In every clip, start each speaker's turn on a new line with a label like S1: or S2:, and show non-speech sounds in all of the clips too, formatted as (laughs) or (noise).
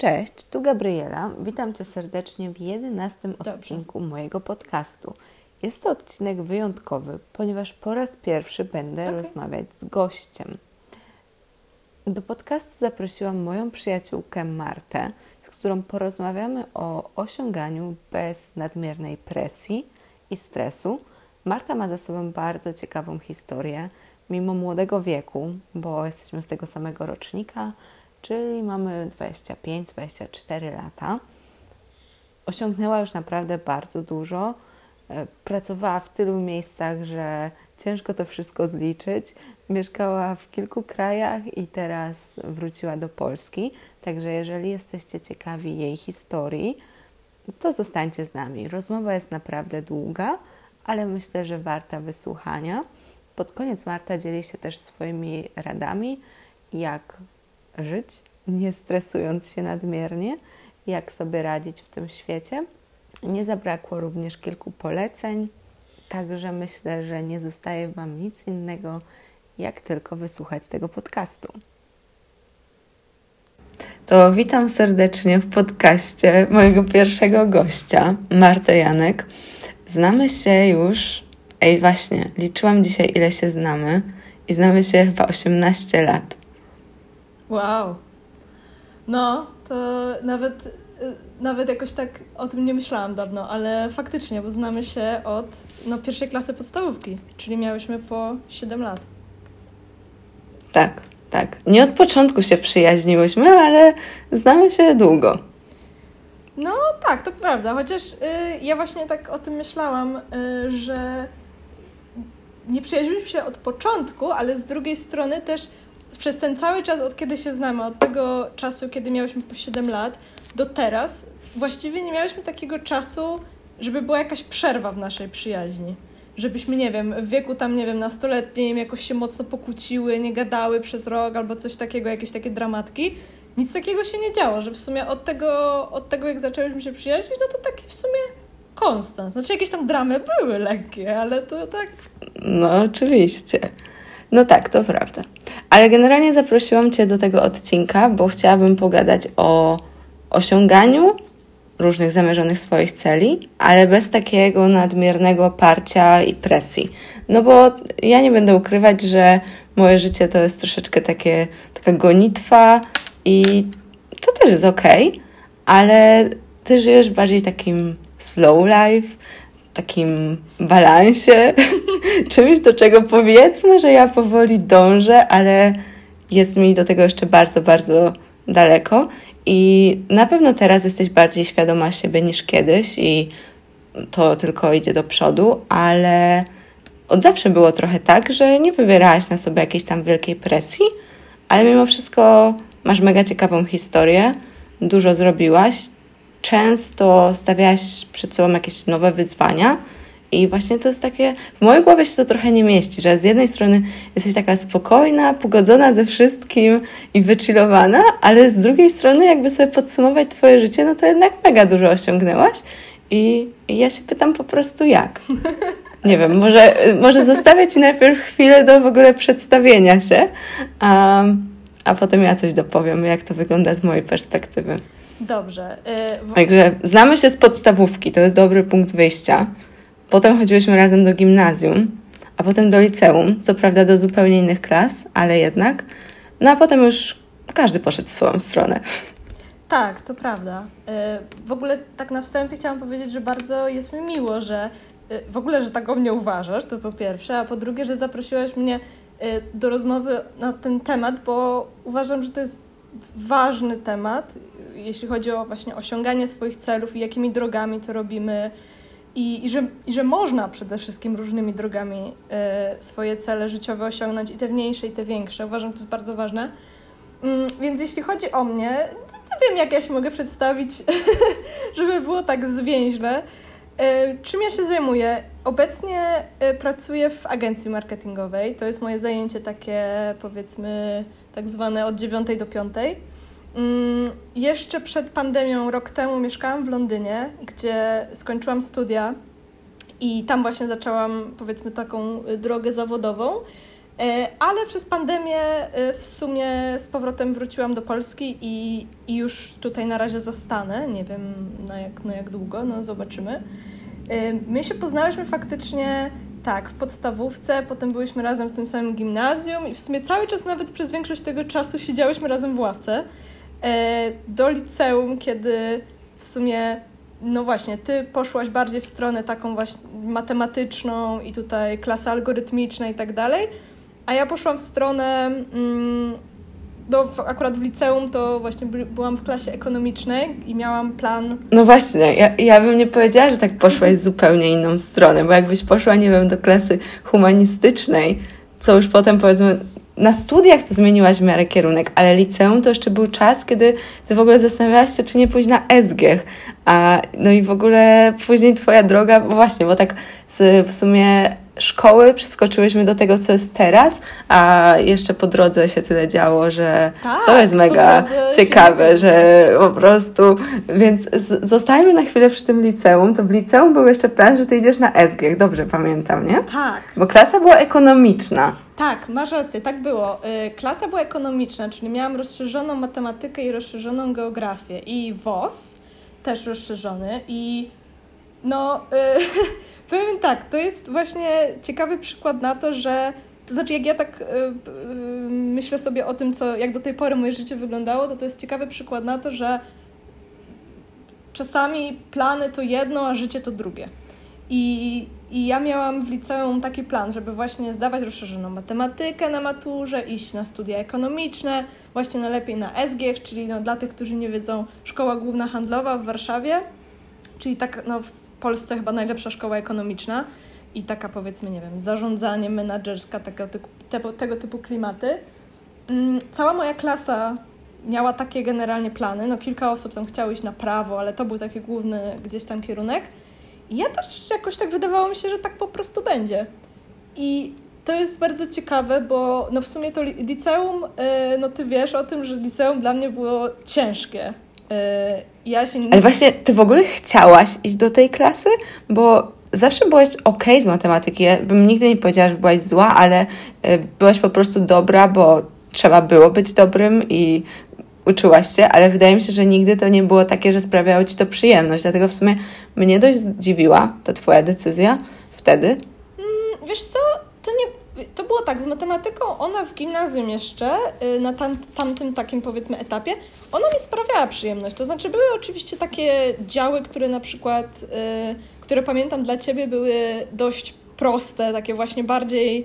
S1: Cześć, tu Gabriela. Witam Cię serdecznie w jedenastym odcinku mojego podcastu. Jest to odcinek wyjątkowy, ponieważ po raz pierwszy będę okay. rozmawiać z gościem. Do podcastu zaprosiłam moją przyjaciółkę Martę, z którą porozmawiamy o osiąganiu bez nadmiernej presji i stresu. Marta ma za sobą bardzo ciekawą historię, mimo młodego wieku, bo jesteśmy z tego samego rocznika czyli mamy 25-24 lata. Osiągnęła już naprawdę bardzo dużo. E, pracowała w tylu miejscach, że ciężko to wszystko zliczyć. Mieszkała w kilku krajach i teraz wróciła do Polski. Także jeżeli jesteście ciekawi jej historii, to zostańcie z nami. Rozmowa jest naprawdę długa, ale myślę, że warta wysłuchania. Pod koniec Marta dzieli się też swoimi radami, jak żyć, nie stresując się nadmiernie, jak sobie radzić w tym świecie. Nie zabrakło również kilku poleceń, także myślę, że nie zostaje Wam nic innego, jak tylko wysłuchać tego podcastu. To witam serdecznie w podcaście mojego pierwszego gościa, Martę Janek. Znamy się już, ej właśnie, liczyłam dzisiaj ile się znamy i znamy się chyba 18 lat.
S2: Wow. No, to nawet, y, nawet jakoś tak o tym nie myślałam dawno, ale faktycznie, bo znamy się od no, pierwszej klasy podstawówki, czyli miałyśmy po 7 lat.
S1: Tak, tak. Nie od początku się przyjaźniłyśmy, ale znamy się długo.
S2: No tak, to prawda, chociaż y, ja właśnie tak o tym myślałam, y, że nie przyjaźniliśmy się od początku, ale z drugiej strony też przez ten cały czas, od kiedy się znamy, od tego czasu, kiedy miałyśmy po 7 lat, do teraz, właściwie nie miałyśmy takiego czasu, żeby była jakaś przerwa w naszej przyjaźni. Żebyśmy, nie wiem, w wieku tam, nie wiem, nastoletnim jakoś się mocno pokłóciły, nie gadały przez rok albo coś takiego, jakieś takie dramatki. Nic takiego się nie działo, że w sumie od tego, od tego jak zaczęłyśmy się przyjaźnić, no to taki w sumie konstans. Znaczy jakieś tam dramy były lekkie, ale to tak...
S1: No oczywiście. No tak, to prawda. Ale generalnie zaprosiłam Cię do tego odcinka, bo chciałabym pogadać o osiąganiu różnych zamierzonych swoich celi, ale bez takiego nadmiernego parcia i presji. No bo ja nie będę ukrywać, że moje życie to jest troszeczkę takie, taka gonitwa i to też jest ok, ale ty żyjesz bardziej takim slow life, takim balansie, (laughs) czymś, do czego powiedzmy, że ja powoli dążę, ale jest mi do tego jeszcze bardzo, bardzo daleko. I na pewno teraz jesteś bardziej świadoma siebie niż kiedyś, i to tylko idzie do przodu, ale od zawsze było trochę tak, że nie wywierałaś na sobie jakiejś tam wielkiej presji, ale mimo wszystko masz mega ciekawą historię, dużo zrobiłaś, często stawiałaś przed sobą jakieś nowe wyzwania. I właśnie to jest takie, w mojej głowie się to trochę nie mieści, że z jednej strony jesteś taka spokojna, pogodzona ze wszystkim i wychillowana, ale z drugiej strony, jakby sobie podsumować Twoje życie, no to jednak mega dużo osiągnęłaś. I, i ja się pytam po prostu jak. (laughs) Nie wiem, może, może zostawię Ci najpierw chwilę do w ogóle przedstawienia się, a, a potem ja coś dopowiem, jak to wygląda z mojej perspektywy.
S2: Dobrze.
S1: Y, Także znamy się z podstawówki, to jest dobry punkt wyjścia. Potem chodziłyśmy razem do gimnazjum, a potem do liceum, co prawda do zupełnie innych klas, ale jednak. No a potem już każdy poszedł w swoją stronę.
S2: Tak, to prawda. Y, w ogóle tak na wstępie chciałam powiedzieć, że bardzo jest mi miło, że y, w ogóle, że tak o mnie uważasz, to po pierwsze, a po drugie, że zaprosiłaś mnie do rozmowy na ten temat, bo uważam, że to jest ważny temat, jeśli chodzi o właśnie osiąganie swoich celów i jakimi drogami to robimy. I, i, że, i że można przede wszystkim różnymi drogami y, swoje cele życiowe osiągnąć, i te mniejsze, i te większe. Uważam, że to jest bardzo ważne. Mm, więc jeśli chodzi o mnie, nie wiem, jak ja się mogę przedstawić, (laughs) żeby było tak zwięźle. Y, czym ja się zajmuję? Obecnie y, pracuję w agencji marketingowej. To jest moje zajęcie takie, powiedzmy, tak zwane od 9 do 5. Mm, jeszcze przed pandemią, rok temu, mieszkałam w Londynie, gdzie skończyłam studia i tam właśnie zaczęłam, powiedzmy, taką y, drogę zawodową. E, ale przez pandemię e, w sumie z powrotem wróciłam do Polski i, i już tutaj na razie zostanę. Nie wiem na jak, na jak długo, no zobaczymy. E, my się poznałyśmy faktycznie tak, w podstawówce, potem byliśmy razem w tym samym gimnazjum i w sumie cały czas, nawet przez większość tego czasu, siedziałyśmy razem w ławce. Do liceum, kiedy w sumie no właśnie, ty poszłaś bardziej w stronę taką właśnie matematyczną i tutaj klasa algorytmiczna i tak dalej, a ja poszłam w stronę, mm, do, akurat w liceum to właśnie byłam w klasie ekonomicznej i miałam plan.
S1: No właśnie, ja, ja bym nie powiedziała, że tak poszłaś zupełnie inną stronę, bo jakbyś poszła, nie wiem, do klasy humanistycznej, co już potem powiedzmy na studiach to zmieniłaś w miarę kierunek, ale liceum to jeszcze był czas, kiedy ty w ogóle zastanawiałaś się, czy nie pójść na SGH. A, no i w ogóle później twoja droga, właśnie, bo tak z, w sumie szkoły przeskoczyłyśmy do tego, co jest teraz, a jeszcze po drodze się tyle działo, że tak, to jest mega ciekawe, że po prostu, więc zostajmy na chwilę przy tym liceum, to w liceum był jeszcze plan, że ty idziesz na SGH, dobrze pamiętam, nie?
S2: Tak.
S1: Bo klasa była ekonomiczna.
S2: Tak, masz rację, tak było. Y, klasa była ekonomiczna, czyli miałam rozszerzoną matematykę i rozszerzoną geografię i WOS też rozszerzony i no... Yy, (laughs) Powiem tak, to jest właśnie ciekawy przykład na to, że to znaczy, jak ja tak yy, myślę sobie o tym, co, jak do tej pory moje życie wyglądało, to to jest ciekawy przykład na to, że czasami plany to jedno, a życie to drugie. I, I ja miałam w liceum taki plan, żeby właśnie zdawać rozszerzoną matematykę na maturze, iść na studia ekonomiczne, właśnie najlepiej na SGH, czyli no, dla tych, którzy nie wiedzą, Szkoła Główna Handlowa w Warszawie, czyli tak no, Polsce chyba najlepsza szkoła ekonomiczna i taka powiedzmy, nie wiem, zarządzanie menedżerska, tego, tego, tego typu klimaty. Mm, cała moja klasa miała takie generalnie plany. No kilka osób tam chciało iść na prawo, ale to był taki główny gdzieś tam kierunek. I ja też jakoś tak wydawało mi się, że tak po prostu będzie. I to jest bardzo ciekawe, bo no w sumie to liceum, y, no ty wiesz o tym, że liceum dla mnie było ciężkie.
S1: Y, ja się nie... Ale właśnie, ty w ogóle chciałaś iść do tej klasy? Bo zawsze byłaś ok z matematyki. Ja bym nigdy nie powiedziała, że byłaś zła, ale y, byłaś po prostu dobra, bo trzeba było być dobrym i uczyłaś się, ale wydaje mi się, że nigdy to nie było takie, że sprawiało ci to przyjemność. Dlatego w sumie mnie dość zdziwiła ta twoja decyzja wtedy.
S2: Mm, wiesz co, to nie to było tak, z matematyką ona w gimnazjum jeszcze, y, na tam, tamtym takim powiedzmy etapie, ona mi sprawiała przyjemność. To znaczy były oczywiście takie działy, które na przykład, y, które pamiętam dla Ciebie były dość proste, takie właśnie bardziej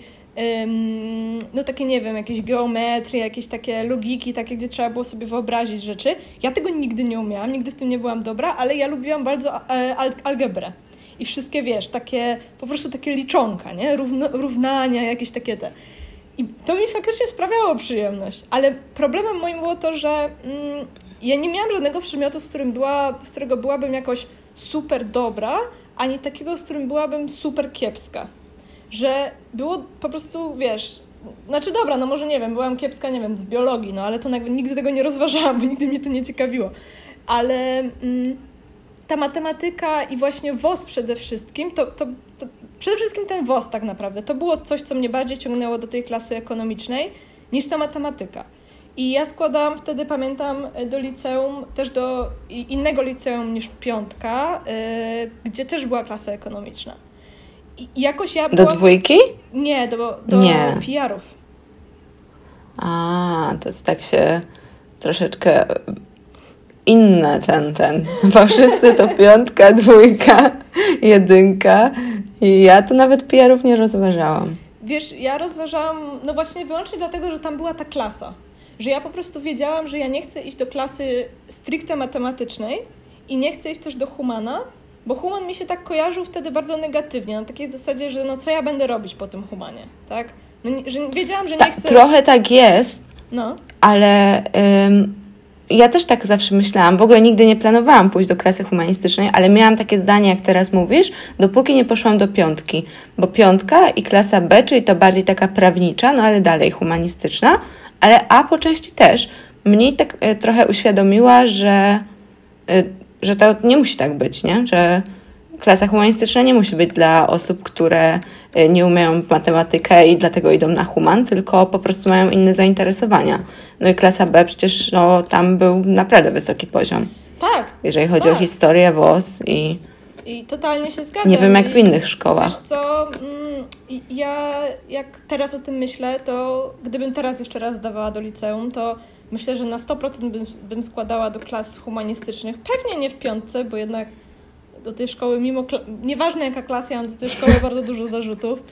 S2: no takie, nie wiem, jakieś geometrie, jakieś takie logiki, takie, gdzie trzeba było sobie wyobrazić rzeczy. Ja tego nigdy nie umiałam, nigdy w tym nie byłam dobra, ale ja lubiłam bardzo e, algebrę i wszystkie, wiesz, takie, po prostu takie liczonka, nie? Równo, równania, jakieś takie te. I to mi faktycznie sprawiało przyjemność, ale problemem moim było to, że mm, ja nie miałam żadnego przedmiotu, z, którym była, z którego byłabym jakoś super dobra, ani takiego, z którym byłabym super kiepska. Że było po prostu, wiesz, znaczy dobra, no może nie wiem, byłam kiepska, nie wiem, z biologii, no ale to nigdy tego nie rozważałam, bo nigdy mnie to nie ciekawiło. Ale... Mm, ta matematyka i właśnie WOS przede wszystkim, to, to, to, przede wszystkim ten WOS tak naprawdę, to było coś, co mnie bardziej ciągnęło do tej klasy ekonomicznej niż ta matematyka. I ja składałam wtedy, pamiętam, do liceum, też do innego liceum niż piątka, yy, gdzie też była klasa ekonomiczna. I jakoś ja
S1: byłam... Do dwójki?
S2: Nie, do, do Nie. PR-ów.
S1: A, to tak się troszeczkę inne ten, ten, bo wszyscy to piątka, dwójka, jedynka i ja to nawet PR-ów nie rozważałam.
S2: Wiesz, ja rozważałam, no właśnie wyłącznie dlatego, że tam była ta klasa, że ja po prostu wiedziałam, że ja nie chcę iść do klasy stricte matematycznej i nie chcę iść też do humana, bo human mi się tak kojarzył wtedy bardzo negatywnie, na takiej zasadzie, że no co ja będę robić po tym humanie, tak? No, że wiedziałam, że nie Ta, chcę...
S1: Trochę tak jest, no. ale... Ym ja też tak zawsze myślałam. W ogóle nigdy nie planowałam pójść do klasy humanistycznej, ale miałam takie zdanie, jak teraz mówisz, dopóki nie poszłam do piątki. Bo piątka i klasa B, czyli to bardziej taka prawnicza, no ale dalej humanistyczna, ale A po części też. Mnie tak e, trochę uświadomiła, że, e, że to nie musi tak być, nie? Że klasa humanistyczna nie musi być dla osób, które y, nie umieją w matematykę i dlatego idą na human, tylko po prostu mają inne zainteresowania. No i klasa B przecież no, tam był naprawdę wysoki poziom.
S2: Tak.
S1: Jeżeli chodzi
S2: tak.
S1: o historię, WOS i...
S2: I totalnie się zgadzam.
S1: Nie wiem jak w innych szkołach.
S2: Wiesz co, mm, ja jak teraz o tym myślę, to gdybym teraz jeszcze raz zdawała do liceum, to myślę, że na 100% bym, bym składała do klas humanistycznych. Pewnie nie w piątce, bo jednak do tej szkoły, mimo nieważne jaka klasa, ja mam do tej szkoły bardzo dużo zarzutów,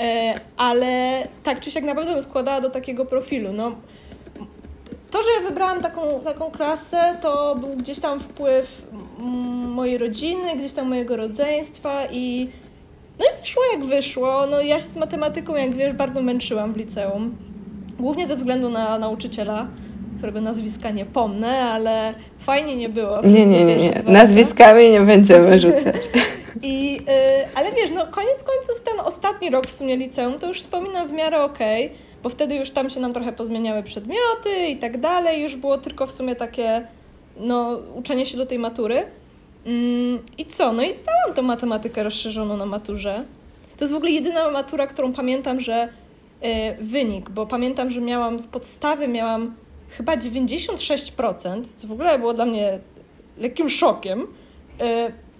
S2: e, ale tak czy siak na pewno bym składała do takiego profilu. No, to, że wybrałam taką, taką klasę, to był gdzieś tam wpływ mojej rodziny, gdzieś tam mojego rodzeństwa i no i wyszło jak wyszło. No ja się z matematyką, jak wiesz, bardzo męczyłam w liceum. Głównie ze względu na nauczyciela, którego nazwiska nie pomnę, ale fajnie nie było.
S1: Nie, nie, nie, nie. Nazwiskami nie będziemy rzucać. (laughs)
S2: I, yy, ale wiesz, no koniec końców ten ostatni rok w sumie liceum to już wspominam w miarę okej, okay, bo wtedy już tam się nam trochę pozmieniały przedmioty i tak dalej, już było tylko w sumie takie no, uczenie się do tej matury. Mm, I co? No i zdałam tą matematykę rozszerzoną na maturze. To jest w ogóle jedyna matura, którą pamiętam, że yy, wynik, bo pamiętam, że miałam z podstawy miałam chyba 96%, co w ogóle było dla mnie lekkim szokiem, yy,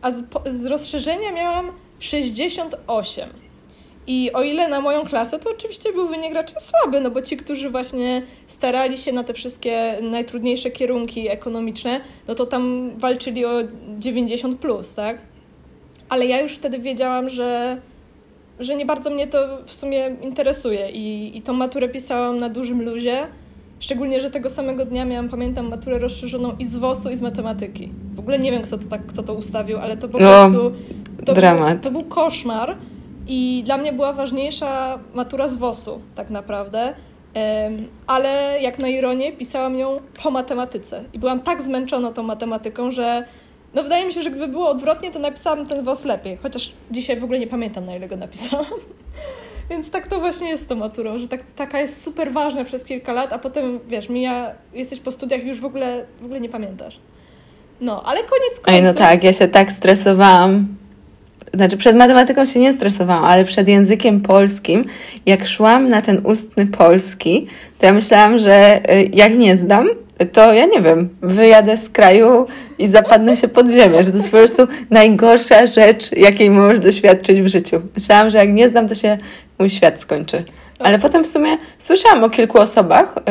S2: a z, z rozszerzenia miałam 68. I o ile na moją klasę, to oczywiście był wynik raczej słaby, no bo ci, którzy właśnie starali się na te wszystkie najtrudniejsze kierunki ekonomiczne, no to tam walczyli o 90 plus, tak? Ale ja już wtedy wiedziałam, że, że nie bardzo mnie to w sumie interesuje i, i tą maturę pisałam na dużym luzie. Szczególnie, że tego samego dnia miałam, pamiętam, maturę rozszerzoną i z WOS-u, i z matematyki. W ogóle nie wiem, kto to, tak, kto to ustawił, ale to po no, prostu... To
S1: dramat.
S2: Był, to był koszmar. I dla mnie była ważniejsza matura z WOS-u, tak naprawdę. Um, ale jak na ironię, pisałam ją po matematyce. I byłam tak zmęczona tą matematyką, że no wydaje mi się, że gdyby było odwrotnie, to napisałam ten WOS lepiej. Chociaż dzisiaj w ogóle nie pamiętam, na ile go napisałam. (laughs) Więc tak to właśnie jest z tą maturą, że tak, taka jest super ważna przez kilka lat, a potem, wiesz, mija, jesteś po studiach i już w ogóle, w ogóle nie pamiętasz. No, ale koniec końców...
S1: Ej, no tak, ja się tak stresowałam znaczy przed matematyką się nie stresowałam, ale przed językiem polskim, jak szłam na ten ustny polski, to ja myślałam, że y, jak nie zdam, to ja nie wiem, wyjadę z kraju i zapadnę się pod ziemię, że to jest po prostu najgorsza rzecz, jakiej możesz doświadczyć w życiu. Myślałam, że jak nie zdam, to się mój świat skończy. Ale potem w sumie słyszałam o kilku osobach, y,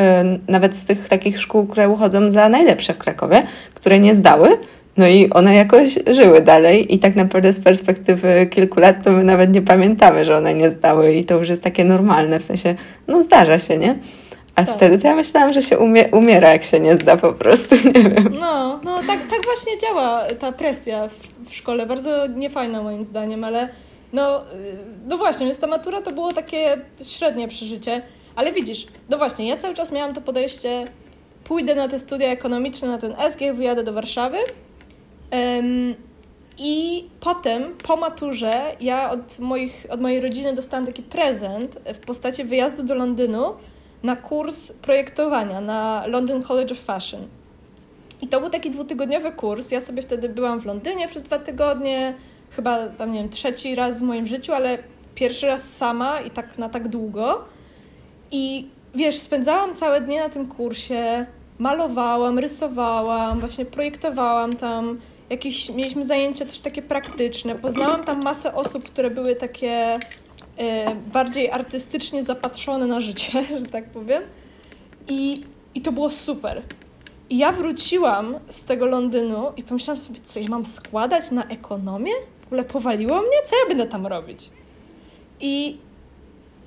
S1: nawet z tych takich szkół, które uchodzą za najlepsze w Krakowie, które nie zdały, no i one jakoś żyły dalej i tak naprawdę z perspektywy kilku lat to my nawet nie pamiętamy, że one nie zdały i to już jest takie normalne, w sensie, no zdarza się, nie? A tak. wtedy to ja myślałam, że się umie, umiera, jak się nie zda po prostu, nie wiem.
S2: No, no tak, tak właśnie działa ta presja w, w szkole, bardzo niefajna moim zdaniem, ale no, no właśnie, więc ta matura to było takie średnie przeżycie, ale widzisz, no właśnie, ja cały czas miałam to podejście, pójdę na te studia ekonomiczne, na ten SG, wyjadę do Warszawy, Um, I potem, po maturze, ja od, moich, od mojej rodziny dostałam taki prezent w postaci wyjazdu do Londynu na kurs projektowania na London College of Fashion. I to był taki dwutygodniowy kurs. Ja sobie wtedy byłam w Londynie przez dwa tygodnie, chyba tam, nie wiem, trzeci raz w moim życiu, ale pierwszy raz sama i tak na tak długo. I wiesz, spędzałam całe dnie na tym kursie, malowałam, rysowałam, właśnie projektowałam tam jakieś, mieliśmy zajęcia też takie praktyczne. Poznałam tam masę osób, które były takie bardziej artystycznie zapatrzone na życie, (laughs) że tak powiem. I, I to było super. I ja wróciłam z tego Londynu i pomyślałam sobie, co ja mam składać na ekonomię? W ogóle powaliło mnie? Co ja będę tam robić? I,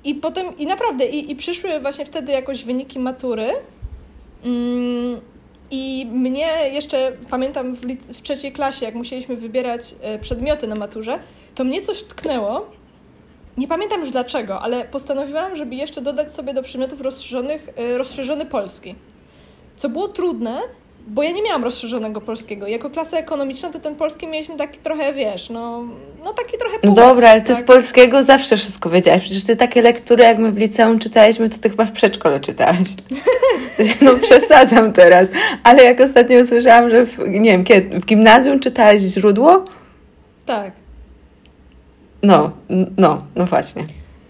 S2: i potem, i naprawdę, i, i przyszły właśnie wtedy jakoś wyniki matury. Mm, i mnie jeszcze, pamiętam w, w trzeciej klasie, jak musieliśmy wybierać e, przedmioty na maturze, to mnie coś tknęło. Nie pamiętam już dlaczego, ale postanowiłam, żeby jeszcze dodać sobie do przedmiotów rozszerzonych e, rozszerzony polski. Co było trudne, bo ja nie miałam rozszerzonego polskiego. Jako klasa ekonomiczna to ten polski mieliśmy taki trochę, wiesz, no, no taki trochę...
S1: No dobra, ale ty tak? z polskiego zawsze wszystko wiedziałaś. Przecież ty takie lektury, jak my w liceum czytaliśmy, to ty chyba w przedszkole czytałaś. (laughs) no przesadzam teraz. Ale jak ostatnio usłyszałam, że w, nie wiem, kiedy, w gimnazjum czytałaś źródło?
S2: Tak.
S1: No, no, no właśnie.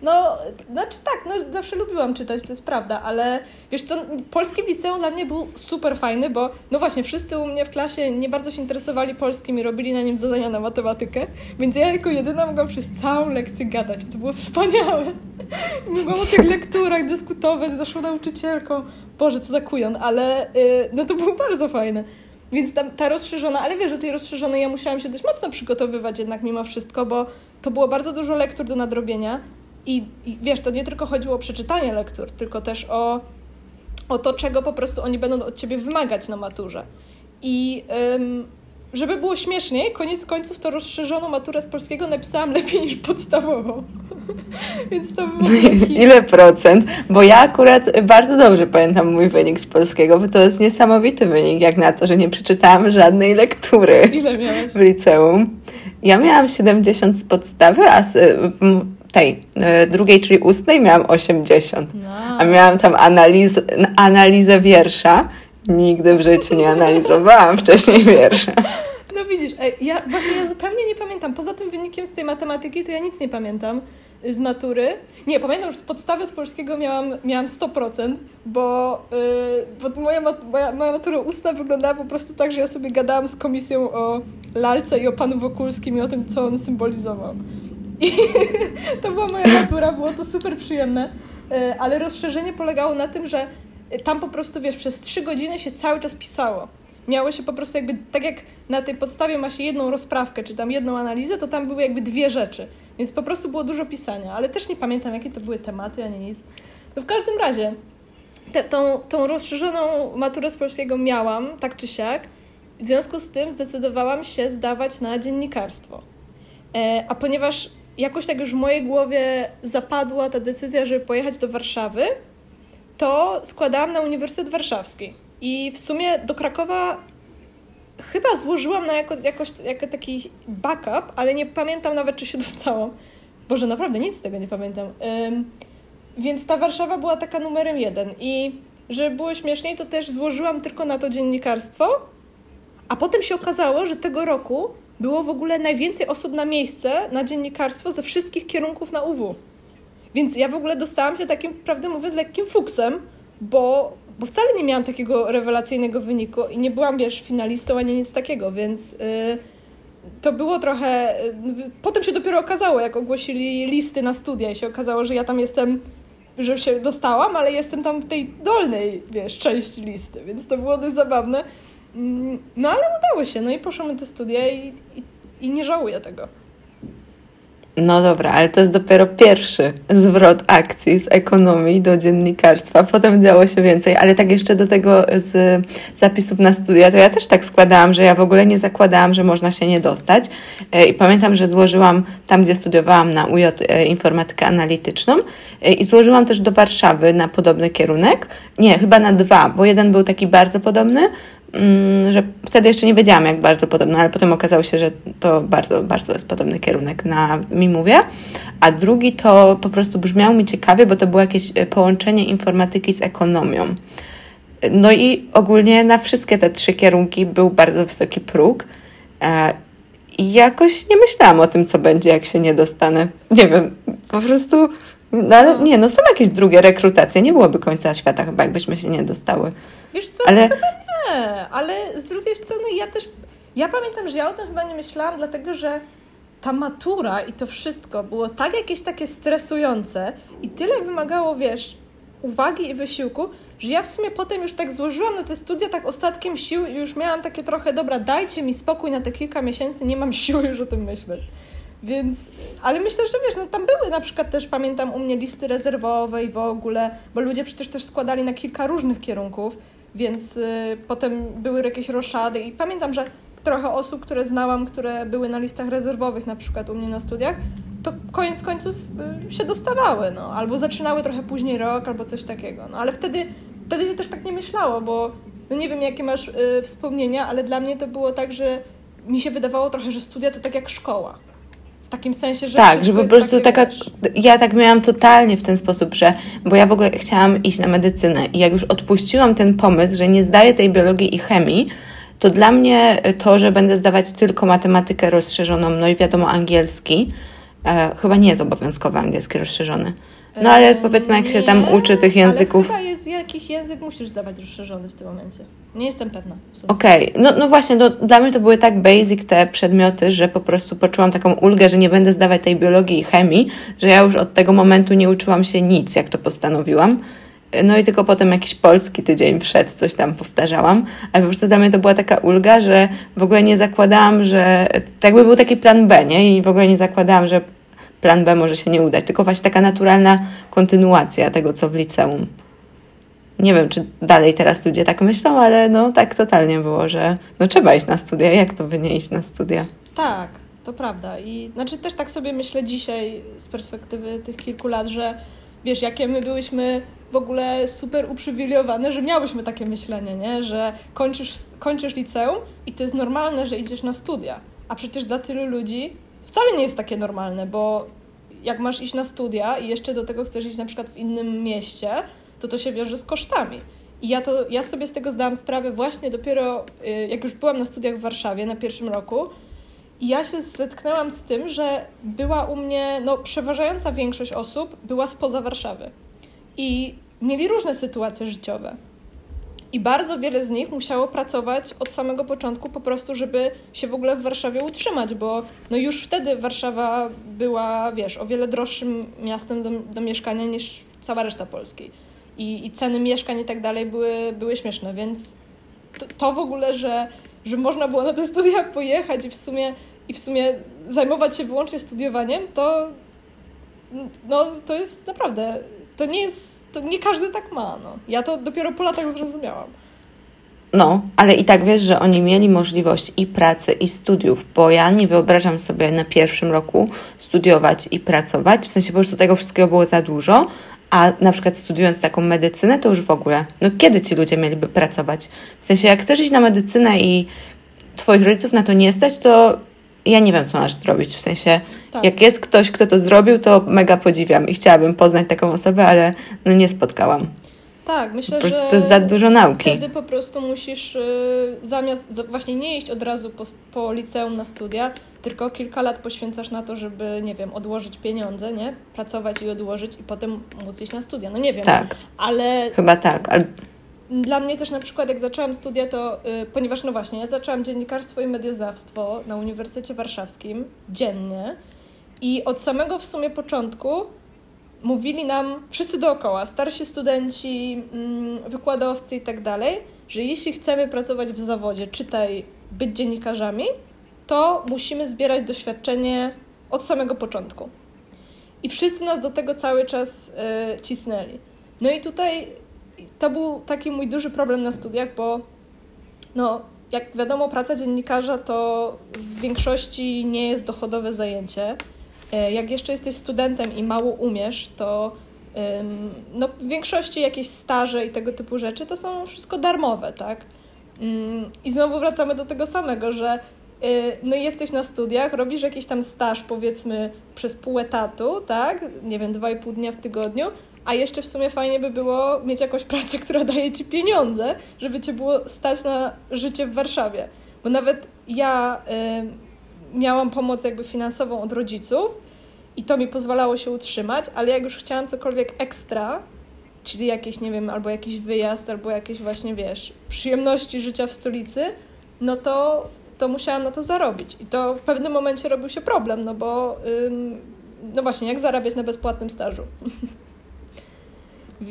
S2: No, znaczy tak, no zawsze lubiłam czytać, to jest prawda, ale wiesz co, polski liceum dla mnie był super fajny, bo no właśnie, wszyscy u mnie w klasie nie bardzo się interesowali polskim i robili na nim zadania na matematykę, więc ja jako jedyna mogłam przez całą lekcję gadać. To było wspaniałe. (laughs) Mogłam o tych (laughs) lekturach dyskutować z naszą nauczycielką. Boże, co za kujon, ale yy, no to było bardzo fajne. Więc ta, ta rozszerzona, ale wiesz, do tej rozszerzonej ja musiałam się dość mocno przygotowywać jednak mimo wszystko, bo to było bardzo dużo lektur do nadrobienia. I, I, wiesz, to nie tylko chodziło o przeczytanie lektur, tylko też o, o to, czego po prostu oni będą od ciebie wymagać na maturze. I żeby było śmieszniej, koniec końców to rozszerzoną maturę z polskiego napisałam lepiej niż podstawową. (laughs) Więc to było. (laughs)
S1: Taki... Ile procent? Bo ja akurat bardzo dobrze pamiętam mój wynik z polskiego, bo to jest niesamowity wynik, jak na to, że nie przeczytałam żadnej lektury. (laughs)
S2: Ile miałeś?
S1: W liceum. Ja miałam 70 z podstawy, a z, tej e, drugiej, czyli ustnej, miałam 80. No. A miałam tam analiz, analizę wiersza. Nigdy w życiu nie analizowałam wcześniej wiersza.
S2: No widzisz, ja właśnie ja zupełnie nie pamiętam. Poza tym wynikiem z tej matematyki to ja nic nie pamiętam y, z matury. Nie, pamiętam, że z podstawy z polskiego miałam, miałam 100%, bo, yy, bo moja, moja, moja matura ustna wyglądała po prostu tak, że ja sobie gadałam z komisją o lalce i o panu Wokulskim i o tym, co on symbolizował. I (laughs) to była moja matura, było to super przyjemne, e, ale rozszerzenie polegało na tym, że tam po prostu, wiesz, przez trzy godziny się cały czas pisało. Miało się po prostu jakby, tak jak na tej podstawie ma się jedną rozprawkę, czy tam jedną analizę, to tam były jakby dwie rzeczy. Więc po prostu było dużo pisania, ale też nie pamiętam, jakie to były tematy, ani nic. No w każdym razie, te, tą, tą rozszerzoną maturę z polskiego miałam, tak czy siak. W związku z tym zdecydowałam się zdawać na dziennikarstwo. E, a ponieważ jakoś tak już w mojej głowie zapadła ta decyzja, żeby pojechać do Warszawy, to składałam na Uniwersytet Warszawski. I w sumie do Krakowa chyba złożyłam na jako, jakoś, jako taki backup, ale nie pamiętam nawet, czy się dostałam. Boże, naprawdę nic z tego nie pamiętam. Ym, więc ta Warszawa była taka numerem jeden. I żeby było śmieszniej, to też złożyłam tylko na to dziennikarstwo, a potem się okazało, że tego roku było w ogóle najwięcej osób na miejsce na dziennikarstwo ze wszystkich kierunków na UW. Więc ja w ogóle dostałam się takim, prawdę mówiąc, lekkim fuksem, bo, bo wcale nie miałam takiego rewelacyjnego wyniku i nie byłam, wiesz, finalistą ani nic takiego, więc yy, to było trochę... Yy, potem się dopiero okazało, jak ogłosili listy na studia i się okazało, że ja tam jestem że się dostałam, ale jestem tam w tej dolnej, wiesz, części listy, więc to było dość zabawne. Mm, no ale udało się, no i poszłam te studia i, i, i nie żałuję tego.
S1: No dobra, ale to jest dopiero pierwszy zwrot akcji z ekonomii do dziennikarstwa. Potem działo się więcej, ale tak jeszcze do tego z zapisów na studia, to ja też tak składałam, że ja w ogóle nie zakładałam, że można się nie dostać. E, I pamiętam, że złożyłam tam, gdzie studiowałam na UJ e, informatykę analityczną e, i złożyłam też do Warszawy na podobny kierunek. Nie, chyba na dwa, bo jeden był taki bardzo podobny, że wtedy jeszcze nie wiedziałam, jak bardzo podobno, ale potem okazało się, że to bardzo, bardzo jest podobny kierunek na Mimowie. A drugi to po prostu brzmiał mi ciekawie, bo to było jakieś e, połączenie informatyki z ekonomią. No i ogólnie na wszystkie te trzy kierunki był bardzo wysoki próg. E, I jakoś nie myślałam o tym, co będzie, jak się nie dostanę. Nie wiem, po prostu. No, ale nie, no są jakieś drugie rekrutacje. Nie byłoby końca świata chyba, jakbyśmy się nie dostały.
S2: Wiesz co, ale... chyba ale z drugiej strony ja też, ja pamiętam, że ja o tym chyba nie myślałam, dlatego że ta matura i to wszystko było tak jakieś takie stresujące i tyle wymagało, wiesz, uwagi i wysiłku, że ja w sumie potem już tak złożyłam na te studia tak ostatkiem sił i już miałam takie trochę, dobra, dajcie mi spokój na te kilka miesięcy, nie mam siły już o tym myśleć. Więc, ale myślę, że wiesz, no tam były na przykład też, pamiętam u mnie listy rezerwowe i w ogóle, bo ludzie przecież też składali na kilka różnych kierunków, więc y, potem były jakieś roszady i pamiętam, że trochę osób, które znałam, które były na listach rezerwowych na przykład u mnie na studiach, to koniec końców y, się dostawały, no, albo zaczynały trochę później rok, albo coś takiego, no, ale wtedy, wtedy się też tak nie myślało, bo no nie wiem, jakie masz y, wspomnienia, ale dla mnie to było tak, że mi się wydawało trochę, że studia to tak jak szkoła. W takim sensie, że.
S1: Tak, że po prostu taka. Ja tak miałam totalnie w ten sposób, że. Bo ja w ogóle chciałam iść na medycynę i jak już odpuściłam ten pomysł, że nie zdaję tej biologii i chemii, to dla mnie to, że będę zdawać tylko matematykę rozszerzoną, no i wiadomo angielski, E, chyba nie jest obowiązkowy angielski rozszerzony. No ale powiedzmy, jak się tam uczy tych języków.
S2: Ale chyba jest jakiś język, musisz zdawać rozszerzony w tym momencie. Nie jestem pewna.
S1: Okej, okay. no, no właśnie, no, dla mnie to były tak basic te przedmioty, że po prostu poczułam taką ulgę, że nie będę zdawać tej biologii i chemii, że ja już od tego momentu nie uczyłam się nic, jak to postanowiłam. No i tylko potem jakiś polski tydzień przed coś tam powtarzałam, ale po prostu dla mnie to była taka ulga, że w ogóle nie zakładałam, że to jakby był taki plan B, nie? I w ogóle nie zakładałam, że plan B może się nie udać, tylko właśnie taka naturalna kontynuacja tego, co w liceum. Nie wiem, czy dalej teraz ludzie tak myślą, ale no tak totalnie było, że no trzeba iść na studia. Jak to by nie iść na studia?
S2: Tak, to prawda. I znaczy też tak sobie myślę dzisiaj z perspektywy tych kilku lat, że wiesz, jakie my byłyśmy w ogóle super uprzywilejowane, że miałyśmy takie myślenie, nie? że kończysz, kończysz liceum i to jest normalne, że idziesz na studia. A przecież dla tylu ludzi wcale nie jest takie normalne, bo jak masz iść na studia i jeszcze do tego chcesz iść na przykład w innym mieście, to to się wiąże z kosztami. I ja, to, ja sobie z tego zdałam sprawę właśnie dopiero, y, jak już byłam na studiach w Warszawie na pierwszym roku. I ja się zetknęłam z tym, że była u mnie, no przeważająca większość osób była spoza Warszawy. I mieli różne sytuacje życiowe. I bardzo wiele z nich musiało pracować od samego początku po prostu, żeby się w ogóle w Warszawie utrzymać, bo no już wtedy Warszawa była, wiesz, o wiele droższym miastem do, do mieszkania niż cała reszta Polski. I, i ceny mieszkań i tak dalej były, były śmieszne, więc to, to w ogóle, że, że można było na te studia pojechać i w sumie, i w sumie zajmować się wyłącznie studiowaniem, to no, to jest naprawdę, to nie jest to nie każdy tak ma. No. Ja to dopiero po latach zrozumiałam.
S1: No, ale i tak wiesz, że oni mieli możliwość i pracy, i studiów, bo ja nie wyobrażam sobie na pierwszym roku studiować i pracować. W sensie po prostu tego wszystkiego było za dużo, a na przykład studiując taką medycynę, to już w ogóle. No kiedy ci ludzie mieliby pracować? W sensie, jak chcesz iść na medycynę i twoich rodziców na to nie stać, to ja nie wiem, co masz zrobić. W sensie, tak. jak jest ktoś, kto to zrobił, to mega podziwiam i chciałabym poznać taką osobę, ale no nie spotkałam.
S2: Tak, myślę,
S1: po
S2: że
S1: to jest za dużo nauki.
S2: Wtedy po prostu musisz y, zamiast właśnie nie iść od razu po, po liceum na studia, tylko kilka lat poświęcasz na to, żeby, nie wiem, odłożyć pieniądze, nie? Pracować i odłożyć i potem móc iść na studia. No nie wiem.
S1: Tak.
S2: Ale...
S1: Chyba tak.
S2: Dla mnie też na przykład, jak zaczęłam studia, to yy, ponieważ no właśnie, ja zaczęłam dziennikarstwo i medioznawstwo na Uniwersytecie Warszawskim dziennie i od samego w sumie początku mówili nam wszyscy dookoła, starsi studenci, yy, wykładowcy i tak dalej, że jeśli chcemy pracować w zawodzie, czytaj być dziennikarzami, to musimy zbierać doświadczenie od samego początku. I wszyscy nas do tego cały czas yy, cisnęli. No i tutaj to był taki mój duży problem na studiach, bo no, jak wiadomo, praca dziennikarza to w większości nie jest dochodowe zajęcie. E, jak jeszcze jesteś studentem i mało umiesz, to no, w większości jakieś staże i tego typu rzeczy to są wszystko darmowe, tak? Mm, I znowu wracamy do tego samego, że e, no jesteś na studiach, robisz jakiś tam staż powiedzmy przez pół etatu, tak? Nie wiem, dwa i pół dnia w tygodniu, a jeszcze w sumie fajnie by było mieć jakąś pracę, która daje ci pieniądze, żeby cię było stać na życie w Warszawie. Bo nawet ja y, miałam pomoc jakby finansową od rodziców i to mi pozwalało się utrzymać, ale jak już chciałam cokolwiek ekstra, czyli jakieś, nie wiem, albo jakiś wyjazd, albo jakieś właśnie, wiesz, przyjemności życia w stolicy, no to, to musiałam na to zarobić. I to w pewnym momencie robił się problem, no bo, no właśnie, jak zarabiać na bezpłatnym stażu? (laughs)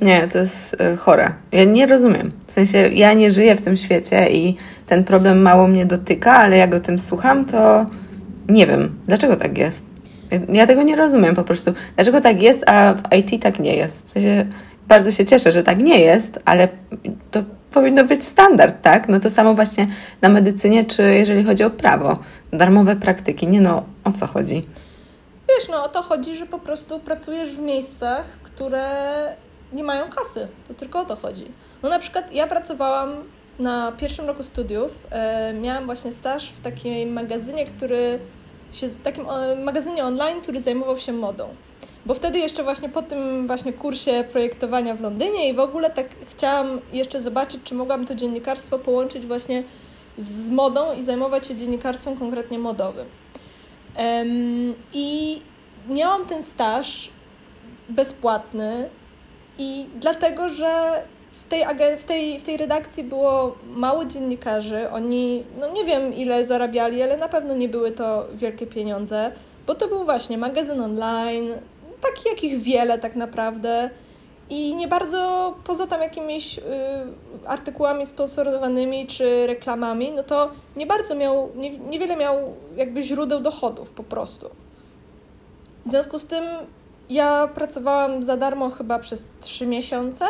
S1: Nie, to jest y, chore. Ja nie rozumiem. W sensie, ja nie żyję w tym świecie i ten problem mało mnie dotyka, ale jak o tym słucham, to nie wiem, dlaczego tak jest. Ja tego nie rozumiem po prostu. Dlaczego tak jest, a w IT tak nie jest? W sensie, bardzo się cieszę, że tak nie jest, ale to powinno być standard, tak? No to samo właśnie na medycynie, czy jeżeli chodzi o prawo. Darmowe praktyki. Nie no, o co chodzi?
S2: Wiesz, no o to chodzi, że po prostu pracujesz w miejscach, które nie mają kasy. To tylko o to chodzi. No na przykład ja pracowałam na pierwszym roku studiów. E, miałam właśnie staż w takim magazynie, który się, takim magazynie online, który zajmował się modą. Bo wtedy jeszcze właśnie po tym właśnie kursie projektowania w Londynie i w ogóle tak chciałam jeszcze zobaczyć, czy mogłam to dziennikarstwo połączyć właśnie z modą i zajmować się dziennikarstwem konkretnie modowym. Um, I miałam ten staż bezpłatny i dlatego, że w tej, w, tej, w tej redakcji było mało dziennikarzy. Oni, no nie wiem ile zarabiali, ale na pewno nie były to wielkie pieniądze, bo to był właśnie magazyn online, taki jakich wiele tak naprawdę. I nie bardzo, poza tam jakimiś y, artykułami sponsorowanymi czy reklamami, no to nie bardzo miał, nie, niewiele miał jakby źródeł dochodów po prostu. W związku z tym ja pracowałam za darmo chyba przez trzy miesiące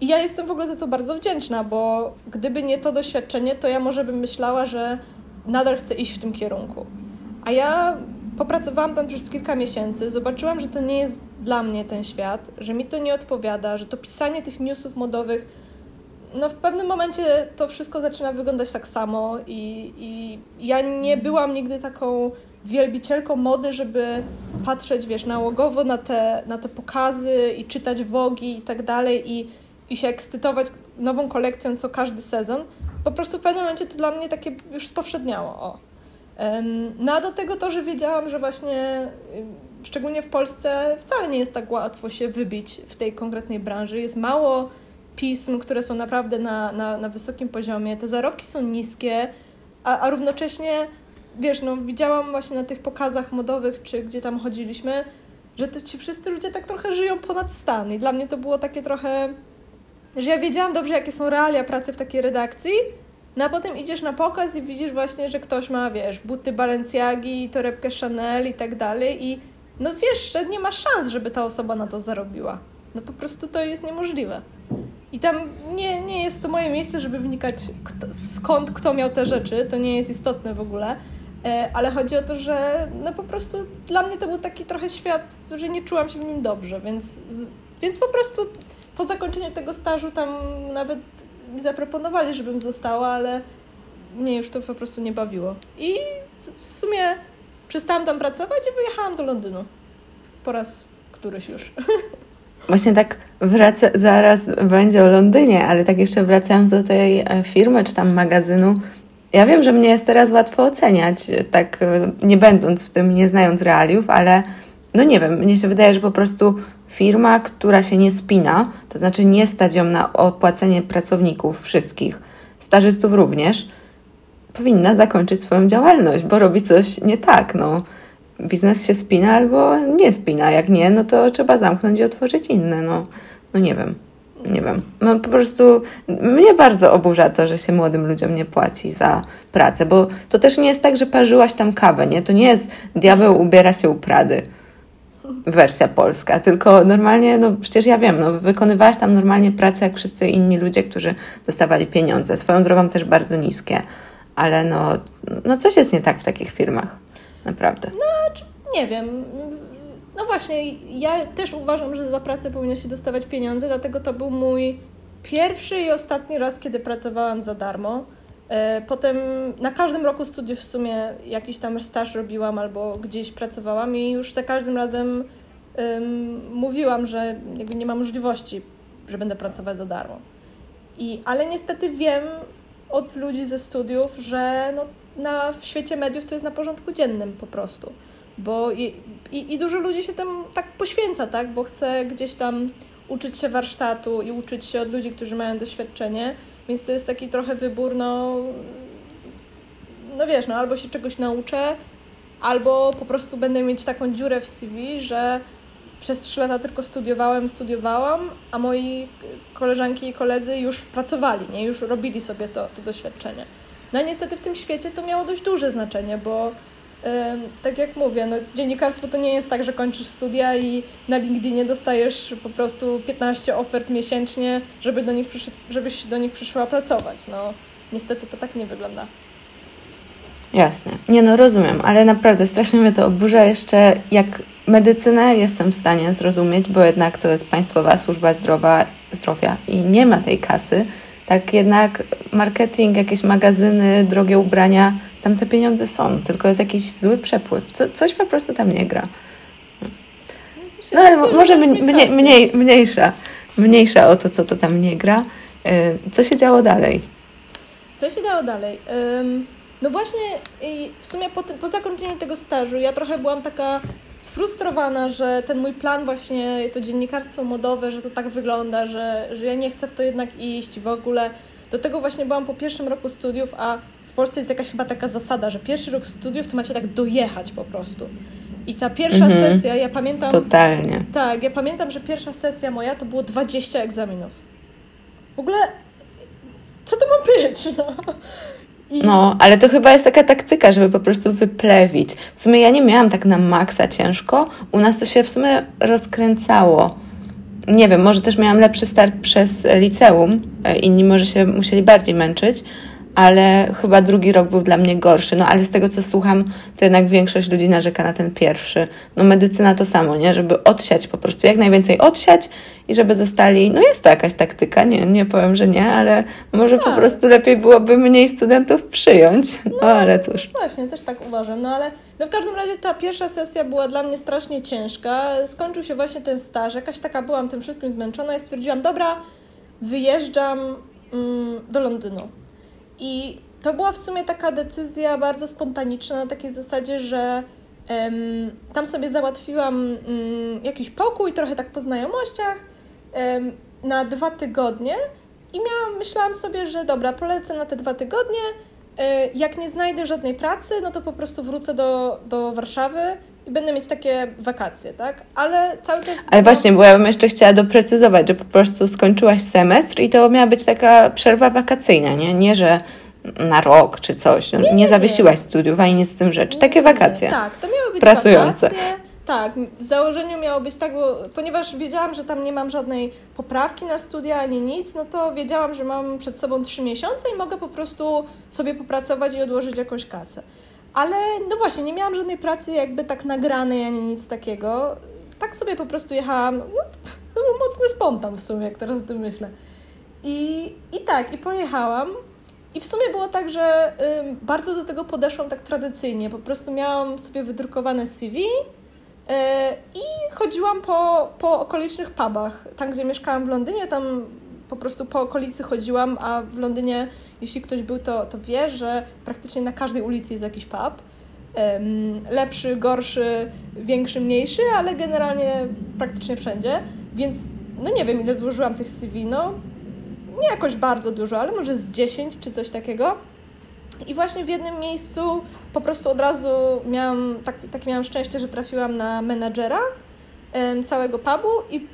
S2: i ja jestem w ogóle za to bardzo wdzięczna, bo gdyby nie to doświadczenie, to ja może bym myślała, że nadal chcę iść w tym kierunku. A ja popracowałam tam przez kilka miesięcy, zobaczyłam, że to nie jest dla mnie ten świat, że mi to nie odpowiada, że to pisanie tych newsów modowych, no w pewnym momencie to wszystko zaczyna wyglądać tak samo i, i ja nie byłam nigdy taką wielbicielką mody, żeby patrzeć, wiesz, nałogowo na te, na te pokazy i czytać wogi i tak dalej i, i się ekscytować nową kolekcją co każdy sezon. Po prostu w pewnym momencie to dla mnie takie już spowszedniało. O. No a do tego to, że wiedziałam, że właśnie szczególnie w Polsce wcale nie jest tak łatwo się wybić w tej konkretnej branży. Jest mało pism, które są naprawdę na, na, na wysokim poziomie. Te zarobki są niskie, a, a równocześnie wiesz, no widziałam właśnie na tych pokazach modowych, czy gdzie tam chodziliśmy, że to ci wszyscy ludzie tak trochę żyją ponad stan. I dla mnie to było takie trochę, że ja wiedziałam dobrze, jakie są realia pracy w takiej redakcji, no a potem idziesz na pokaz i widzisz właśnie, że ktoś ma, wiesz, buty Balenciagi, torebkę Chanel i tak dalej i no wiesz, że nie ma szans, żeby ta osoba na to zarobiła. No po prostu to jest niemożliwe. I tam nie, nie jest to moje miejsce, żeby wnikać kto, skąd kto miał te rzeczy, to nie jest istotne w ogóle. E, ale chodzi o to, że no po prostu dla mnie to był taki trochę świat, że nie czułam się w nim dobrze, więc, więc po prostu po zakończeniu tego stażu tam nawet mi zaproponowali, żebym została, ale mnie już to po prostu nie bawiło. I w sumie przestałam tam pracować i wyjechałam do Londynu. Po raz któryś już. (laughs)
S1: Właśnie tak wraca, zaraz będzie o Londynie, ale tak jeszcze wracając do tej e, firmy czy tam magazynu, ja wiem, że mnie jest teraz łatwo oceniać, tak e, nie będąc w tym, nie znając realiów, ale no nie wiem, mnie się wydaje, że po prostu firma, która się nie spina, to znaczy nie stać ją na opłacenie pracowników wszystkich, stażystów również, powinna zakończyć swoją działalność, bo robi coś nie tak. No. Biznes się spina albo nie spina. Jak nie, no to trzeba zamknąć i otworzyć inne. No, no nie wiem nie wiem, no po prostu mnie bardzo oburza to, że się młodym ludziom nie płaci za pracę, bo to też nie jest tak, że parzyłaś tam kawę, nie? To nie jest diabeł ubiera się u Prady wersja polska, tylko normalnie, no przecież ja wiem, no wykonywałaś tam normalnie pracę jak wszyscy inni ludzie, którzy dostawali pieniądze, swoją drogą też bardzo niskie, ale no, no coś jest nie tak w takich firmach, naprawdę.
S2: No, nie wiem, no właśnie, ja też uważam, że za pracę powinno się dostawać pieniądze, dlatego to był mój pierwszy i ostatni raz, kiedy pracowałam za darmo. E, potem na każdym roku studiów w sumie jakiś tam staż robiłam albo gdzieś pracowałam i już za każdym razem um, mówiłam, że jakby nie ma możliwości, że będę pracować za darmo. I, ale niestety wiem od ludzi ze studiów, że no, na, w świecie mediów to jest na porządku dziennym po prostu bo i, i, i, dużo ludzi się tam tak poświęca, tak, bo chce gdzieś tam uczyć się warsztatu i uczyć się od ludzi, którzy mają doświadczenie, więc to jest taki trochę wybór, no, no wiesz, no albo się czegoś nauczę, albo po prostu będę mieć taką dziurę w CV, że przez trzy lata tylko studiowałem, studiowałam, a moi koleżanki i koledzy już pracowali, nie? już robili sobie to, to doświadczenie. No a niestety w tym świecie to miało dość duże znaczenie, bo tak jak mówię, no, dziennikarstwo to nie jest tak, że kończysz studia i na LinkedInie dostajesz po prostu 15 ofert miesięcznie, żeby do nich żebyś do nich przyszła pracować. No, niestety to tak nie wygląda.
S1: Jasne. Nie no, rozumiem, ale naprawdę strasznie mnie to oburza jeszcze, jak medycynę jestem w stanie zrozumieć, bo jednak to jest państwowa służba zdrowa, zdrowia i nie ma tej kasy. Tak jednak marketing, jakieś magazyny, drogie ubrania, tam te pieniądze są, tylko jest jakiś zły przepływ. Co, coś po prostu tam nie gra. No ale może mniej, mniej, mniejsza, mniejsza o to, co to tam nie gra. Y, co się działo dalej?
S2: Co się działo dalej? No właśnie, w sumie po, po zakończeniu tego stażu ja trochę byłam taka sfrustrowana, że ten mój plan właśnie, to dziennikarstwo modowe, że to tak wygląda, że, że ja nie chcę w to jednak iść w ogóle. Do tego właśnie byłam po pierwszym roku studiów, a Polsce jest jakaś chyba taka zasada, że pierwszy rok studiów to macie tak dojechać po prostu. I ta pierwsza mhm. sesja, ja pamiętam...
S1: Totalnie.
S2: Tak, ja pamiętam, że pierwsza sesja moja to było 20 egzaminów. W ogóle, co to ma być? No?
S1: I... No, ale to chyba jest taka taktyka, żeby po prostu wyplewić. W sumie ja nie miałam tak na maksa ciężko. U nas to się w sumie rozkręcało. Nie wiem, może też miałam lepszy start przez liceum. E, inni może się musieli bardziej męczyć, ale chyba drugi rok był dla mnie gorszy. No ale z tego, co słucham, to jednak większość ludzi narzeka na ten pierwszy. No medycyna to samo, nie? Żeby odsiać po prostu, jak najwięcej odsiać i żeby zostali, no jest to jakaś taktyka, nie, nie powiem, że nie, ale może po prostu lepiej byłoby mniej studentów przyjąć. No, no ale cóż.
S2: Właśnie, też tak uważam, no ale no w każdym razie ta pierwsza sesja była dla mnie strasznie ciężka. Skończył się właśnie ten staż, jakaś taka byłam tym wszystkim zmęczona i stwierdziłam, dobra, wyjeżdżam mm, do Londynu. I to była w sumie taka decyzja bardzo spontaniczna, na takiej zasadzie, że um, tam sobie załatwiłam um, jakiś pokój, trochę tak po znajomościach, um, na dwa tygodnie i miałam, myślałam sobie, że dobra, polecę na te dwa tygodnie. E, jak nie znajdę żadnej pracy, no to po prostu wrócę do, do Warszawy i będę mieć takie wakacje, tak? Ale cały czas.
S1: Ale właśnie, bo ja bym jeszcze chciała doprecyzować, że po prostu skończyłaś semestr i to miała być taka przerwa wakacyjna, nie? Nie, że na rok czy coś. No, nie, nie, nie zawiesiłaś studiów, ani nic z tym rzeczy. Takie wakacje.
S2: Tak, to miały być pracujące. Wakacje. Tak, w założeniu miało być tak, bo ponieważ wiedziałam, że tam nie mam żadnej poprawki na studia ani nic, no to wiedziałam, że mam przed sobą trzy miesiące i mogę po prostu sobie popracować i odłożyć jakąś kasę. Ale no właśnie, nie miałam żadnej pracy jakby tak nagranej ani nic takiego. Tak sobie po prostu jechałam. No, to był mocny spontan w sumie, jak teraz o tym myślę. I, I tak, i pojechałam. I w sumie było tak, że bardzo do tego podeszłam tak tradycyjnie. Po prostu miałam sobie wydrukowane CV y, i chodziłam po, po okolicznych pubach. Tam, gdzie mieszkałam w Londynie, tam po prostu po okolicy chodziłam, a w Londynie, jeśli ktoś był, to, to wie, że praktycznie na każdej ulicy jest jakiś pub. Lepszy, gorszy, większy, mniejszy, ale generalnie praktycznie wszędzie. Więc no nie wiem, ile złożyłam tych CV, no nie jakoś bardzo dużo, ale może z 10 czy coś takiego. I właśnie w jednym miejscu po prostu od razu miałam, tak, takie miałam szczęście, że trafiłam na menadżera całego pubu i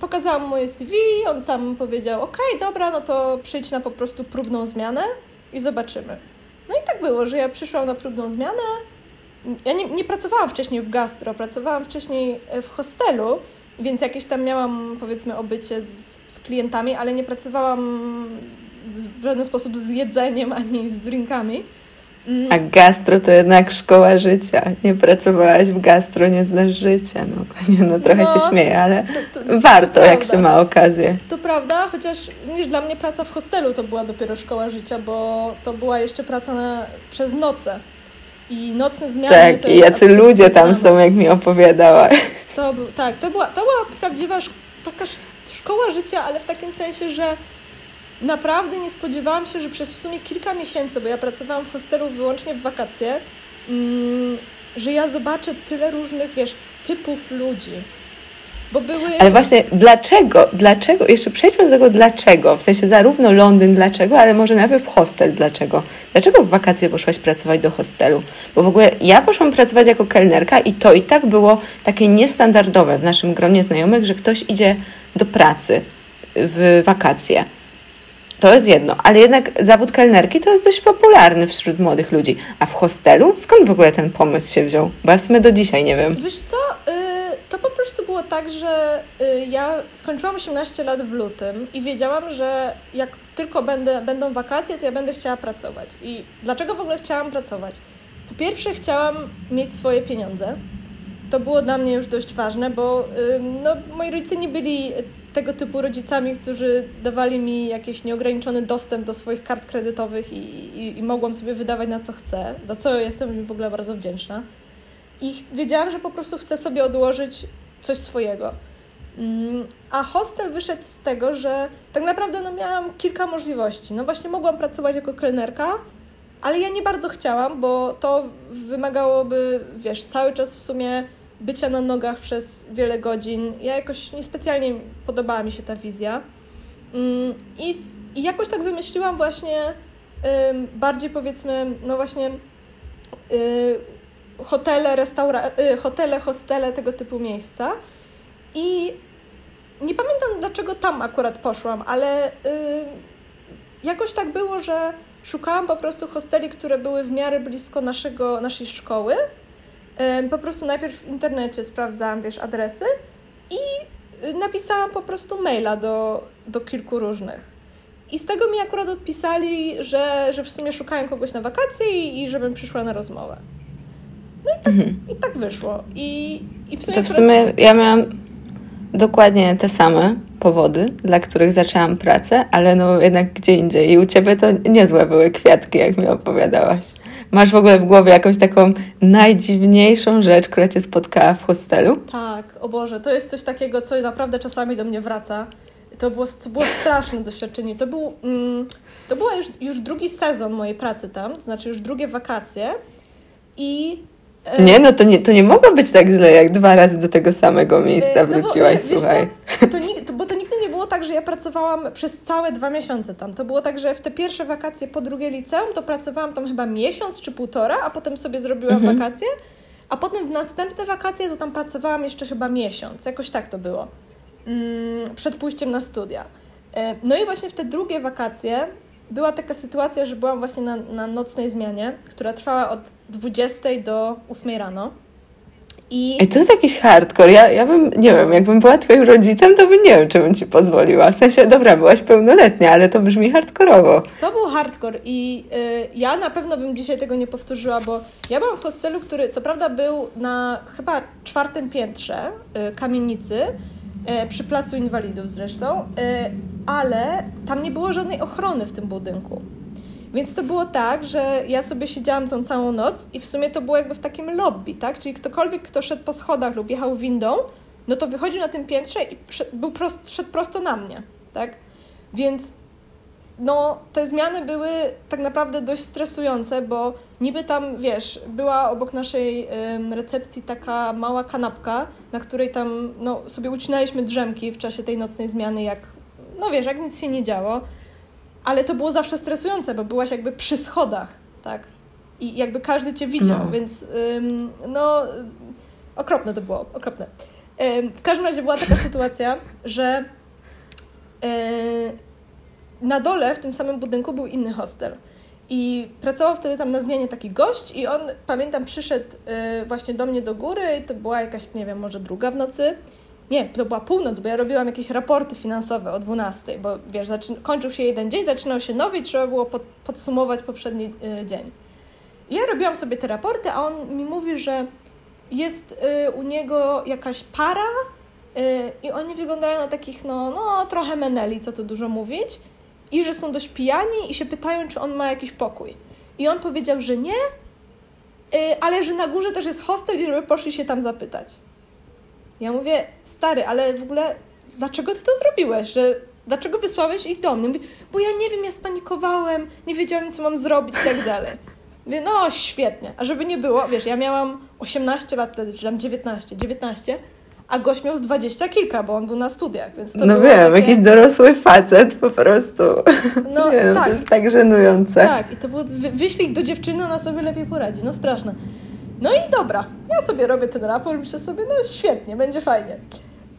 S2: pokazałam moje CV, on tam powiedział, ok, dobra, no to przyjdź na po prostu próbną zmianę i zobaczymy. No i tak było, że ja przyszłam na próbną zmianę. Ja nie, nie pracowałam wcześniej w gastro, pracowałam wcześniej e, w hostelu, więc jakieś tam miałam, powiedzmy, obycie z, z klientami, ale nie pracowałam w żaden sposób z jedzeniem ani z drinkami.
S1: A gastro to jednak szkoła życia. Nie pracowałaś w gastro, nie znasz życia. No, no trochę no, się śmieję, ale to, to, warto, to jak się ma okazję.
S2: To prawda, chociaż wiesz, dla mnie praca w hostelu to była dopiero szkoła życia, bo to była jeszcze praca na, przez noce. I nocne zmiany.
S1: Tak, i jacy ludzie tam są, jak mi opowiadała.
S2: To tak, to była, to była prawdziwa taka szkoła życia, ale w takim sensie, że naprawdę nie spodziewałam się, że przez w sumie kilka miesięcy, bo ja pracowałam w hostelu wyłącznie w wakacje, mm, że ja zobaczę tyle różnych, wiesz, typów ludzi. Bo były...
S1: Ale właśnie dlaczego, dlaczego, jeszcze przejdźmy do tego dlaczego, w sensie zarówno Londyn dlaczego, ale może najpierw hostel dlaczego. Dlaczego w wakacje poszłaś pracować do hostelu? Bo w ogóle ja poszłam pracować jako kelnerka i to i tak było takie niestandardowe w naszym gronie znajomych, że ktoś idzie do pracy w wakacje. To jest jedno, ale jednak zawód kelnerki to jest dość popularny wśród młodych ludzi. A w hostelu? Skąd w ogóle ten pomysł się wziął? Bo ja w sumie do dzisiaj nie wiem.
S2: Wiesz co, y, to po prostu było tak, że y, ja skończyłam 18 lat w lutym i wiedziałam, że jak tylko będę, będą wakacje, to ja będę chciała pracować. I dlaczego w ogóle chciałam pracować? Po pierwsze chciałam mieć swoje pieniądze. To było dla mnie już dość ważne, bo no, moi rodzice nie byli tego typu rodzicami, którzy dawali mi jakiś nieograniczony dostęp do swoich kart kredytowych i, i, i mogłam sobie wydawać na co chcę, za co jestem im w ogóle bardzo wdzięczna. I wiedziałam, że po prostu chcę sobie odłożyć coś swojego. Mm, a hostel wyszedł z tego, że tak naprawdę no, miałam kilka możliwości. No właśnie mogłam pracować jako kelnerka, ale ja nie bardzo chciałam, bo to wymagałoby, wiesz, cały czas w sumie bycia na nogach przez wiele godzin. Ja jakoś niespecjalnie podobała mi się ta wizja. Mm, I, i jakoś tak wymyśliłam właśnie bardziej powiedzmy, no właśnie y, hotele, restaura y, hotele, hostele, tego typu miejsca. I nie pamiętam dlaczego tam akurat poszłam, ale y, jakoś tak było, że szukałam po prostu hosteli, które były w miarę blisko naszego, naszej szkoły. Po prostu najpierw w internecie sprawdzałam, wiesz, adresy i napisałam po prostu maila do, do kilku różnych. I z tego mi akurat odpisali, że, że w sumie szukają kogoś na wakacje i, i żebym przyszła na rozmowę. No i tak, mhm. i tak wyszło. I, i w sumie
S1: to w sumie ja miałam dokładnie te same powody, dla których zaczęłam pracę, ale no jednak gdzie indziej. I u ciebie to niezłe były kwiatki, jak mi opowiadałaś. Masz w ogóle w głowie jakąś taką najdziwniejszą rzecz, która cię spotkała w hostelu?
S2: Tak, o Boże, to jest coś takiego, co naprawdę czasami do mnie wraca. To było, to było straszne doświadczenie. To był, mm, to był już, już drugi sezon mojej pracy tam, to znaczy już drugie wakacje i
S1: nie, no to nie, to nie mogło być tak źle, jak dwa razy do tego samego miejsca e, no wróciłaś, bo, słuchaj.
S2: Co, to, to, bo to nigdy nie było tak, że ja pracowałam przez całe dwa miesiące tam. To było tak, że w te pierwsze wakacje po drugie liceum to pracowałam tam chyba miesiąc czy półtora, a potem sobie zrobiłam mhm. wakacje, a potem w następne wakacje to tam pracowałam jeszcze chyba miesiąc. Jakoś tak to było. Mm, przed pójściem na studia. E, no i właśnie w te drugie wakacje była taka sytuacja, że byłam właśnie na, na nocnej zmianie, która trwała od 20 do 8 rano.
S1: I... Ej, to jest jakiś hardcore. Ja, ja bym, nie wiem, jakbym była twoim rodzicem, to bym nie wiem, czy bym ci pozwoliła. W sensie, dobra, byłaś pełnoletnia, ale to brzmi hardkorowo.
S2: To był hardcore i y, ja na pewno bym dzisiaj tego nie powtórzyła, bo ja byłam w hostelu, który co prawda był na chyba czwartym piętrze y, kamienicy, przy Placu Inwalidów zresztą, e, ale tam nie było żadnej ochrony w tym budynku. Więc to było tak, że ja sobie siedziałam tą całą noc i w sumie to było jakby w takim lobby, tak? Czyli ktokolwiek, kto szedł po schodach lub jechał windą, no to wychodził na tym piętrze i był prost, szedł prosto na mnie, tak? Więc no, te zmiany były tak naprawdę dość stresujące, bo niby tam, wiesz, była obok naszej ym, recepcji taka mała kanapka, na której tam, no, sobie ucinaliśmy drzemki w czasie tej nocnej zmiany, jak, no wiesz, jak nic się nie działo, ale to było zawsze stresujące, bo byłaś jakby przy schodach, tak? I jakby każdy cię widział, no. więc, ym, no, okropne to było, okropne. Ym, w każdym razie była taka sytuacja, że yy, na dole w tym samym budynku był inny hostel. I pracował wtedy tam na zmianie taki gość i on, pamiętam, przyszedł y, właśnie do mnie do góry i to była jakaś, nie wiem, może druga w nocy. Nie, to była północ, bo ja robiłam jakieś raporty finansowe o 12, bo wiesz, kończył się jeden dzień, zaczynał się nowy i trzeba było pod podsumować poprzedni y, dzień. I ja robiłam sobie te raporty, a on mi mówi, że jest y, u niego jakaś para y, i oni wyglądają na takich, no, no trochę meneli, co tu dużo mówić i że są dość pijani i się pytają, czy on ma jakiś pokój. I on powiedział, że nie, yy, ale że na górze też jest hostel i żeby poszli się tam zapytać. Ja mówię, stary, ale w ogóle dlaczego ty to zrobiłeś? Że dlaczego wysłałeś ich do mnie? Mówi, bo ja nie wiem, ja spanikowałem, nie wiedziałem, co mam zrobić i tak dalej. Mówię, no świetnie. A żeby nie było, wiesz, ja miałam 18 lat wtedy, czy tam 19, 19 a gość miał z dwadzieścia kilka, bo on był na studiach, więc to
S1: No wiem, takie... jakiś dorosły facet po prostu. No, (laughs) nie, no tak. to jest tak żenujące.
S2: Tak, i to było, wyślij do dziewczyny, ona sobie lepiej poradzi, no straszne. No i dobra, ja sobie robię ten raport, myślę sobie, no świetnie, będzie fajnie.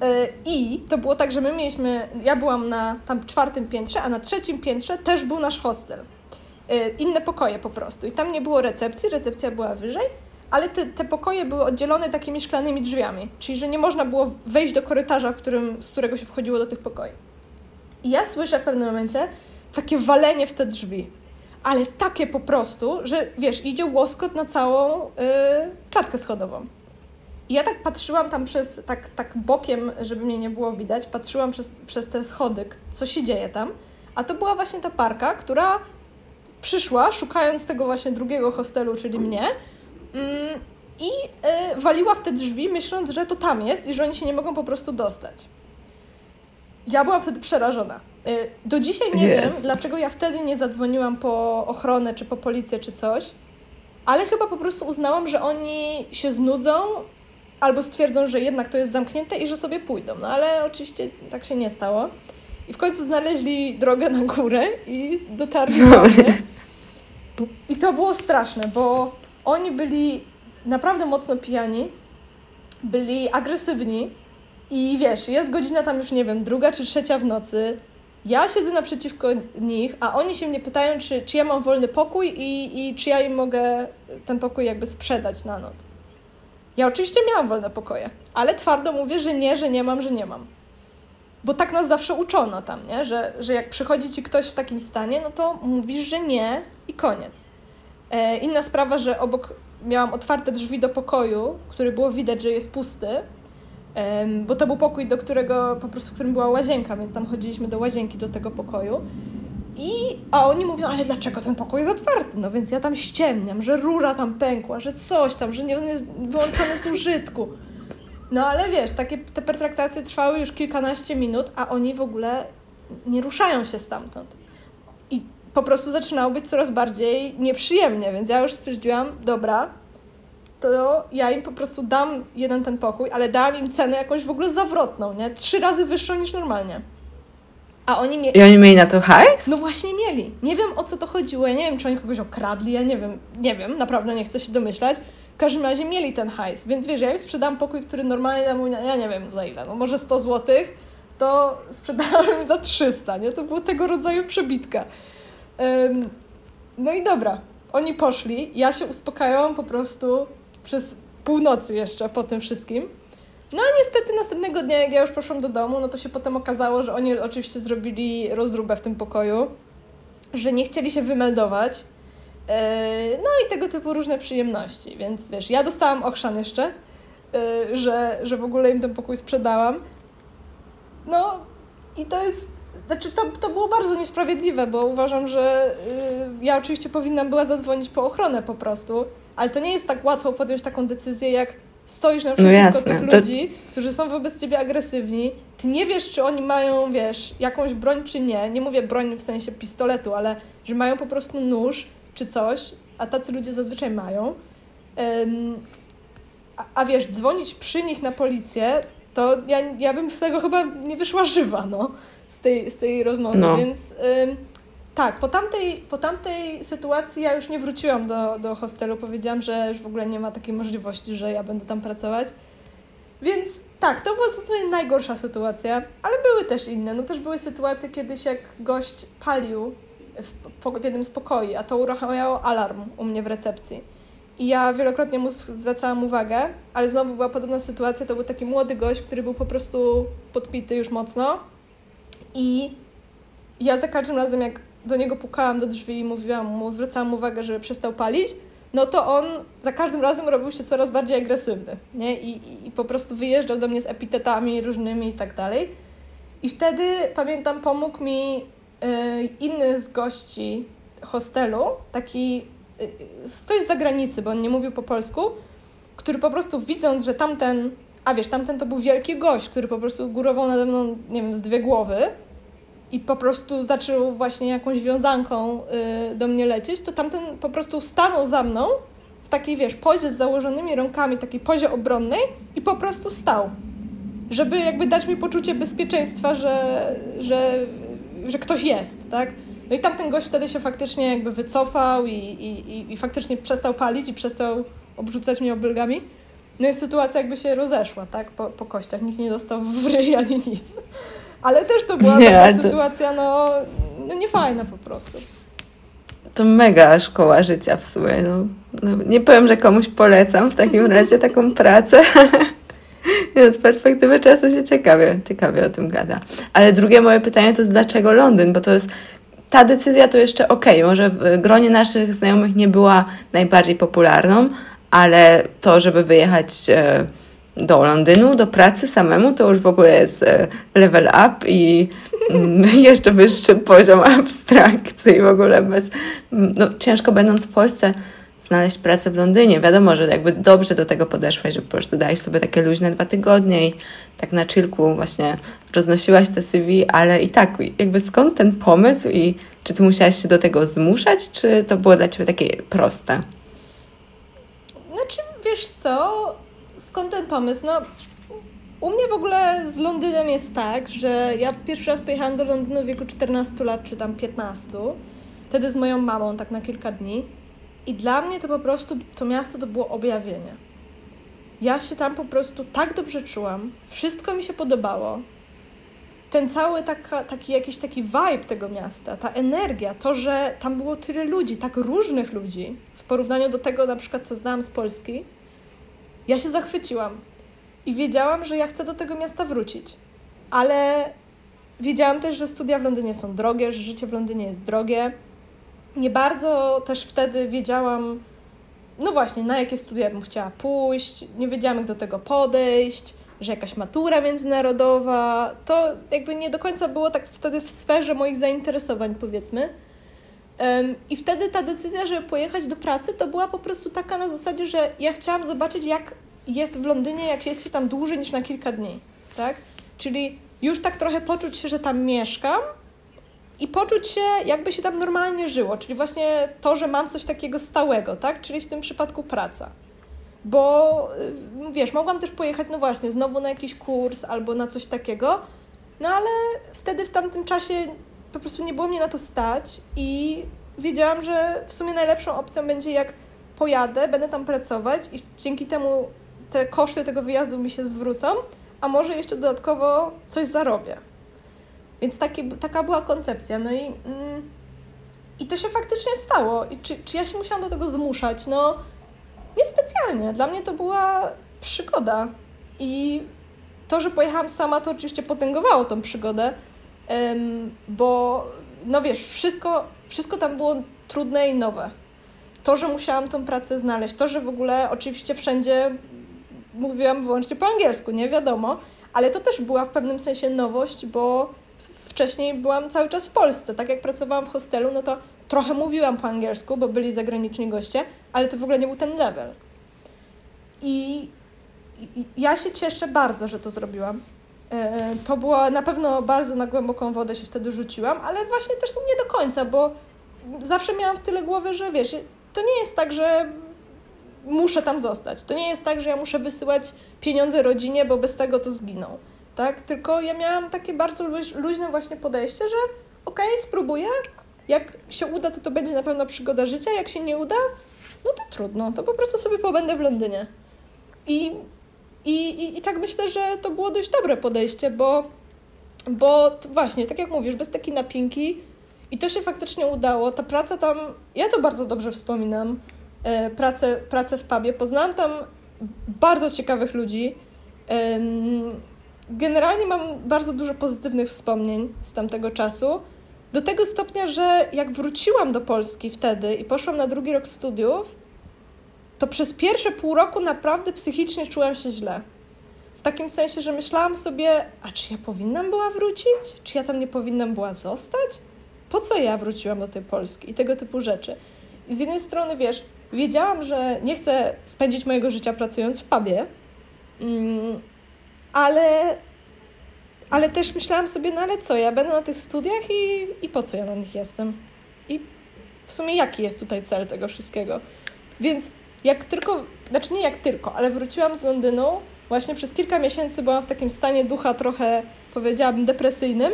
S2: E, I to było tak, że my mieliśmy, ja byłam na tam czwartym piętrze, a na trzecim piętrze też był nasz hostel. E, inne pokoje po prostu. I tam nie było recepcji, recepcja była wyżej ale te, te pokoje były oddzielone takimi szklanymi drzwiami, czyli że nie można było wejść do korytarza, którym, z którego się wchodziło do tych pokoi. I ja słyszę w pewnym momencie takie walenie w te drzwi, ale takie po prostu, że wiesz, idzie łoskot na całą yy, klatkę schodową. I ja tak patrzyłam tam przez, tak, tak bokiem, żeby mnie nie było widać, patrzyłam przez, przez te schody, co się dzieje tam, a to była właśnie ta parka, która przyszła, szukając tego właśnie drugiego hostelu, czyli mnie, I y, waliła w te drzwi, myśląc, że to tam jest i że oni się nie mogą po prostu dostać. Ja byłam wtedy przerażona. Y, do dzisiaj nie yes. wiem, dlaczego ja wtedy nie zadzwoniłam po ochronę, czy po policję, czy coś, ale chyba po prostu uznałam, że oni się znudzą albo stwierdzą, że jednak to jest zamknięte i że sobie pójdą. No ale oczywiście tak się nie stało. I w końcu znaleźli drogę na górę i dotarli do mnie. (laughs) I to było straszne, bo oni byli naprawdę mocno pijani, byli agresywni i wiesz, jest godzina tam już, nie wiem, druga czy trzecia w nocy, ja siedzę naprzeciwko nich, a oni się mnie pytają, czy, czy ja mam wolny pokój i, i czy ja im mogę ten pokój jakby sprzedać na noc. Ja oczywiście miałam wolne pokoje, ale twardo mówię, że nie, że nie mam, że nie mam. Bo tak nas zawsze uczono tam, nie? Że, że jak przychodzi ci ktoś w takim stanie, no to mówisz, że nie i koniec. E, inna sprawa, że obok miałam otwarte drzwi do pokoju, który było widać, że jest pusty, bo to był pokój, do którego po prostu, w którym była łazienka, więc tam chodziliśmy do łazienki, do tego pokoju. I, a oni mówią, ale dlaczego ten pokój jest otwarty? No więc ja tam ściemniam, że rura tam pękła, że coś tam, że nie, on jest wyłączony z użytku. No ale wiesz, takie te pertraktacje trwały już kilkanaście minut, a oni w ogóle nie ruszają się stamtąd. I po prostu zaczynało być coraz bardziej nieprzyjemnie, więc ja już stwierdziłam, dobra, to ja im po prostu dam jeden ten pokój, ale dałam im cenę jakąś w ogóle zawrotną, nie? Trzy razy wyższą niż normalnie. A oni mieli...
S1: I oni mieli na to hajs?
S2: No właśnie mieli. Nie wiem o co to chodziło, ja nie wiem czy oni kogoś okradli, ja nie wiem, nie wiem, naprawdę nie chcę się domyślać. W każdym razie mieli ten hajs, więc wiesz, ja im sprzedam pokój, który normalnie dam, ja nie wiem za ile, no może 100 zł, to sprzedałem za 300, nie? To było tego rodzaju przebitka. No i dobra, oni poszli, ja się uspokajałam po prostu przez północy jeszcze po tym wszystkim. No a niestety następnego dnia, jak ja już poszłam do domu, no to się potem okazało, że oni oczywiście zrobili rozróbę w tym pokoju, że nie chcieli się wymeldować. E, no i tego typu różne przyjemności, więc wiesz, ja dostałam okrzan jeszcze, e, że, że w ogóle im ten pokój sprzedałam. No i to jest, znaczy to, to było bardzo niesprawiedliwe, bo uważam, że y, ja oczywiście powinnam była zadzwonić po ochronę po prostu, ale to nie jest tak łatwo podjąć taką decyzję, jak stoisz na no jasne, tych ludzi, to... którzy są wobec ciebie agresywni, ty nie wiesz, czy oni mają, wiesz, jakąś broń, czy nie. Nie mówię broń w sensie pistoletu, ale że mają po prostu nóż czy coś, a tacy ludzie zazwyczaj mają. Um, a, a, wiesz, dzwonić przy nich na policję, to ja, ja bym z tego chyba nie wyszła żywa, no, z tej, z tej rozmowy, no. więc... Tak, po tamtej, po tamtej sytuacji ja już nie wróciłam do, do hostelu. Powiedziałam, że już w ogóle nie ma takiej możliwości, że ja będę tam pracować. Więc tak, to była zdecydowanie najgorsza sytuacja, ale były też inne. No też były sytuacje kiedyś, jak gość palił w, w jednym z pokoi, a to uruchamiało alarm u mnie w recepcji. I ja wielokrotnie mu zwracałam uwagę, ale znowu była podobna sytuacja. To był taki młody gość, który był po prostu podpity już mocno. I ja za każdym razem, jak do niego pukałam do drzwi i mówiłam mu, zwracałam uwagę, żeby przestał palić, no to on za każdym razem robił się coraz bardziej agresywny, nie? I, i, i po prostu wyjeżdżał do mnie z epitetami różnymi i tak dalej. I wtedy, pamiętam, pomógł mi y, inny z gości hostelu, taki y, ktoś z zagranicy, bo on nie mówił po polsku, który po prostu widząc, że tamten, a wiesz, tamten to był wielki gość, który po prostu górował nade mną, nie wiem, z dwie głowy, i po prostu zaczął właśnie jakąś wiązanką y, do mnie lecieć, to tamten po prostu stanął za mną w takiej, wiesz, pozie z założonymi rękami, takiej pozie obronnej i po prostu stał. Żeby jakby dać mi poczucie bezpieczeństwa, że, że, że ktoś jest, tak? No i tamten gość wtedy się faktycznie jakby wycofał i, i, i faktycznie przestał palić i przestał obrzucać mnie obelgami. No i sytuacja jakby się rozeszła, tak? Po, po kościach. Nikt nie dostał w ryj ani nic. Ale też to była nie, taka to... sytuacja, no, no niefajna po prostu.
S1: To mega szkoła życia w sumie. No. no nie powiem, że komuś polecam w takim (laughs) razie taką pracę. (laughs) No, z perspektywy czasu się ciekawie, ciekawie o tym gada. Ale drugie moje pytanie to jest dlaczego Londyn? Bo to jest ta decyzja to jeszcze ok, może w gronie naszych znajomych nie była najbardziej popularną, ale to, żeby wyjechać e, do Londynu, do pracy samemu, to już w ogóle jest e, level up i mm, (laughs) jeszcze wyższy poziom abstrakcji w ogóle bez, mm, no, ciężko będąc w Polsce znaleźć pracę w Londynie. Wiadomo, że jakby dobrze do tego podeszłaś, że po prostu dałeś sobie takie luźne dwa tygodnie i tak na chillku właśnie roznosiłaś te CV, ale i tak jakby skąd ten pomysł i czy ty musiałaś się do tego zmuszać, czy to było dla ciebie takie proste?
S2: Znaczy, wiesz co, skąd ten pomysł? No, u mnie w ogóle z Londynem jest tak, że ja pierwszy raz pojechałam do Londynu w wieku 14 lat, czy tam 15. Wtedy z moją mamą, tak na kilka dni. I dla mnie to po prostu, to miasto to było objawienie. Ja się tam po prostu tak dobrze czułam, wszystko mi się podobało. Ten cały taka, taki jakiś taki vibe tego miasta, ta energia, to, że tam było tyle ludzi, tak różnych ludzi, w porównaniu do tego na przykład, co znałam z Polski, ja się zachwyciłam. I wiedziałam, że ja chcę do tego miasta wrócić. Ale wiedziałam też, że studia w Londynie są drogie, że życie w Londynie jest drogie. Nie bardzo też wtedy wiedziałam, no właśnie, na jakie studia bym chciała pójść, nie wiedziałam, jak do tego podejść, że jakaś matura międzynarodowa, to jakby nie do końca było tak wtedy w sferze moich zainteresowań, powiedzmy. I wtedy ta decyzja, żeby pojechać do pracy, to była po prostu taka na zasadzie, że ja chciałam zobaczyć, jak jest w Londynie, jak jest się tam dłużej niż na kilka dni, tak? Czyli już tak trochę poczuć się, że tam mieszkam i poczuć się, jakby się tam normalnie żyło, czyli właśnie to, że mam coś takiego stałego, tak? Czyli w tym przypadku praca. Bo y, wiesz, mogłam też pojechać, no właśnie, znowu na jakiś kurs albo na coś takiego, no ale wtedy w tamtym czasie po prostu nie było mnie na to stać i wiedziałam, że w sumie najlepszą opcją będzie jak pojadę, będę tam pracować i dzięki temu te koszty tego wyjazdu mi się zwrócą, a może jeszcze dodatkowo coś zarobię. Więc taki, taka była koncepcja. No i, mm, i to się faktycznie stało. I czy, czy ja się musiałam do tego zmuszać? No, niespecjalnie. Dla mnie to była przygoda. I to, że pojechałam sama, to oczywiście potęgowało tą przygodę, bo no wiesz, wszystko, wszystko tam było trudne i nowe. To, że musiałam tą pracę znaleźć, to, że w ogóle oczywiście wszędzie mówiłam wyłącznie po angielsku, nie wiadomo, ale to też była w pewnym sensie nowość, bo wcześniej byłam cały czas w Polsce. Tak jak pracowałam w hostelu, no to trochę mówiłam po angielsku, bo byli zagraniczni goście, ale to w ogóle nie był ten level. I, i ja się cieszę bardzo, że to zrobiłam. E, to było na pewno bardzo na głęboką wodę się wtedy rzuciłam, ale właśnie też nie do końca, bo zawsze miałam w tyle głowy, że wiesz, to nie jest tak, że muszę tam zostać. To nie jest tak, że ja muszę wysyłać pieniądze rodzinie, bo bez tego to zginą. Tak? Tylko ja miałam takie bardzo luźne właśnie podejście, że okej, okay, spróbuję. Jak się uda, to to będzie na pewno przygoda życia. Jak się nie uda, no to trudno. To po prostu sobie pobędę w Londynie. I, i, i, i tak myślę, że to było dość dobre podejście, bo, bo właśnie, tak jak mówisz, bez takiej napinki i to się faktycznie udało. Ta praca tam, ja to bardzo dobrze wspominam. E, pracę, pracę w pubie. Poznałam tam bardzo ciekawych ludzi. Generalnie mam bardzo dużo pozytywnych wspomnień z tamtego czasu. Do tego stopnia, że jak wróciłam do Polski wtedy i poszłam na drugi rok studiów, to przez pierwsze pół roku naprawdę psychicznie czułam się źle. W takim sensie, że myślałam sobie, a czy ja powinnam była wrócić? Czy ja tam nie powinnam była zostać? Po co ja wróciłam do tej Polski? I tego typu rzeczy. I z jednej strony, wiesz, wiedziałam, że nie chcę spędzić mojego życia pracując w pubie, mm, ale, ale też myślałam sobie, no ale co, ja będę na tych studiach i, i po co ja na nich jestem? I w sumie jaki jest tutaj cel tego wszystkiego? Więc jak tylko, znaczy nie jak tylko, ale wróciłam z Londynu, właśnie przez kilka miesięcy byłam w takim stanie ducha trochę, powiedziałabym, depresyjnym,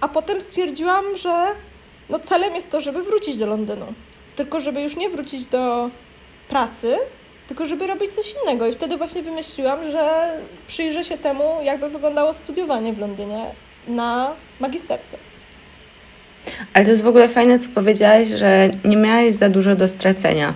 S2: a potem stwierdziłam, że no celem jest to, żeby wrócić do Londynu tylko żeby już nie wrócić do pracy, tylko żeby robić coś innego. I wtedy właśnie wymyśliłam, że przyjrzę się temu, jakby wyglądało studiowanie w Londynie na magisterce.
S1: Ale to jest w ogóle fajne, co powiedziałaś, że nie miałaś za dużo do stracenia.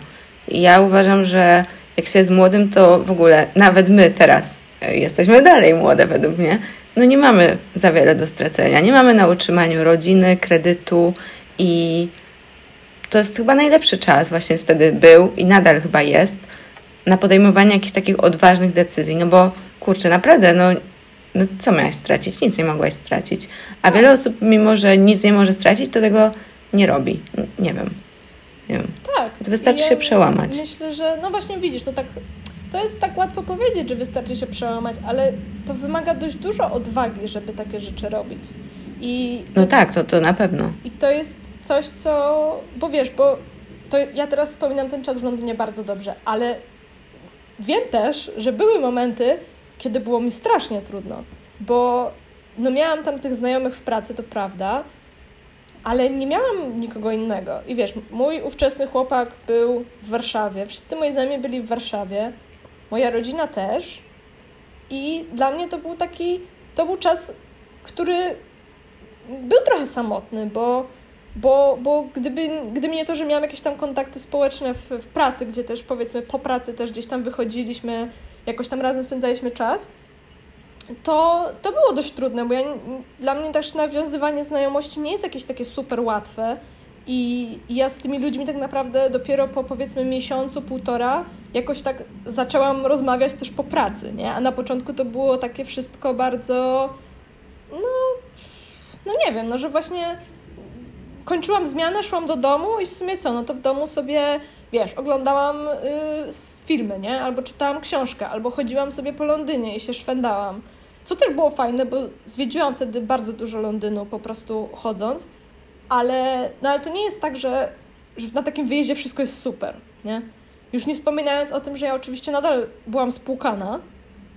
S1: Ja uważam, że jak się jest młodym, to w ogóle nawet my teraz e, jesteśmy dalej młode według mnie, no nie mamy za wiele do stracenia. Nie mamy na utrzymaniu rodziny, kredytu i to jest chyba najlepszy czas, właśnie wtedy był i nadal chyba jest, na podejmowanie jakichś takich odważnych decyzji, no bo kurczę, naprawdę, no, no co miałaś stracić? Nic nie mogłaś stracić. A wiele osób, mimo że nic nie może stracić, to tego nie robi. Nie wiem. Nie wiem.
S2: Tak.
S1: Wystarczy ja się przełamać.
S2: Myślę, że no właśnie widzisz, to tak to jest tak łatwo powiedzieć, że wystarczy się przełamać, ale to wymaga dość dużo odwagi, żeby takie rzeczy robić.
S1: I no tak, to, to na pewno.
S2: I to jest coś, co. Bo wiesz, bo to ja teraz wspominam ten czas w Londynie bardzo dobrze, ale wiem też, że były momenty, kiedy było mi strasznie trudno, bo no miałam tam tych znajomych w pracy, to prawda, ale nie miałam nikogo innego. I wiesz, mój ówczesny chłopak był w Warszawie, wszyscy moi znajomi byli w Warszawie, moja rodzina też. I dla mnie to był taki, to był czas, który był trochę samotny, bo, bo, bo gdyby, gdyby nie to, że miałam jakieś tam kontakty społeczne w, w pracy, gdzie też powiedzmy po pracy też gdzieś tam wychodziliśmy, jakoś tam razem spędzaliśmy czas, to, to było dość trudne, bo ja, dla mnie też nawiązywanie znajomości nie jest jakieś takie super łatwe. I, ja z tymi ludźmi tak naprawdę dopiero po powiedzmy miesiącu, półtora jakoś tak zaczęłam rozmawiać też po pracy, nie? A na początku to było takie wszystko bardzo, no, no nie wiem, no że właśnie kończyłam zmianę, szłam do domu i w sumie co, no to w domu sobie, wiesz, oglądałam y, filmy, nie? Albo czytałam książkę, albo chodziłam sobie po Londynie i się szwendałam. Co też było fajne, bo zwiedziłam wtedy bardzo dużo Londynu po prostu chodząc, ale, no ale to nie jest tak, że, że na takim wyjeździe wszystko jest super, nie? Już nie wspominając o tym, że ja oczywiście nadal byłam spłukana,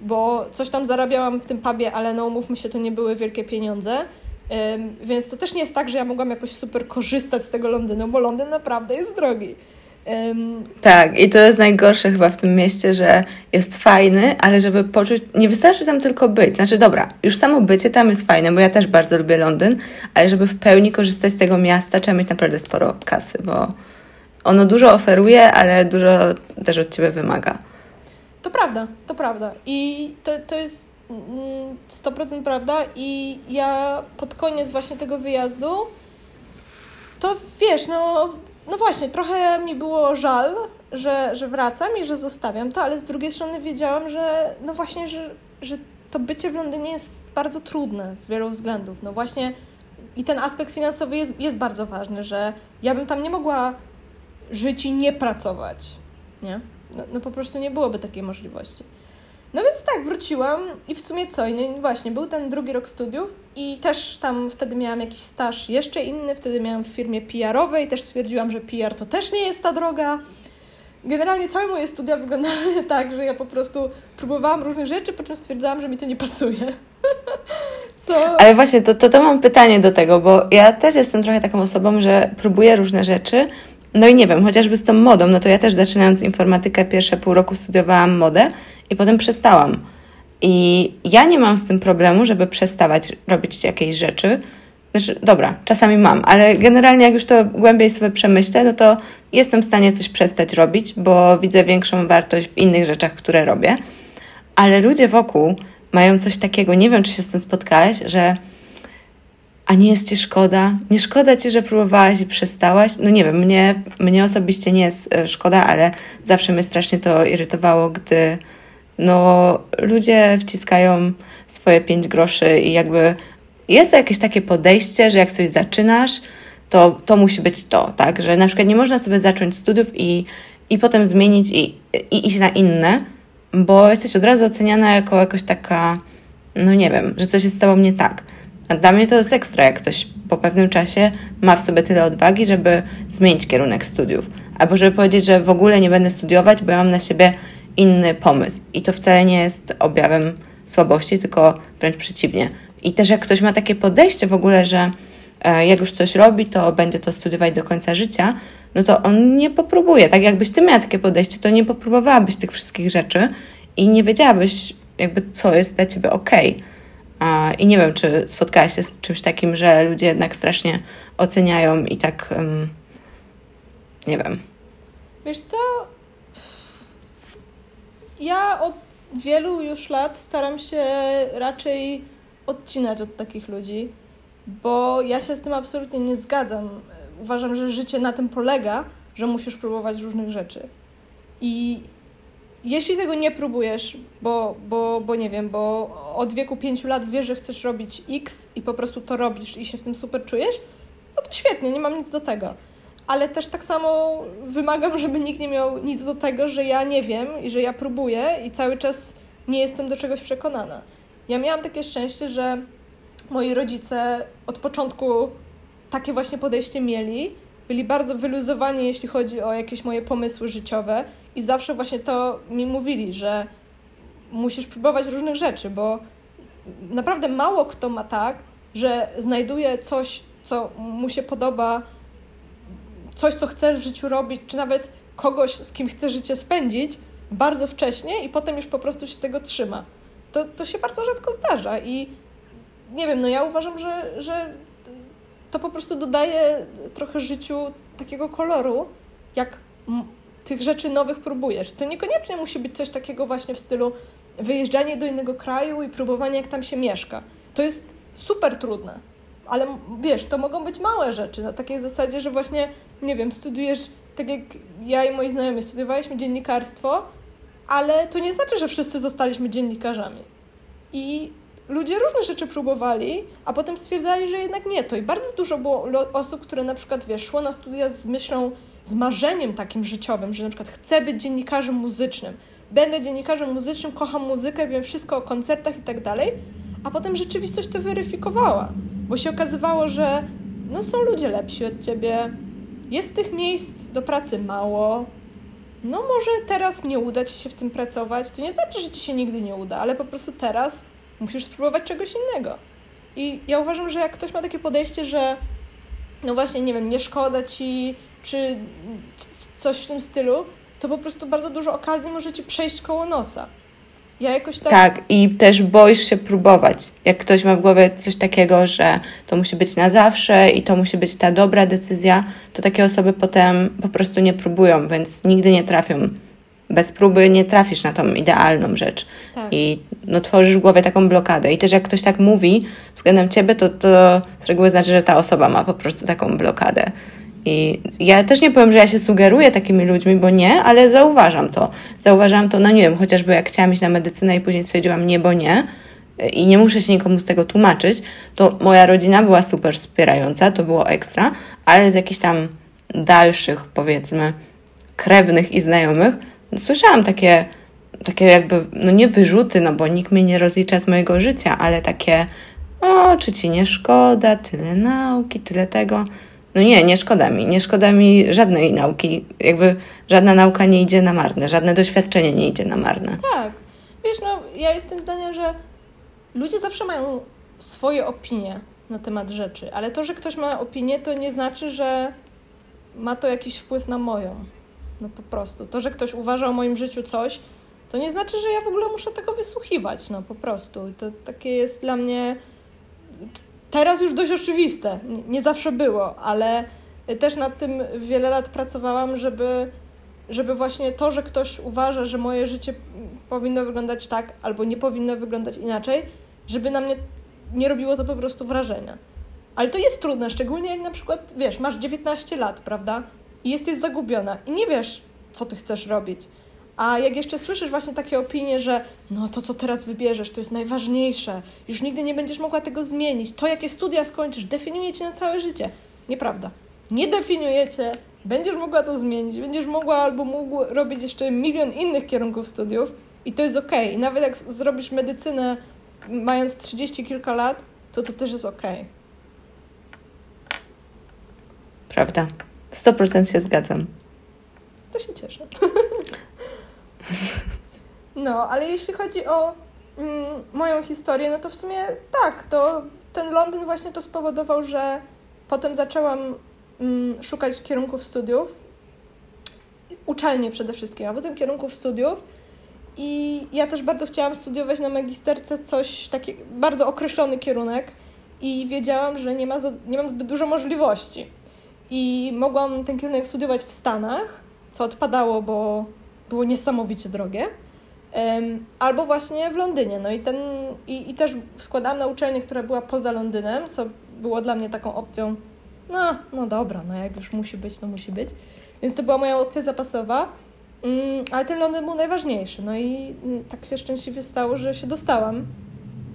S2: bo coś tam zarabiałam w tym pubie, ale no umówmy się, to nie były wielkie pieniądze. Więc to też nie jest tak, że ja mogłam jakoś super korzystać z tego Londynu, bo Londyn naprawdę jest drogi.
S1: Um, tak, i to jest najgorsze chyba w tym mieście, że jest fajny, ale żeby poczuć, nie wystarczy tam tylko być. Znaczy, dobra, już samo bycie tam jest fajne, bo ja też bardzo lubię Londyn, ale żeby w pełni korzystać z tego miasta, trzeba mieć naprawdę sporo kasy, bo ono dużo oferuje, ale dużo też od ciebie wymaga.
S2: To prawda, to prawda. I to, to jest 100% mm, prawda. I ja pod koniec właśnie tego wyjazdu, to wiesz, no, no właśnie, trochę mi było żal, że, że wracam i że zostawiam to, ale z drugiej strony wiedziałam, że no właśnie, że, że to bycie w Londynie jest bardzo trudne z wielu względów. No właśnie i ten aspekt finansowy jest, jest bardzo ważny, że ja bym tam nie mogła żyć i nie pracować, nie? No, no po prostu nie byłoby takiej możliwości. No więc tak, wróciłam i w sumie co? No właśnie, był ten drugi rok studiów i też tam wtedy miałam jakiś staż jeszcze inny, wtedy miałam w firmie PR-owej, też stwierdziłam, że PR to też nie jest ta droga. Generalnie całe moje studia wyglądały (laughs) tak, że ja po prostu próbowałam różnych rzeczy, po czym stwierdzałam, że mi to nie pasuje. (laughs)
S1: Co? Ale właśnie, to, to, to mam pytanie do tego, bo ja też jestem trochę taką osobą, że próbuję różne rzeczy, no i nie wiem, chociażby z tą modą, no to ja też zaczynając informatykę pierwsze pół roku studiowałam modę i potem przestałam. I ja nie mam z tym problemu, żeby przestawać robić jakieś rzeczy. Znaczy, dobra, czasami mam, ale generalnie jak już to głębiej sobie przemyślę, no to jestem w stanie coś przestać robić, bo widzę większą wartość w innych rzeczach, które robię. Ale ludzie wokół mają coś takiego, nie wiem, czy się z tym spotkałaś, że a nie jest ci szkoda? Nie szkoda ci, że próbowałaś i przestałaś? No nie wiem, mnie, mnie osobiście nie jest e, szkoda, ale zawsze mnie strasznie to irytowało, gdy no, ludzie wciskają swoje pięć groszy i jakby jest jakieś takie podejście, że jak coś zaczynasz, to, to musi być to, tak? Że na przykład nie można sobie zacząć studiów i, i potem zmienić i, i iść na inne, bo jesteś od razu oceniana jako jakoś taka, no nie wiem, że coś jest z tobą nie tak. A dla mnie to jest ekstra, jak ktoś po pewnym czasie ma w sobie tyle odwagi, żeby zmienić kierunek studiów. Albo żeby powiedzieć, że w ogóle nie będę studiować, bo ja mam na siebie inny pomysł. I to wcale nie jest objawem słabości, tylko wręcz przeciwnie. I też jak ktoś ma takie podejście w ogóle, że e, jak już coś robi, to będzie to studiować do końca życia, no to on nie popróbuje. Tak jakbyś ty miała takie podejście, to nie popróbowałabyś tych wszystkich rzeczy i nie wiedziałabyś jakby co jest dla ciebie. Okay. I nie wiem, czy spotkałaś się z czymś takim, że ludzie jednak strasznie oceniają i tak. Um, nie wiem.
S2: Wiesz co? Ja od wielu już lat staram się raczej odcinać od takich ludzi, bo ja się z tym absolutnie nie zgadzam. Uważam, że życie na tym polega, że musisz próbować różnych rzeczy. I jeśli tego nie próbujesz, bo, bo, bo nie wiem, bo od wieku pięciu lat wiesz, że chcesz robić X i po prostu to robisz i się w tym super czujesz, no to świetnie, nie mam nic do tego. Ale też tak samo wymagam, żeby nikt nie miał nic do tego, że ja nie wiem i że ja próbuję i cały czas nie jestem do czegoś przekonana. Ja miałam takie szczęście, że moi rodzice od początku takie właśnie podejście mieli, byli bardzo wyluzowani, jeśli chodzi o jakieś moje pomysły życiowe i zawsze właśnie to mi mówili, że musisz próbować różnych rzeczy, bo naprawdę mało kto ma tak, że znajduje coś, co mu się podoba, coś, co chce w życiu robić, czy nawet kogoś, z kim chce życie spędzić, bardzo wcześnie i potem już po prostu się tego trzyma. To, to się bardzo rzadko zdarza i nie wiem, no ja uważam, że, że to po prostu dodaje trochę życiu takiego koloru, jak tych rzeczy nowych próbujesz. To niekoniecznie musi być coś takiego właśnie w stylu wyjeżdżanie do innego kraju i próbowanie, jak tam się mieszka. To jest super trudne. Ale wiesz, to mogą być małe rzeczy, na takiej zasadzie, że właśnie, nie wiem, studiujesz, tak jak ja i moi znajomi, studiowaliśmy dziennikarstwo, ale to nie znaczy, że wszyscy zostaliśmy dziennikarzami. I ludzie różne rzeczy próbowali, a potem stwierdzali, że jednak nie to. I bardzo dużo było osób, które na przykład, wiesz, szło na studia z myślą, z marzeniem takim życiowym, że na przykład chcę być dziennikarzem muzycznym. Będę dziennikarzem muzycznym, kocham muzykę, wiem wszystko o koncertach i tak dalej, a potem rzeczywistość to weryfikowała, bo się okazywało, że no są ludzie lepsi od ciebie, jest tych miejsc do pracy mało, no może teraz nie uda ci się w tym pracować, to nie znaczy, że ci się nigdy nie uda, ale po prostu teraz musisz spróbować czegoś innego. I ja uważam, że jak ktoś ma takie podejście, że no właśnie, nie wiem, nie szkoda ci, czy coś w tym stylu, to po prostu bardzo dużo okazji może ci przejść koło nosa. Ja jakoś tak...
S1: tak, i też boisz się próbować. Jak ktoś ma w głowie coś takiego, że to musi być na zawsze i to musi być ta dobra decyzja, to takie osoby potem po prostu nie próbują, więc nigdy nie trafią. Bez próby nie trafisz na tą idealną rzecz. Tak. I no, tworzysz w głowie taką blokadę. I też jak ktoś tak mówi względem ciebie, to, to z reguły znaczy, że ta osoba ma po prostu taką blokadę. I ja też nie powiem, że ja się sugeruję takimi ludźmi, bo nie, ale zauważam to. Zauważam to, no nie wiem, chociażby jak chciałam iść na medycynę i później stwierdziłam nie, bo nie i nie muszę się nikomu z tego tłumaczyć, to moja rodzina była super wspierająca, to było ekstra, ale z jakichś tam dalszych, powiedzmy, krewnych i znajomych, no, słyszałam takie, takie jakby, no nie wyrzuty, no bo nikt mnie nie rozlicza z mojego życia, ale takie, o, czy ci nie szkoda, tyle nauki, tyle tego. No nie, nie szkoda mi. Nie szkoda mi żadnej nauki. Jakby żadna nauka nie idzie na marne, żadne doświadczenie nie idzie na marne.
S2: Tak. Wiesz, no ja jestem zdania, że ludzie zawsze mają swoje opinie na temat rzeczy, ale to, że ktoś ma opinię, to nie znaczy, że ma to jakiś wpływ na moją. No po prostu. To, że ktoś uważa o moim życiu coś, to nie znaczy, że ja w ogóle muszę tego wysłuchiwać, no po prostu. I to takie jest dla mnie teraz już dość oczywiste. Nie, zawsze było, ale też nad tym wiele lat pracowałam, żeby, żeby właśnie to, że ktoś uważa, że moje życie powinno wyglądać tak albo nie powinno wyglądać inaczej, żeby na mnie nie robiło to po prostu wrażenia. Ale to jest trudne, szczególnie jak na przykład, wiesz, masz 19 lat, prawda? I jesteś zagubiona i nie wiesz, co ty chcesz robić. A jak jeszcze słyszysz właśnie takie opinie, że no to, co teraz wybierzesz, to jest najważniejsze, już nigdy nie będziesz mogła tego zmienić, to jakie studia skończysz, definiuje cię na całe życie. Nieprawda. Nie definiuje cię, będziesz mogła to zmienić, będziesz mogła albo mógł robić jeszcze milion innych kierunków studiów i to jest ok. I nawet jak zrobisz medycynę mając trzydzieści kilka lat, to to też jest ok.
S1: Prawda. 100% się zgadzam.
S2: To się cieszę. (laughs) No, ale jeśli chodzi o mm, moją historię, no to w sumie tak, to ten Londyn właśnie to spowodował, że potem zaczęłam mm, szukać kierunków studiów, uczelnie przede wszystkim, a potem kierunków studiów. I ja też bardzo chciałam studiować na magisterce coś taki bardzo określony kierunek i wiedziałam, że nie, ma za, nie mam zbyt dużo możliwości. I mogłam ten kierunek studiować w Stanach, co odpadało, bo było niesamowicie drogie. Albo właśnie w Londynie. No i, ten, i, i też składałam na uczelnię, która była poza Londynem, co było dla mnie taką opcją, no, no dobra, no jak już musi być, to musi być. Więc to była moja opcja zapasowa. Mm, ale ten Londyn był najważniejszy. No i mm, tak się szczęśliwie stało, że się dostałam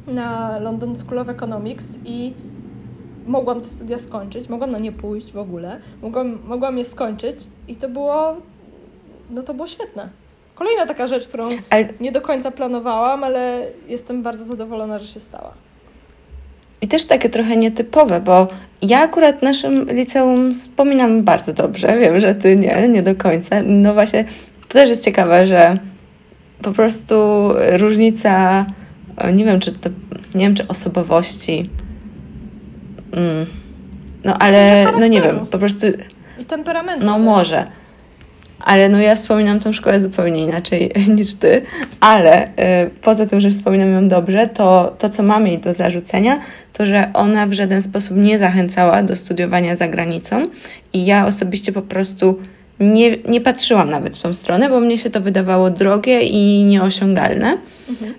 S2: na London School of Economics i mogłam te studia skończyć, mogłam na nie pójść w ogóle, mogłam, mogłam je skończyć i to było no to było świetne. Kolejna taka rzecz, którą ale... nie do końca planowałam, ale jestem bardzo zadowolona, że się stała.
S1: I też takie trochę nietypowe, bo ja akurat naszym liceum wspominam bardzo dobrze. Wiem, że ty nie, nie do końca. No właśnie, to też jest ciekawe, że po prostu różnica, nie wiem, czy to, nie wiem, czy osobowości. Mm. No ale, no nie wiem, po prostu.
S2: I temperamentu.
S1: No może ale no ja wspominam tą szkołę zupełnie inaczej (laughs) niż ty, ale y, poza tym, że wspominam ją dobrze, to to, co mam jej do zarzucenia, to, że ona w żaden sposób nie zachęcała do studiowania za granicą i ja osobiście po prostu nie, nie patrzyłam nawet w tą stronę, bo mnie się to wydawało drogie i nieosiągalne. Mhm.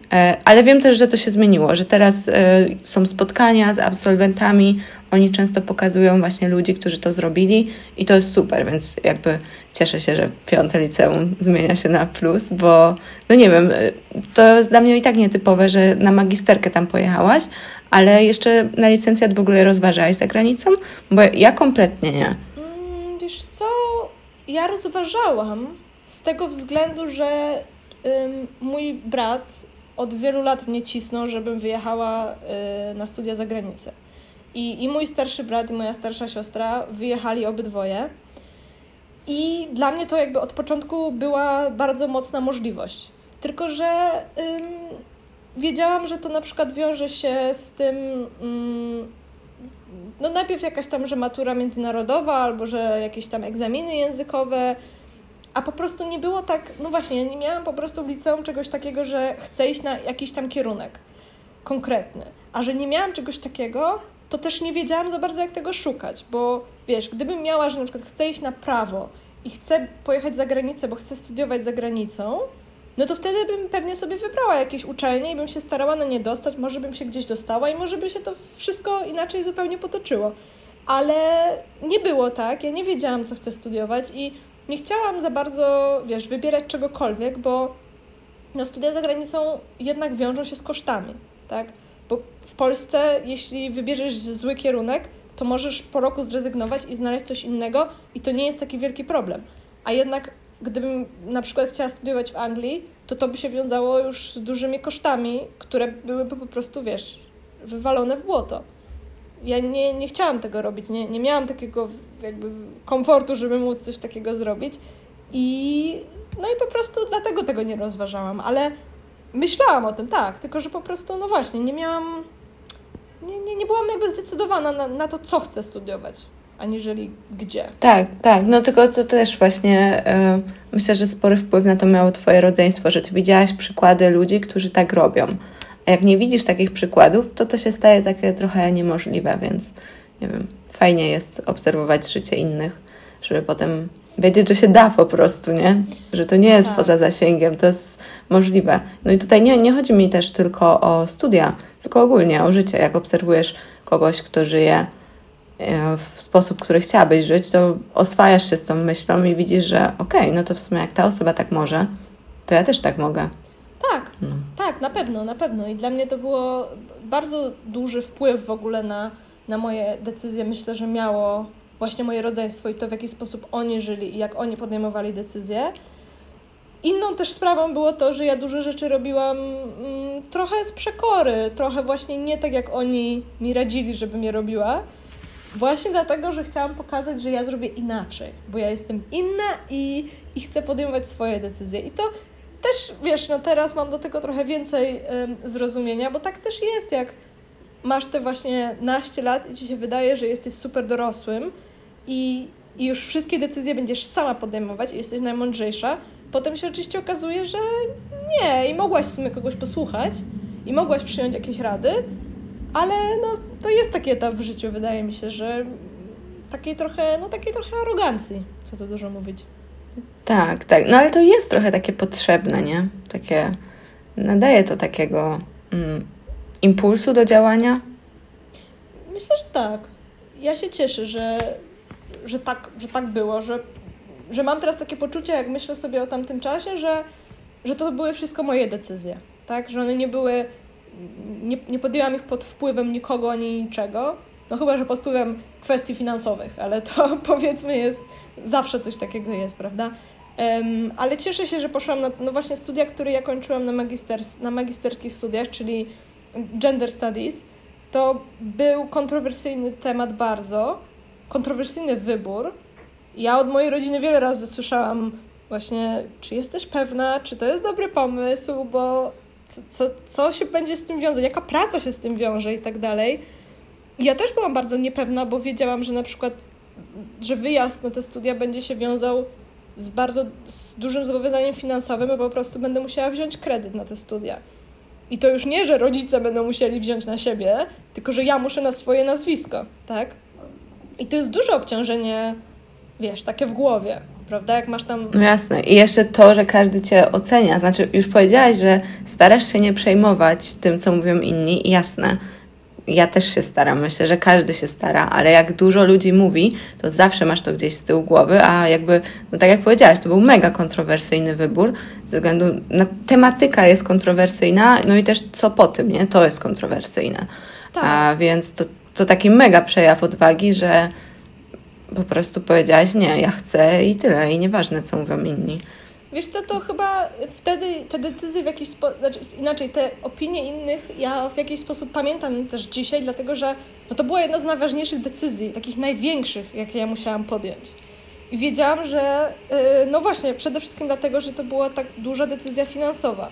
S1: Ale wiem też, że to się zmieniło, że teraz e, są spotkania z absolwentami, oni często pokazują właśnie ludzi, którzy to zrobili i to jest super, więc jakby cieszę się, że piąte liceum zmienia się na plus, bo no nie wiem, to jest dla mnie i tak nietypowe, że na magisterkę tam pojechałaś, ale jeszcze na licencjat w ogóle rozważałaś za granicą, bo ja kompletnie nie.
S2: Mm, wiesz co, ja rozważałam z tego względu, że ym, mój brat od wielu lat mnie cisnął, żebym wyjechała y, na studia za granicę. I, I mój starszy brat i moja starsza siostra wyjechali obydwoje. I dla mnie to jakby od początku była bardzo mocna możliwość. Tylko, że ym, wiedziałam, że to na przykład wiąże się z tym, ym, no najpierw jakaś tam, że matura międzynarodowa, albo że jakieś tam egzaminy językowe, a po prostu nie było tak, no właśnie, nie miałam po prostu w liceum czegoś takiego, że chcę iść na jakiś tam kierunek konkretny. A że nie miałam czegoś takiego, to też nie wiedziałam za bardzo, jak tego szukać, bo wiesz, gdybym miała, że na przykład chcę iść na prawo i chcę pojechać za granicę, bo chcę studiować za granicą, no to wtedy bym pewnie sobie wybrała jakieś uczelnie i bym się starała na nie dostać, może bym się gdzieś dostała i może by się to wszystko inaczej zupełnie potoczyło. Ale nie było tak, ja nie wiedziałam, co chcę studiować i nie chciałam za bardzo, wiesz, wybierać czegokolwiek, bo no, studia za granicą jednak wiążą się z kosztami, tak? Bo w Polsce, jeśli wybierzesz zły kierunek, to możesz po roku zrezygnować i znaleźć coś innego i to nie jest taki wielki problem. A jednak gdybym na przykład chciała studiować w Anglii, to to by się wiązało już z dużymi kosztami, które byłyby po prostu, wiesz, wywalone w błoto. Ja nie, nie chciałam tego robić, nie, nie miałam takiego jakby komfortu, żeby móc coś takiego zrobić i no i po prostu dlatego tego nie rozważałam, ale myślałam o tym, tak, tylko że po prostu, no właśnie, nie miałam, nie, nie, nie byłam jakby zdecydowana na, na to, co chcę studiować aniżeli gdzie.
S1: Tak, tak. No tylko to też właśnie yy, myślę, że spory wpływ na to miało Twoje rodzeństwo, że Ty widziałaś przykłady ludzi, którzy tak robią. A jak nie widzisz takich przykładów, to to się staje takie trochę niemożliwe, więc nie wiem, fajnie jest obserwować życie innych, żeby potem wiedzieć, że się da po prostu, nie? Że to nie jest tak. poza zasięgiem, to jest możliwe. No i tutaj nie, nie chodzi mi też tylko o studia, tylko ogólnie o życie. Jak obserwujesz kogoś, kto żyje E, w sposób, który chciałabyś żyć, to oswajasz się z tą myślą i widzisz, że okej, okay, no to w sumie jak ta osoba tak może, to ja też tak mogę.
S2: Tak, no. tak, na pewno, na pewno. I dla mnie to było bardzo duży wpływ w ogóle na, na moje decyzje. Myślę, że miało właśnie moje rodzeństwo i to, w jaki sposób oni żyli i jak oni podejmowali decyzje. Inną też sprawą było to, że ja dużo rzeczy robiłam mm, trochę z przekory, trochę właśnie nie tak, jak oni mi radzili, żebym je robiła. Właśnie dlatego, że chciałam pokazać, że ja zrobię inaczej, bo ja jestem inna i, i chcę podejmować swoje decyzje. I to też, wiesz, no teraz mam do tego trochę więcej zrozumienia, bo tak też jest, jak masz te właśnie naście lat i ci się wydaje, że jesteś super dorosłym i, i już wszystkie decyzje będziesz sama podejmować i jesteś najmądrzejsza, potem się oczywiście okazuje, że nie i mogłaś w sumie kogoś posłuchać i mogłaś przyjąć jakieś rady, ale no, to jest taki etap w życiu, wydaje mi się, że takiej trochę, no takiej trochę arogancji, co tu dużo mówić.
S1: Tak, tak, no ale to jest trochę takie potrzebne, nie? Takie, nadaje to takiego mm, impulsu do działania?
S2: Myślę, że tak. Ja się cieszę, że, że, tak, że tak było, że, że mam teraz takie poczucie, jak myślę sobie o tamtym czasie, że, że to były wszystko moje decyzje, tak? Że one nie były nie, nie podjęłam ich pod wpływem nikogo ani niczego. No chyba, że pod wpływem kwestii finansowych, ale to (laughs) powiedzmy jest, zawsze coś takiego jest, prawda? Um, ale cieszę się, że poszłam na no właśnie studia, które ja kończyłam na, magisters, na magisterskich studiach, czyli Gender Studies. to był kontrowersyjny temat bardzo, kontrowersyjny wybór. Ja od mojej rodziny wiele razy słyszałam właśnie, czy jesteś pewna, czy to jest dobry pomysł, bo co, co, się będzie z tym wiązać, jaka praca się z tym wiąże i tak dalej. Ja też byłam bardzo niepewna, bo wiedziałam, że na przykład, że wyjazd na te studia będzie się wiązał z bardzo z dużym zobowiązaniem finansowym, bo po prostu będę musiała wziąć kredyt na te studia. I to już nie, że rodzice będą musieli wziąć na siebie, tylko że ja muszę na swoje nazwisko, tak? I to jest duże obciążenie, wiesz, takie w głowie, prawda? Jak masz tam.
S1: No jasne. I jeszcze to, że każdy cię ocenia. Znaczy, już powiedziałaś, że starasz się nie przejmować tym, co mówią inni, jasne ja też się staram, myślę, że każdy się stara, ale jak dużo ludzi mówi, to zawsze masz to gdzieś z tyłu głowy, a jakby, no tak jak powiedziałaś, to był mega kontrowersyjny wybór, ze względu na tematyka jest kontrowersyjna, no i też co po tym, nie? To jest kontrowersyjne. Tak. A więc to, to taki mega przejaw odwagi, że po prostu powiedziałaś, nie, ja chcę i tyle, i nieważne, co mówią inni.
S2: Wiesz co, to chyba wtedy te decyzje w jakiś sposób, znaczy inaczej, te opinie innych ja w jakiś sposób pamiętam też dzisiaj, dlatego że no to była jedna z najważniejszych decyzji, takich największych, jakie ja musiałam podjąć. I wiedziałam, że yy, no właśnie, przede wszystkim dlatego, że to była tak duża decyzja finansowa.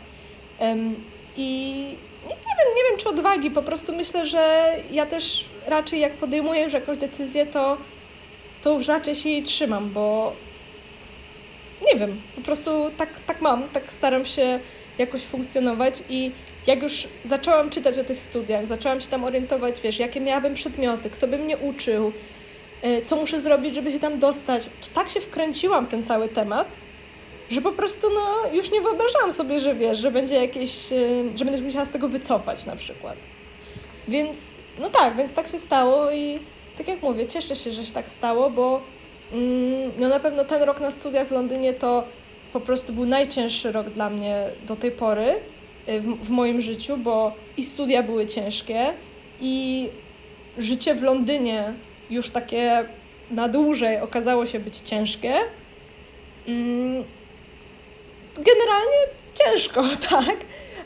S2: I nie, nie, wiem, nie wiem, czy odwagi, po prostu myślę, że ja też raczej jak podejmuję już jakąś decyzję, to, to już raczej się jej trzymam, bo nie wiem, po prostu tak, tak mam, tak staram się jakoś funkcjonować i jak już zaczęłam czytać o tych studiach, zaczęłam się tam orientować, wiesz, jakie miałabym przedmioty, kto by mnie uczył, e, co muszę zrobić, żeby się tam dostać, to tak się wkręciłam w ten cały temat, że po prostu no, już nie wyobrażałam sobie, że wiesz, że będzie jakieś, e, że będę musiała z tego wycofać na przykład. Więc, no tak, więc tak się stało i tak jak mówię, cieszę się, że się tak stało, bo Mm, no na pewno ten rok na studiach w Londynie to po prostu był najcięższy rok dla mnie do tej pory y, w, w moim życiu, bo i studia były ciężkie, i życie w Londynie już takie na dłużej okazało się być ciężkie. Mm, generalnie ciężko, (laughs) tak,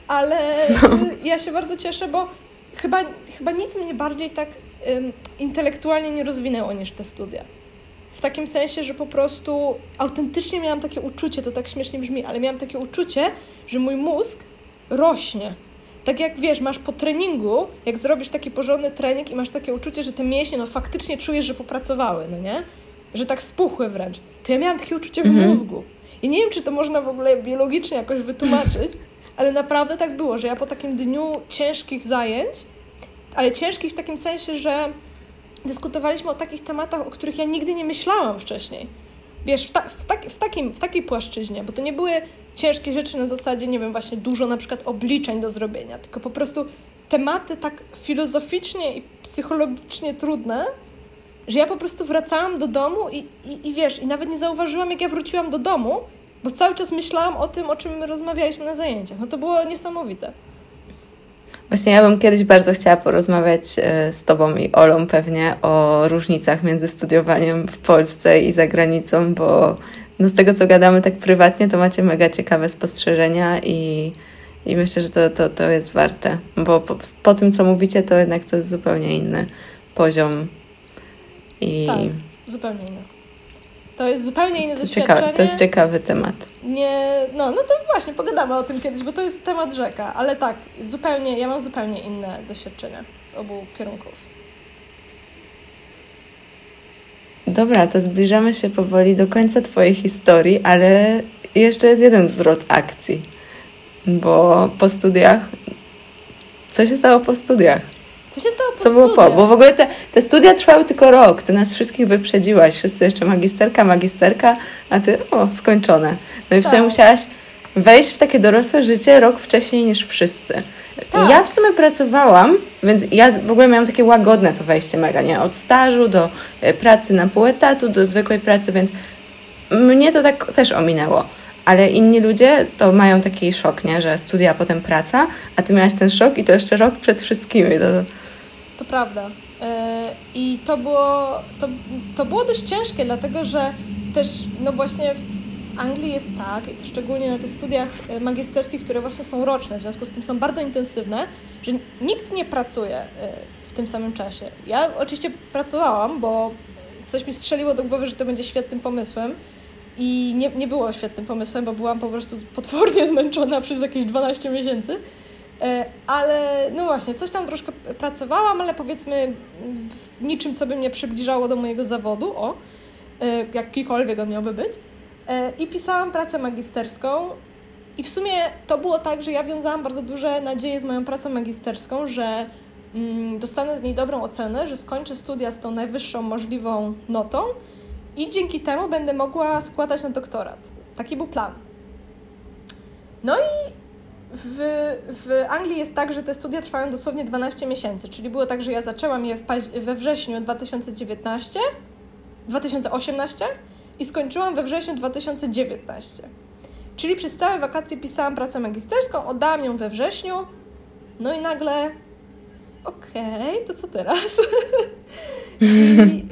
S2: ale no. ja się bardzo cieszę, bo chyba, chyba nic mnie bardziej tak um, intelektualnie nie rozwinęło niż te studia w takim sensie, że po prostu autentycznie miałam takie uczucie, to tak śmiesznie brzmi, ale miałam takie uczucie, że mój mózg rośnie. Tak jak wiesz, masz po treningu, jak zrobisz taki porządny trening i masz takie uczucie, że te mięśnie no faktycznie czujesz, że popracowały, no nie? Że tak spuchły wręcz. To ja miałam takie uczucie w mhm. mózgu. I nie wiem, czy to można w ogóle biologicznie jakoś wytłumaczyć, (laughs) ale naprawdę tak było, że ja po takim dniu ciężkich zajęć, ale ciężkich w takim sensie, że dyskutowaliśmy o takich tematach, o których ja nigdy nie myślałam wcześniej. Wiesz, w, ta, w, tak, w, takim, w takiej płaszczyźnie, bo to nie były ciężkie rzeczy na zasadzie, nie wiem, właśnie dużo na przykład obliczeń do zrobienia, tylko po prostu tematy tak filozoficznie i psychologicznie trudne, że ja po prostu wracałam do domu i, i, i wiesz, i nawet nie zauważyłam, jak ja wróciłam do domu, bo cały czas myślałam o tym, o czym my rozmawialiśmy na zajęciach. No to było niesamowite.
S1: Właśnie ja bym kiedyś bardzo chciała porozmawiać e, z Tobą i Olą pewnie o różnicach między studiowaniem w Polsce i za granicą, bo no z tego, co gadamy tak prywatnie, to macie mega ciekawe spostrzeżenia i, i myślę, że to, to, to jest warte, bo po, po tym, co mówicie, to jednak to jest zupełnie inny poziom.
S2: I... Tak, zupełnie inny. To jest zupełnie inne to doświadczenie.
S1: Ciekawe, to jest ciekawy temat.
S2: Nie, no, no to właśnie, pogadamy o tym kiedyś, bo to jest temat rzeka, ale tak, zupełnie, ja mam zupełnie inne doświadczenia z obu kierunków.
S1: Dobra, to zbliżamy się powoli do końca Twojej historii, ale jeszcze jest jeden zwrot akcji, bo po studiach. Co się stało po studiach?
S2: Co się stało po
S1: Co
S2: było
S1: po? Bo w ogóle te, te studia trwały tylko rok. Ty nas wszystkich wyprzedziłaś. Wszyscy jeszcze magisterka, magisterka, a ty o, skończone. No i w tak. sumie musiałaś wejść w takie dorosłe życie rok wcześniej niż wszyscy. Tak. Ja w sumie pracowałam, więc ja w ogóle miałam takie łagodne to wejście mega, nie? Od stażu do e, pracy na pół etatu, do zwykłej pracy, więc mnie to tak też ominęło. Ale inni ludzie to mają taki szok, nie? Że studia, potem praca, a ty miałaś ten szok i to jeszcze rok przed wszystkimi. To,
S2: to prawda. E, I to było, to, to było dość ciężkie, dlatego że też, no właśnie w Anglii jest tak, i to szczególnie na tych studiach e, magisterskich, które właśnie są roczne, w związku z tym są bardzo intensywne, że nikt nie pracuje e, w tym samym czasie. Ja oczywiście pracowałam, bo coś mi strzeliło do głowy, że to będzie świetnym pomysłem. I nie, nie było świetnym pomysłem, bo byłam po prostu potwornie (laughs) zmęczona przez jakieś 12 miesięcy. E, ale no właśnie, coś tam troszkę pracowałam, ale powiedzmy w niczym, co by mnie przybliżało do mojego zawodu, o, e, jakikolwiek on miałby być. E, I pisałam pracę magisterską. I w sumie to było tak, że ja wiązałam bardzo duże nadzieje z moją pracą magisterską, że mm, dostanę z niej dobrą ocenę, że skończę studia z tą najwyższą możliwą notą i dzięki temu będę mogła składać na doktorat. Taki był plan. No i w, w Anglii jest tak, że te studia trwają dosłownie 12 miesięcy, czyli było tak, że ja zaczęłam je we wrześniu 2019, 2018 i skończyłam we wrześniu 2019. Czyli przez całe wakacje pisałam pracę magisterską, oddałam ją we wrześniu, no i nagle okej, okay, to co teraz? (laughs) I,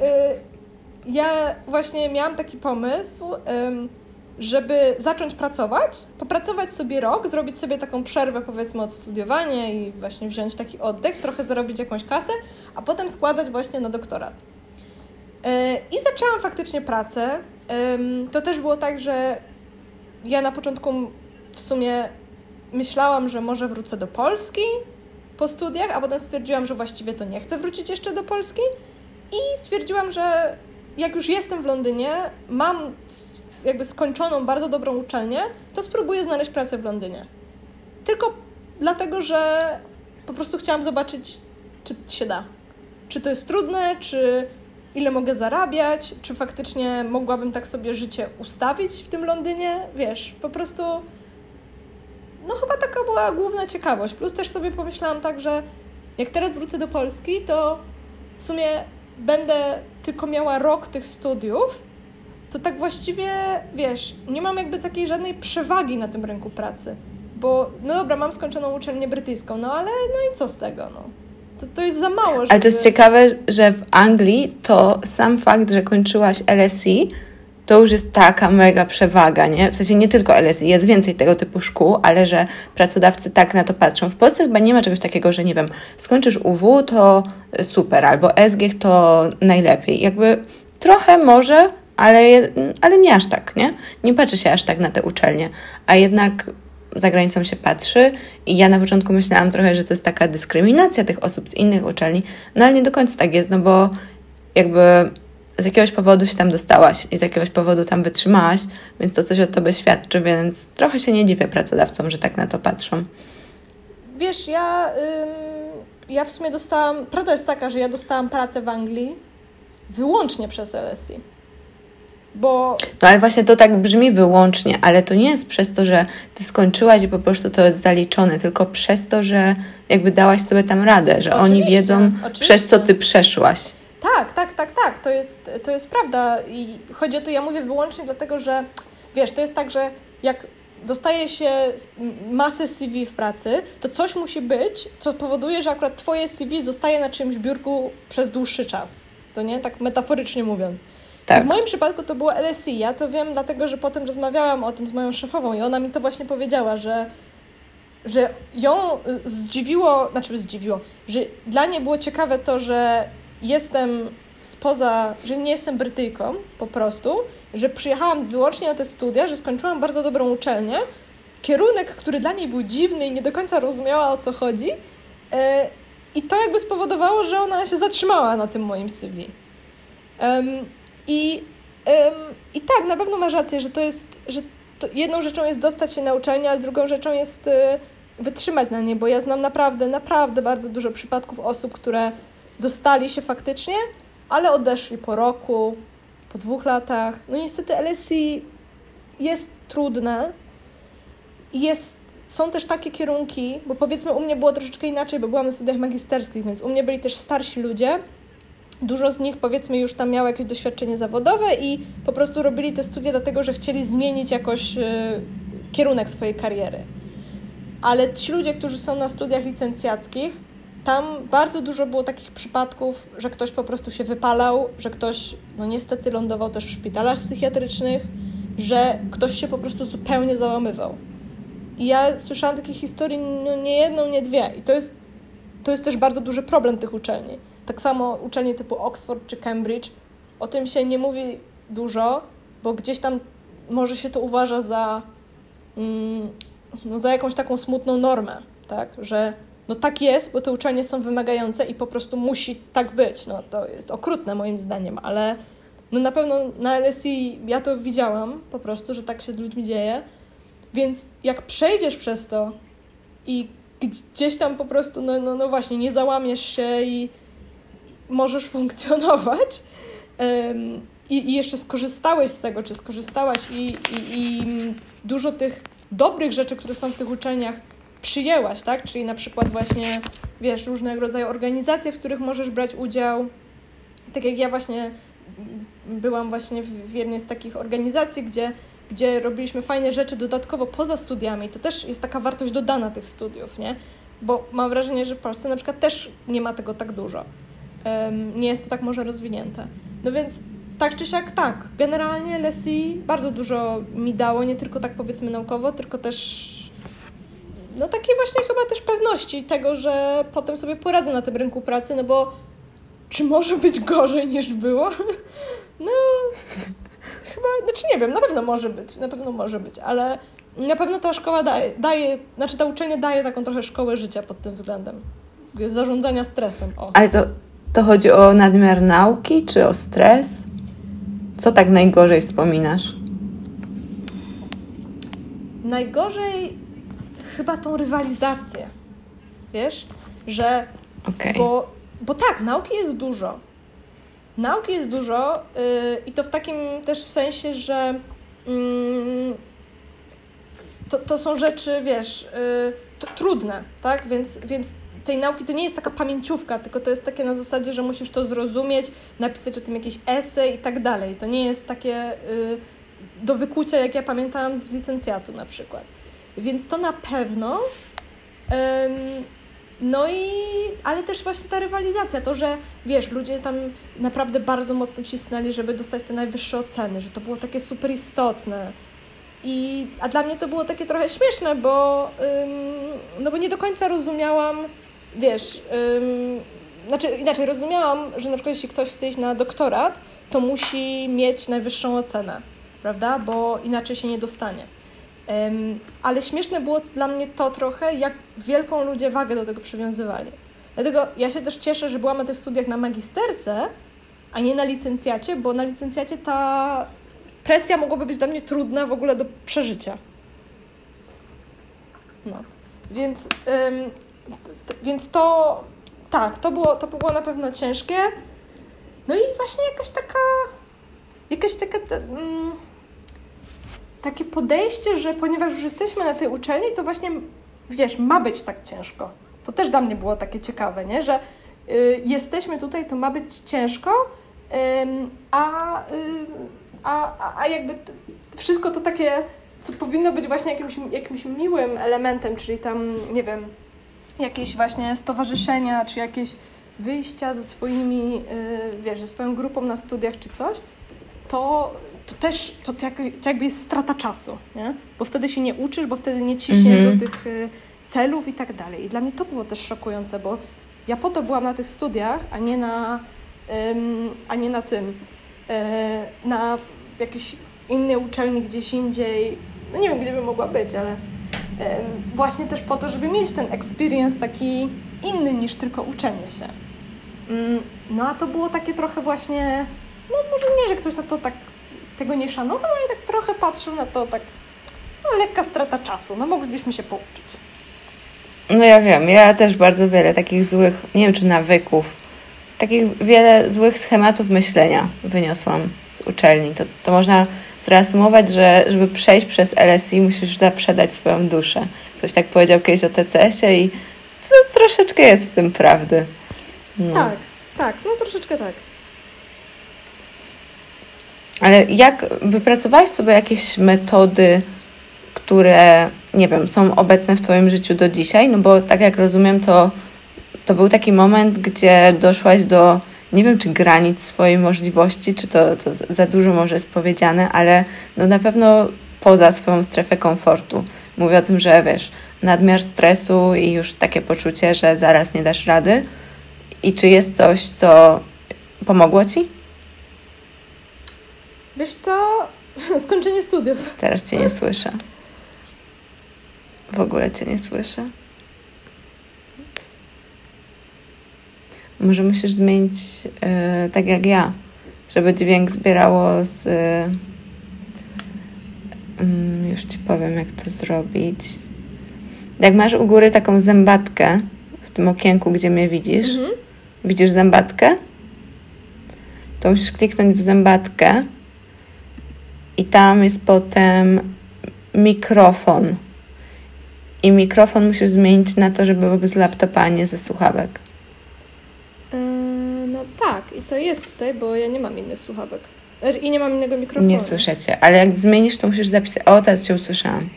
S2: y, ja właśnie miałam taki pomysł, żeby zacząć pracować, popracować sobie rok, zrobić sobie taką przerwę powiedzmy od studiowania i właśnie wziąć taki oddech, trochę zarobić jakąś kasę, a potem składać właśnie na doktorat. E, I zaczęłam faktycznie pracę. To też było tak, że ja na początku w sumie myślałam, że może wrócę do Polski po studiach, a potem stwierdziłam, że właściwie to nie chcę wrócić jeszcze do Polski i stwierdziłam, że jak już jestem w Londynie, mam jakby skończoną bardzo dobrą uczelnię, to spróbuję znaleźć pracę w Londynie. Tylko dlatego, że po prostu chciałam zobaczyć, czy się da. Czy to jest trudne, czy ile mogę zarabiać, czy faktycznie mogłabym tak sobie życie ustawić w tym Londynie. Wiesz, po prostu. No, chyba taka była główna ciekawość. Plus też sobie pomyślałam tak, że jak teraz wrócę do Polski, to w sumie będę tylko miała rok tych studiów, to tak właściwie, wiesz, nie mam jakby takiej żadnej przewagi na tym rynku pracy. Bo, no dobra, mam skończoną uczelnię brytyjską, no ale no i co z tego, no? To, to jest za mało, żeby...
S1: Ale to jest ciekawe, że w Anglii to sam fakt, że kończyłaś LSE, to już jest taka mega przewaga, nie? W sensie nie tylko LSE, jest więcej tego typu szkół, ale że pracodawcy tak na to patrzą. W Polsce chyba nie ma czegoś takiego, że nie wiem, skończysz UW, to super, albo SGH to najlepiej. Jakby trochę może, ale, ale nie aż tak, nie? Nie patrzy się aż tak na te uczelnie, a jednak za granicą się patrzy i ja na początku myślałam trochę, że to jest taka dyskryminacja tych osób z innych uczelni, no ale nie do końca tak jest, no bo jakby z jakiegoś powodu się tam dostałaś i z jakiegoś powodu tam wytrzymałaś, więc to coś o tobie świadczy, więc trochę się nie dziwię pracodawcom, że tak na to patrzą.
S2: Wiesz, ja, ym, ja w sumie dostałam, prawda jest taka, że ja dostałam pracę w Anglii wyłącznie przez LSE. Bo...
S1: No ale właśnie to tak brzmi wyłącznie, ale to nie jest przez to, że ty skończyłaś i po prostu to jest zaliczone, tylko przez to, że jakby dałaś sobie tam radę, że oczywiście, oni wiedzą, oczywiście. przez co ty przeszłaś.
S2: Tak, tak, tak, tak, to jest, to jest prawda i chodzi o to, ja mówię wyłącznie dlatego, że wiesz, to jest tak, że jak dostaje się masę CV w pracy, to coś musi być, co powoduje, że akurat twoje CV zostaje na czymś biurku przez dłuższy czas. To nie? Tak metaforycznie mówiąc. Tak. W moim przypadku to było LSE. Ja to wiem, dlatego że potem rozmawiałam o tym z moją szefową i ona mi to właśnie powiedziała, że, że ją zdziwiło, znaczy zdziwiło, że dla niej było ciekawe to, że jestem spoza, że nie jestem Brytyjką po prostu, że przyjechałam wyłącznie na te studia, że skończyłam bardzo dobrą uczelnię, kierunek, który dla niej był dziwny i nie do końca rozumiała o co chodzi. E, I to jakby spowodowało, że ona się zatrzymała na tym moim CV. I, i tak, na pewno masz rację, że to jest, że to jedną rzeczą jest dostać się na uczelnię, ale drugą rzeczą jest y, wytrzymać na niej, bo ja znam naprawdę, naprawdę bardzo dużo przypadków osób, które dostali się faktycznie, ale odeszli po roku, po dwóch latach. No niestety LSE jest trudne. Jest, są też takie kierunki, bo powiedzmy u mnie było troszeczkę inaczej, bo byłam na studiach magisterskich, więc u mnie byli też starsi ludzie. Dużo z nich powiedzmy już tam miało jakieś doświadczenie zawodowe i po prostu robili te studia dlatego, że chcieli zmienić jakoś y, kierunek swojej kariery. Ale ci ludzie, którzy są na studiach licencjackich, tam bardzo dużo było takich przypadków, że ktoś po prostu się wypalał, że ktoś, no niestety, lądował też w szpitalach psychiatrycznych, że ktoś się po prostu zupełnie załamywał. I ja słyszałam takich historii no, nie jedną, nie dwie. I to jest, to jest też bardzo duży problem tych uczelni. Tak samo uczelnie typu Oxford czy Cambridge, o tym się nie mówi dużo, bo gdzieś tam może się to uważa za, mm, no, za jakąś taką smutną normę, tak? Że no tak jest, bo te uczelnie są wymagające i po prostu musi tak być. No to jest okrutne moim zdaniem, ale no na pewno na LSI ja to widziałam po prostu, że tak się z ludźmi dzieje. Więc jak przejdziesz przez to i gdzieś tam po prostu, no, no, no właśnie, nie załamiesz się i możesz funkcjonować um, i, i, jeszcze skorzystałeś z tego, czy skorzystałaś i, i, i dużo tych dobrych rzeczy, które są w tych uczelniach przyjęłaś, tak? Czyli na przykład właśnie, wiesz, różnego rodzaju organizacje, w których możesz brać udział. Tak jak ja właśnie byłam właśnie w jednej z takich organizacji, gdzie, gdzie robiliśmy fajne rzeczy dodatkowo poza studiami. To też jest taka wartość dodana tych studiów, nie? Bo mam wrażenie, że w Polsce na przykład też nie ma tego tak dużo. Nie jest to tak może rozwinięte. No więc tak czy siak tak. Generalnie LSI bardzo dużo mi dało, nie tylko tak powiedzmy naukowo, tylko też no takiej właśnie chyba też pewności tego, że potem sobie poradzę na tym rynku pracy, no bo czy może być gorzej niż było? (laughs) No, chyba, znaczy nie wiem, na pewno może być, na pewno może być, ale na pewno ta szkoła daje, daje znaczy ta uczelnia daje taką trochę szkołę życia pod tym względem. Zarządzania stresem. O.
S1: Ale to, to chodzi o nadmiar nauki, czy o stres? Co tak najgorzej wspominasz?
S2: Najgorzej chyba tą rywalizację. Wiesz? Że. Okay. Bo, bo tak, nauki jest dużo. Nauki jest dużo yy, i to w takim też sensie, że yy, to, to są rzeczy, wiesz, yy, trudne, tak? Więc, więc tej nauki to nie jest taka pamięciówka, tylko to jest takie na zasadzie, że musisz to zrozumieć, napisać o tym jakieś esej i tak dalej. To nie jest takie y, do wykucia, jak ja pamiętałam z licencjatu na przykład. Więc to na pewno. No i, ale też właśnie ta rywalizacja, to, że wiesz, ludzie tam naprawdę bardzo mocno cisnęli, żeby dostać te najwyższe oceny, że to było takie super istotne. I, a dla mnie to było takie trochę śmieszne, bo, ym, no bo nie do końca rozumiałam, wiesz, ym, znaczy inaczej rozumiałam, że na przykład jeśli ktoś chce iść na doktorat, to musi mieć najwyższą ocenę, prawda, bo inaczej się nie dostanie. Ale śmieszne było dla mnie to trochę, jak wielką ludzie wagę do tego przywiązywali. Dlatego ja się też cieszę, że byłam na tych studiach na magisterce, a nie na licencjacie, bo na licencjacie ta presja mogłaby być dla mnie trudna w ogóle do przeżycia. No. Więc, ym, więc to tak, to było, to było na pewno ciężkie. No i właśnie jakaś taka jakaś taka. Mm, takie podejście, że ponieważ już jesteśmy na tej uczelni, to właśnie, wiesz, ma być tak ciężko. To też dla mnie było takie ciekawe, nie? że y, jesteśmy tutaj, to ma być ciężko, y, a, y, a, a jakby wszystko to takie, co powinno być właśnie jakimś, jakimś miłym elementem, czyli tam, nie wiem, jakieś właśnie stowarzyszenia, czy jakieś wyjścia ze swoimi, y, wiesz, ze swoją grupą na studiach czy coś, to to też to, to, jakby jest strata czasu, nie? bo wtedy się nie uczysz, bo wtedy nie ciśniesz mm -hmm. do tych y, celów i tak dalej. I dla mnie to było też szokujące, bo ja po to byłam na tych studiach, a nie na, a nie na tym, yy, na jakiejś innej uczelni gdzieś indziej. No nie wiem, gdzie by mogła być, ale właśnie też po to, żeby mieć ten experience taki inny niż tylko uczenie się. Yy, no a to było takie trochę właśnie, no może nie, że ktoś na to tak tego nie szanował, ale tak trochę patrzył na to tak, no lekka strata czasu, no moglibyśmy się pouczyć.
S1: No ja wiem, ja też bardzo wiele takich złych, nie wiem czy nawyków, takich wiele złych schematów myślenia wyniosłam z uczelni. To, to można zreasumować, że żeby przejść przez LSI musisz zaprzedać swoją duszę. Coś tak powiedział kiedyś o TCS-ie i to troszeczkę jest w tym prawdy.
S2: No. Tak, tak, no troszeczkę tak.
S1: Ale jak wypracowałeś sobie jakieś metody, które, nie wiem, są obecne w Twoim życiu do dzisiaj? No bo tak jak rozumiem, to, to był taki moment, gdzie doszłaś do nie wiem, czy granic swojej możliwości, czy to, to za dużo może jest powiedziane, ale no na pewno poza swoją strefę komfortu. Mówię o tym, że wiesz, nadmiar stresu i już takie poczucie, że zaraz nie dasz rady. I czy jest coś, co pomogło ci?
S2: Wiesz co? (laughs) Skończenie studiów.
S1: Teraz cię nie słyszę. W ogóle cię nie słyszę. Może musisz zmienić yy, tak jak ja, żeby dźwięk zbierało z. Yy, już ci powiem, jak to zrobić. Jak masz u góry taką zębatkę w tym okienku, gdzie mnie widzisz, mhm. widzisz zębatkę? To musisz kliknąć w zębatkę i tam jest potem mikrofon. I mikrofon musisz zmienić na to, żeby byłby z laptopa, a nie ze słuchawek.
S2: I to jest tutaj, bo ja nie mam innych słuchawek. Znaczy, I nie mam innego mikrofonu.
S1: Nie słyszycie, ale jak zmienisz, to musisz zapisać. O, teraz cię usłyszałam.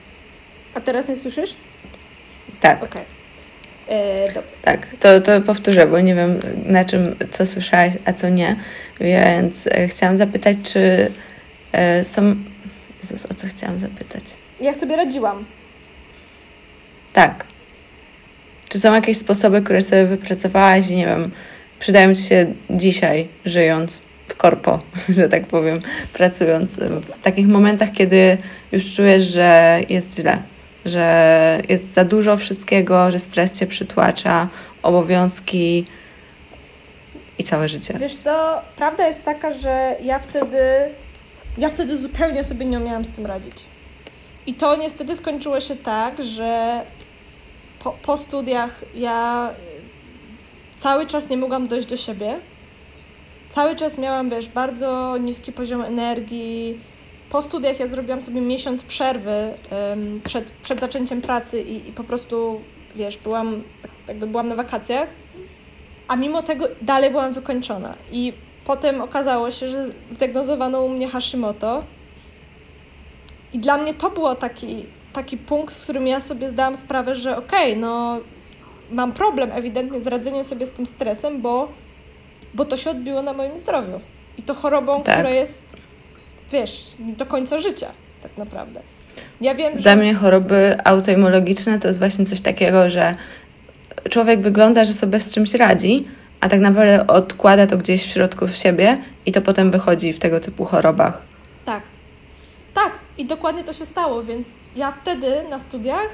S2: A teraz mnie słyszysz?
S1: Tak.
S2: Okay. E,
S1: tak, to, to powtórzę, bo nie wiem na czym, co słyszałaś, a co nie. Więc e, chciałam zapytać, czy e, są. Jezus, o co chciałam zapytać?
S2: Jak sobie radziłam?
S1: Tak. Czy są jakieś sposoby, które sobie wypracowałaś i nie wiem, przydają ci się dzisiaj, żyjąc w korpo, (laughs) że tak powiem, pracując w takich momentach, kiedy już czujesz, że jest źle, że jest za dużo wszystkiego, że stres cię przytłacza, obowiązki i całe życie.
S2: Wiesz co, prawda jest taka, że ja wtedy, ja wtedy zupełnie sobie nie umiałam z tym radzić. I to niestety skończyło się tak, że po, po studiach ja cały czas nie mogłam dojść do siebie. Cały czas miałam, wiesz, bardzo niski poziom energii. Po studiach ja zrobiłam sobie miesiąc przerwy um, przed, przed zaczęciem pracy i, i po prostu, wiesz, byłam, jakby byłam na wakacjach, a mimo tego dalej byłam wykończona. I potem okazało się, że zdiagnozowano u mnie Hashimoto. I dla mnie to było taki, taki punkt, w którym ja sobie zdałam sprawę, że okej, okay, no mam problem ewidentnie z radzeniem sobie z tym stresem, bo, bo to się odbiło na moim zdrowiu. I to chorobą, tak. która jest, wiesz, do końca życia tak naprawdę. Ja wiem,
S1: Dla że... mnie choroby autoimmunologiczne to jest właśnie coś takiego, że człowiek wygląda, że sobie z czymś radzi, a tak naprawdę odkłada to gdzieś w środku w siebie i to potem wychodzi w tego typu chorobach.
S2: Tak. Tak, i dokładnie to się stało, więc ja wtedy na studiach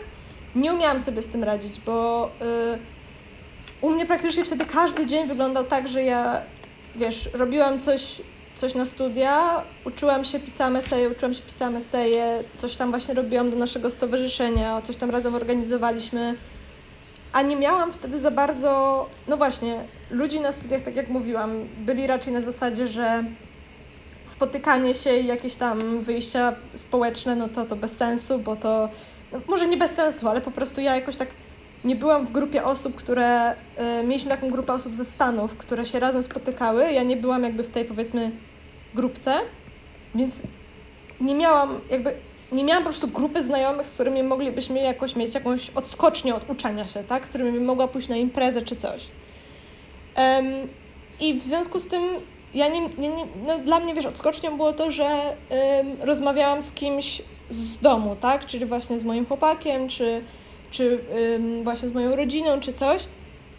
S2: nie umiałam sobie z tym radzić, bo yy, u mnie praktycznie wtedy każdy dzień wyglądał tak, że ja, wiesz, robiłam coś, coś na studia, uczyłam się, pisałam eseje, uczyłam się, pisałam eseje, coś tam właśnie robiłam do naszego stowarzyszenia, coś tam razem organizowaliśmy, a nie miałam wtedy za bardzo, no właśnie, ludzi na studiach, tak jak mówiłam, byli raczej na zasadzie, że spotykanie się i jakieś tam wyjścia społeczne, no to to bez sensu, bo to no może nie bez sensu, ale po prostu ja jakoś tak nie byłam w grupie osób, które y, mieliśmy taką grupę osób ze Stanów, które się razem spotykały. Ja nie byłam jakby w tej powiedzmy grupce, więc nie miałam jakby nie miałam po prostu grupy znajomych, z którymi moglibyśmy jakoś mieć jakąś odskocznię od uczenia się, tak? Z którymi bym mogła pójść na imprezę czy coś. Um, I w związku z tym ja nie, nie, nie, no dla mnie, wiesz, odskocznią było to, że um, rozmawiałam z kimś z domu, tak? Czyli właśnie z moim chłopakiem, czy, czy um, właśnie z moją rodziną, czy coś.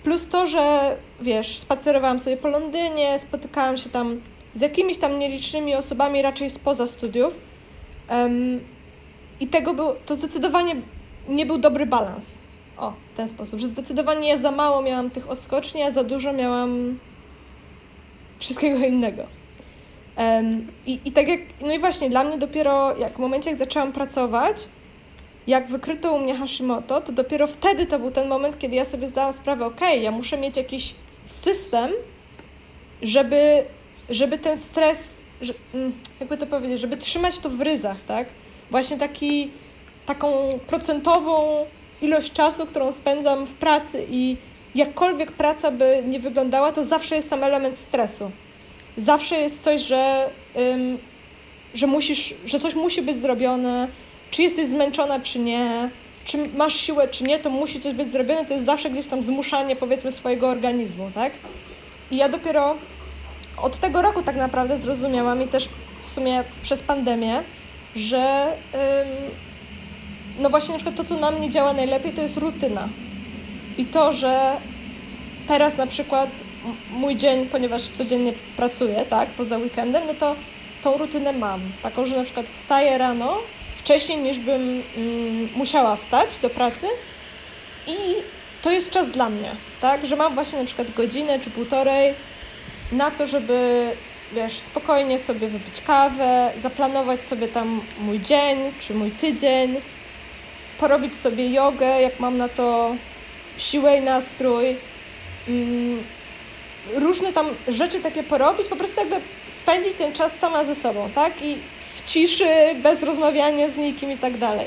S2: Plus to, że wiesz, spacerowałam sobie po Londynie, spotykałam się tam z jakimiś tam nielicznymi osobami raczej spoza studiów. I tego był, to zdecydowanie nie był dobry balans. O, w ten sposób, że zdecydowanie ja za mało miałam tych odskoczni, a za dużo miałam wszystkiego innego. Um, i, I tak jak, no i właśnie dla mnie dopiero jak w momencie, jak zaczęłam pracować, jak wykryto u mnie Hashimoto, to dopiero wtedy to był ten moment, kiedy ja sobie zdałam sprawę, ok, ja muszę mieć jakiś system, żeby, żeby ten stres, że, mm, jakby to powiedzieć, żeby trzymać to w ryzach, tak? Właśnie taki, taką procentową ilość czasu, którą spędzam w pracy i jakkolwiek praca by nie wyglądała, to zawsze jest tam element stresu zawsze jest coś, że, ym, że musisz, że coś musi być zrobione, czy jesteś zmęczona, czy nie, czy masz siłę, czy nie, to musi coś być zrobione, to jest zawsze gdzieś tam zmuszanie, powiedzmy, swojego organizmu, tak? I ja dopiero od tego roku tak naprawdę zrozumiałam i też w sumie przez pandemię, że no właśnie na przykład to, co na mnie działa najlepiej, to jest rutyna. I to, że teraz na przykład mój dzień, ponieważ codziennie pracuję, tak, poza weekendem, no to tą rutynę mam. Taką, że na przykład wstaję rano, wcześniej niż bym mm, musiała wstać do pracy i to jest czas dla mnie, tak, że mam właśnie na przykład godzinę czy półtorej na to, żeby wiesz, spokojnie sobie wypić kawę, zaplanować sobie tam mój dzień czy mój tydzień, porobić sobie jogę, jak mam na to siłę i nastrój. Mm, różne tam rzeczy takie porobić, po prostu jakby spędzić ten czas sama ze sobą, tak? I w ciszy, bez rozmawiania z nikim i tak dalej.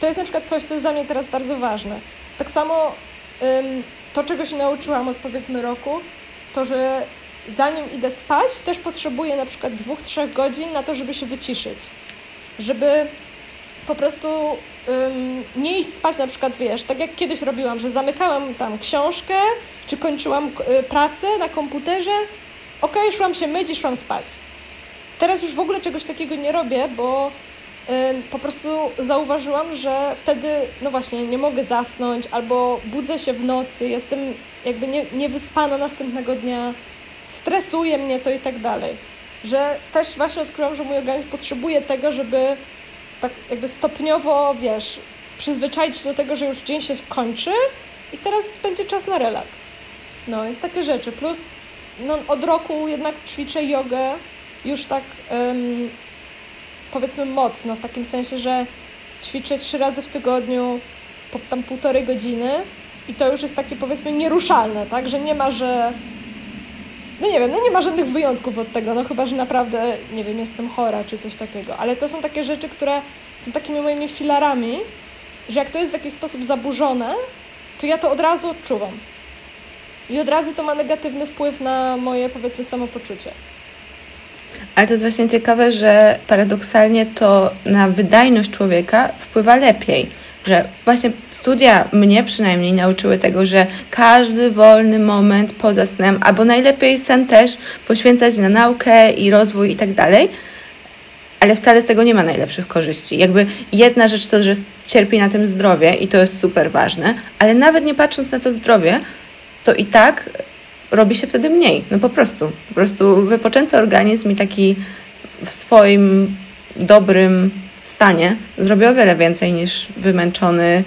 S2: To jest na przykład coś, co jest dla mnie teraz bardzo ważne. Tak samo to, czego się nauczyłam od powiedzmy roku, to, że zanim idę spać, też potrzebuję na przykład dwóch, trzech godzin na to, żeby się wyciszyć. Żeby po prostu ym, nie iść spać na przykład, wiesz, tak jak kiedyś robiłam, że zamykałam tam książkę, czy kończyłam y, pracę na komputerze, okay, szłam się myć i szłam spać. Teraz już w ogóle czegoś takiego nie robię, bo po prostu zauważyłam, że wtedy, no właśnie, nie mogę zasnąć, albo budzę się w nocy, jestem jakby nie, niewyspana następnego dnia, stresuje mnie to i tak dalej. Że też właśnie odkryłam, że mój organizm potrzebuje tego, żeby tak jakby stopniowo, wiesz, przyzwyczaić do tego, że już dzień się kończy i teraz będzie czas na relaks. No, więc takie rzeczy. Plus no, od roku jednak ćwiczę jogę już tak um, powiedzmy mocno, w takim sensie, że ćwiczę trzy razy w tygodniu po tam półtorej godziny i to już jest takie powiedzmy nieruszalne, tak, że nie ma, że no nie wiem, no nie ma żadnych wyjątków od tego, no chyba, że naprawdę, nie wiem, jestem chora czy coś takiego, ale to są takie rzeczy, które są takimi moimi filarami, że jak to jest w jakiś sposób zaburzone, to ja to od razu odczuwam. I od razu to ma negatywny wpływ na moje, powiedzmy, samopoczucie.
S1: Ale to jest właśnie ciekawe, że paradoksalnie to na wydajność człowieka wpływa lepiej że właśnie studia mnie przynajmniej nauczyły tego, że każdy wolny moment poza snem, albo najlepiej sen też poświęcać na naukę i rozwój i tak dalej, ale wcale z tego nie ma najlepszych korzyści. Jakby jedna rzecz to, że cierpi na tym zdrowie i to jest super ważne, ale nawet nie patrząc na to zdrowie, to i tak robi się wtedy mniej. No po prostu. Po prostu wypoczęty organizm i taki w swoim dobrym stanie zrobi o wiele więcej niż wymęczony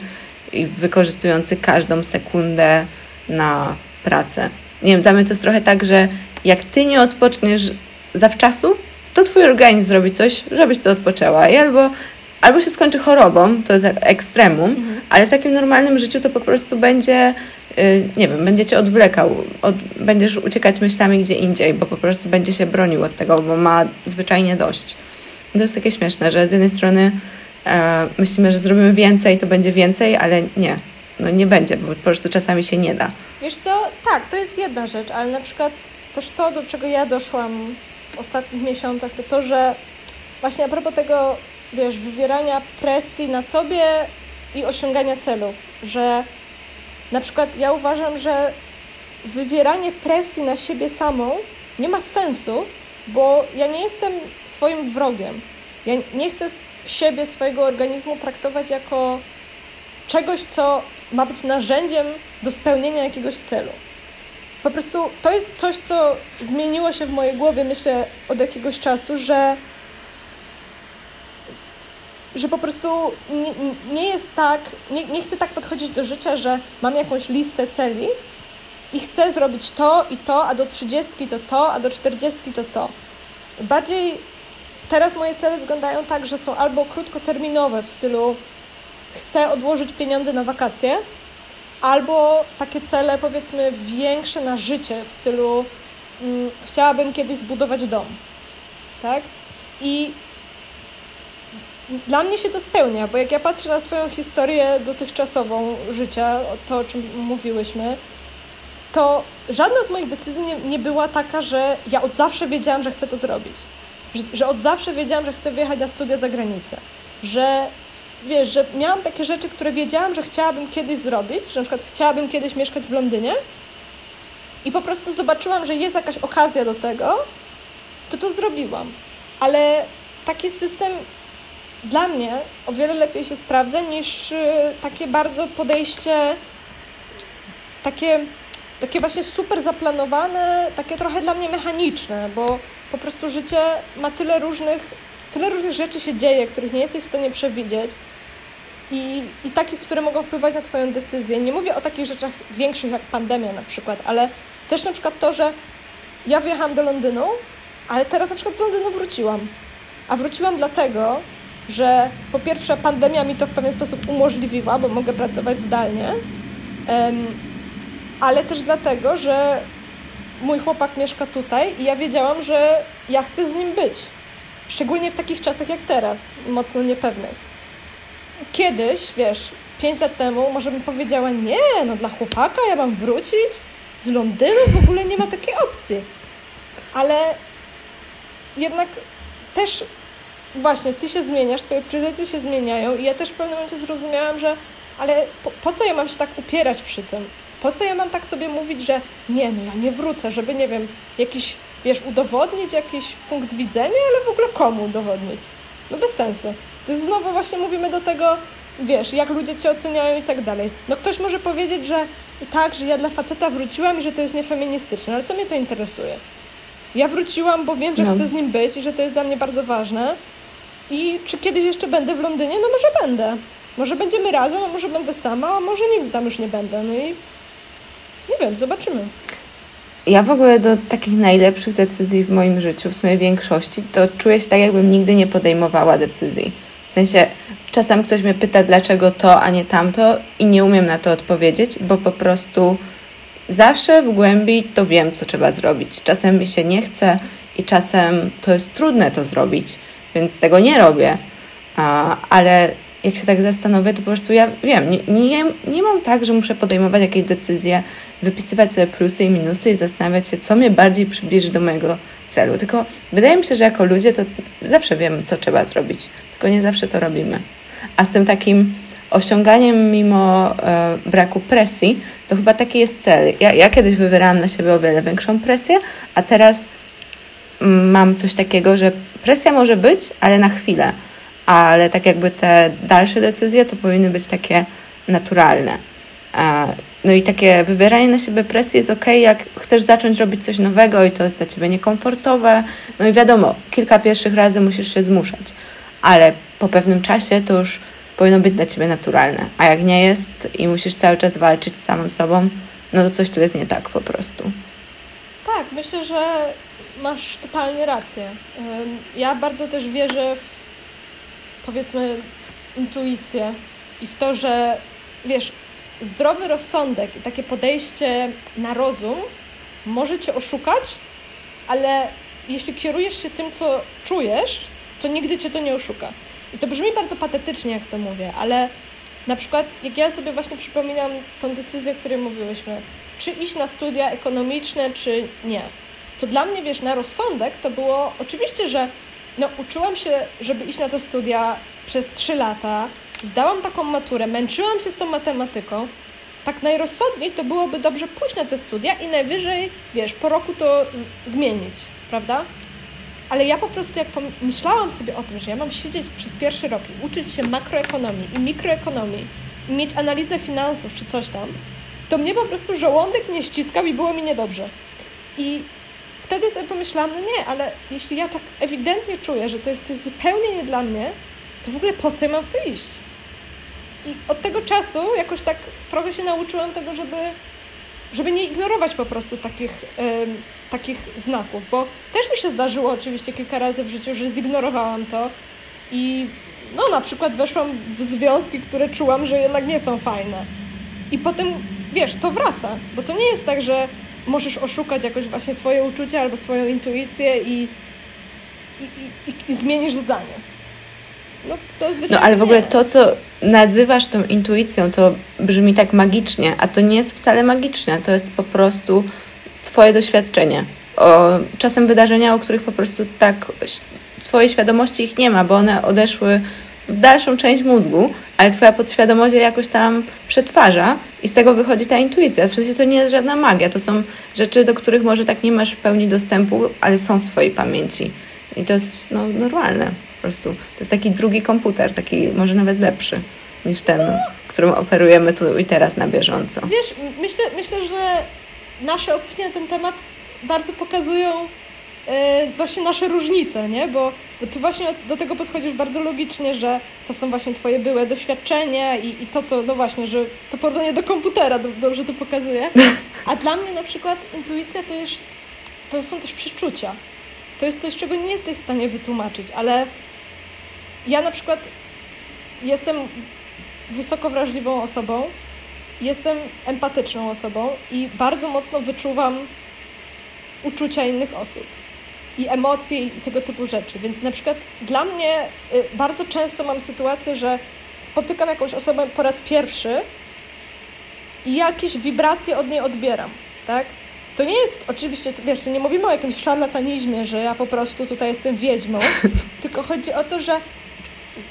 S1: i wykorzystujący każdą sekundę na pracę. Nie wiem, dla mnie to jest trochę tak, że jak ty nie odpoczniesz zawczasu, to twój organizm zrobi coś, żebyś to odpoczęła. I albo, albo się skończy chorobą, to jest ekstremum, mhm. ale w takim normalnym życiu to po prostu będzie, yy, nie wiem, będzie cię odwlekał, od, będziesz uciekać myślami gdzie indziej, bo po prostu będzie się bronił od tego, bo ma zwyczajnie dość to jest takie śmieszne, że z jednej strony e, myślimy, że zrobimy więcej, to będzie więcej, ale nie. No nie będzie, bo po prostu czasami się nie da.
S2: Wiesz co, tak, to jest jedna rzecz, ale na przykład też to, do czego ja doszłam w ostatnich miesiącach, to to, że właśnie a propos tego, wiesz, wywierania presji na sobie i osiągania celów, że na przykład ja uważam, że wywieranie presji na siebie samą nie ma sensu, bo ja nie jestem swoim wrogiem. Ja nie chcę siebie, swojego organizmu traktować jako czegoś, co ma być narzędziem do spełnienia jakiegoś celu. Po prostu to jest coś, co zmieniło się w mojej głowie, myślę, od jakiegoś czasu, że, że po prostu nie, nie jest tak, nie, nie chcę tak podchodzić do życia, że mam jakąś listę celi, i chcę zrobić to i to, a do 30 to to, a do 40 to to. Bardziej teraz moje cele wyglądają tak, że są albo krótkoterminowe w stylu chcę odłożyć pieniądze na wakacje, albo takie cele powiedzmy większe na życie w stylu mm, chciałabym kiedyś zbudować dom. Tak? I dla mnie się to spełnia, bo jak ja patrzę na swoją historię dotychczasową życia, to o czym mówiłyśmy, to żadna z moich decyzji nie, nie była taka, że ja od zawsze wiedziałam, że chcę to zrobić. Że, że od zawsze wiedziałam, że chcę wyjechać na studia za granicę. Że wiesz, że miałam takie rzeczy, które wiedziałam, że chciałabym kiedyś zrobić, że na przykład chciałabym kiedyś mieszkać w Londynie i po prostu zobaczyłam, że jest jakaś okazja do tego, to to zrobiłam. Ale taki system dla mnie o wiele lepiej się sprawdza niż y, takie bardzo podejście, takie, takie właśnie super zaplanowane, takie trochę dla mnie mechaniczne, bo po prostu życie ma tyle różnych, tyle różnych rzeczy się dzieje, których nie jesteś w stanie przewidzieć. I, I takich, które mogą wpływać na Twoją decyzję. Nie mówię o takich rzeczach większych jak pandemia na przykład, ale też na przykład to, że ja wyjechałam do Londynu, ale teraz na przykład z Londynu wróciłam. A wróciłam dlatego, że po pierwsze pandemia mi to w pewien sposób umożliwiła, bo mogę pracować zdalnie, um, ale też dlatego, że mój chłopak mieszka tutaj i ja wiedziałam, że ja chcę z nim być. Szczególnie w takich czasach jak teraz, mocno niepewnych. Kiedyś, wiesz, pięć lat temu może bym powiedziała, nie, no dla chłopaka ja mam wrócić z Londynu, w ogóle nie ma takiej opcji. Ale jednak też właśnie ty się zmieniasz, twoje priorytety się zmieniają i ja też w pewnym momencie zrozumiałam, że ale po, po, co ja mam się tak upierać przy tym? Po co ja mam tak sobie mówić, że nie, no ja nie wrócę, żeby, nie wiem, jakiś, wiesz, udowodnić jakiś punkt widzenia, ale w ogóle komu udowodnić? No bez sensu. To znowu właśnie mówimy do tego, wiesz, jak ludzie cię oceniają i tak dalej. No ktoś może powiedzieć, że tak, że ja dla faceta wróciłam i że to jest niefeministyczne, ale co mnie to interesuje? Ja wróciłam, bo wiem, że no. chcę z nim być i że to jest dla mnie bardzo ważne. I czy kiedyś jeszcze będę w Londynie? No może będę. Może będziemy razem, a może będę sama, a może nigdy tam już nie będę. No i nie wiem, zobaczymy.
S1: Ja w ogóle do takich najlepszych decyzji w moim życiu, w sumie większości, to czuję się tak, jakbym nigdy nie podejmowała decyzji. W sensie czasem ktoś mnie pyta, dlaczego to, a nie tamto, i nie umiem na to odpowiedzieć, bo po prostu zawsze w głębi to wiem, co trzeba zrobić. Czasem mi się nie chce i czasem to jest trudne to zrobić więc tego nie robię. A, ale jak się tak zastanowię, to po prostu ja wiem, nie, nie, nie mam tak, że muszę podejmować jakieś decyzje, wypisywać sobie plusy i minusy i zastanawiać się, co mnie bardziej przybliży do mojego celu. Tylko wydaje mi się, że jako ludzie to zawsze wiemy, co trzeba zrobić, tylko nie zawsze to robimy. A z tym takim osiąganiem mimo e, braku presji, to chyba taki jest cel. Ja, ja kiedyś wywierałam na siebie o wiele większą presję, a teraz mam coś takiego, że presja może być, ale na chwilę. Ale tak jakby te dalsze decyzje to powinny być takie naturalne. No i takie wywieranie na siebie presji jest ok, jak chcesz zacząć robić coś nowego i to jest dla ciebie niekomfortowe. No i wiadomo, kilka pierwszych razy musisz się zmuszać, ale po pewnym czasie to już powinno być dla ciebie naturalne. A jak nie jest i musisz cały czas walczyć z samym sobą, no to coś tu jest nie tak po prostu.
S2: Tak, myślę, że masz totalnie rację. Ja bardzo też wierzę w powiedzmy intuicję i w to, że wiesz, zdrowy rozsądek i takie podejście na rozum może cię oszukać, ale jeśli kierujesz się tym, co czujesz, to nigdy cię to nie oszuka. I to brzmi bardzo patetycznie, jak to mówię, ale na przykład, jak ja sobie właśnie przypominam tą decyzję, o której mówiłyśmy, czy iść na studia ekonomiczne, czy nie to dla mnie, wiesz, na rozsądek to było oczywiście, że no, uczyłam się, żeby iść na te studia przez trzy lata, zdałam taką maturę, męczyłam się z tą matematyką. Tak najrozsądniej to byłoby dobrze pójść na te studia i najwyżej, wiesz, po roku to zmienić, prawda? Ale ja po prostu jak pomyślałam sobie o tym, że ja mam siedzieć przez pierwszy rok i uczyć się makroekonomii i mikroekonomii i mieć analizę finansów czy coś tam, to mnie po prostu żołądek mnie ściskał i było mi niedobrze. I wtedy sobie pomyślałam, no nie, ale jeśli ja tak ewidentnie czuję, że to jest coś zupełnie nie dla mnie, to w ogóle po co ja mam w to iść? I od tego czasu jakoś tak trochę się nauczyłam tego, żeby, żeby nie ignorować po prostu takich, takich znaków, bo też mi się zdarzyło oczywiście kilka razy w życiu, że zignorowałam to i no na przykład weszłam w związki, które czułam, że jednak nie są fajne. I potem, wiesz, to wraca, bo to nie jest tak, że możesz oszukać jakoś właśnie swoje uczucia albo swoją intuicję i, i, i, i zmienisz zdanie.
S1: No, to no ale w ogóle to, co nazywasz tą intuicją, to brzmi tak magicznie, a to nie jest wcale magiczne, to jest po prostu Twoje doświadczenie. O, czasem wydarzenia, o których po prostu tak Twojej świadomości ich nie ma, bo one odeszły w dalszą część mózgu, ale twoja podświadomość je jakoś tam przetwarza i z tego wychodzi ta intuicja. W sensie to nie jest żadna magia, to są rzeczy, do których może tak nie masz w pełni dostępu, ale są w twojej pamięci. I to jest no, normalne po prostu. To jest taki drugi komputer, taki może nawet lepszy niż ten, którym operujemy tu i teraz na bieżąco.
S2: Wiesz, myślę, myślę że nasze opinie na ten temat bardzo pokazują właśnie nasze różnice, nie? Bo, bo ty właśnie do tego podchodzisz bardzo logicznie, że to są właśnie twoje były doświadczenia i, i to, co, no właśnie, że to porównanie do komputera dobrze to pokazuje. A dla mnie na przykład intuicja to jest, to są też przeczucia. To jest coś, czego nie jesteś w stanie wytłumaczyć, ale ja na przykład jestem wysoko wrażliwą osobą, jestem empatyczną osobą i bardzo mocno wyczuwam uczucia innych osób i emocje i tego typu rzeczy. Więc na przykład dla mnie y, bardzo często mam sytuację, że spotykam jakąś osobę po raz pierwszy i jakieś wibracje od niej odbieram, tak? To nie jest, oczywiście, wiesz, tu nie mówimy o jakimś szarlatanizmie, że ja po prostu tutaj jestem wiedźmą, (laughs) tylko chodzi o to, że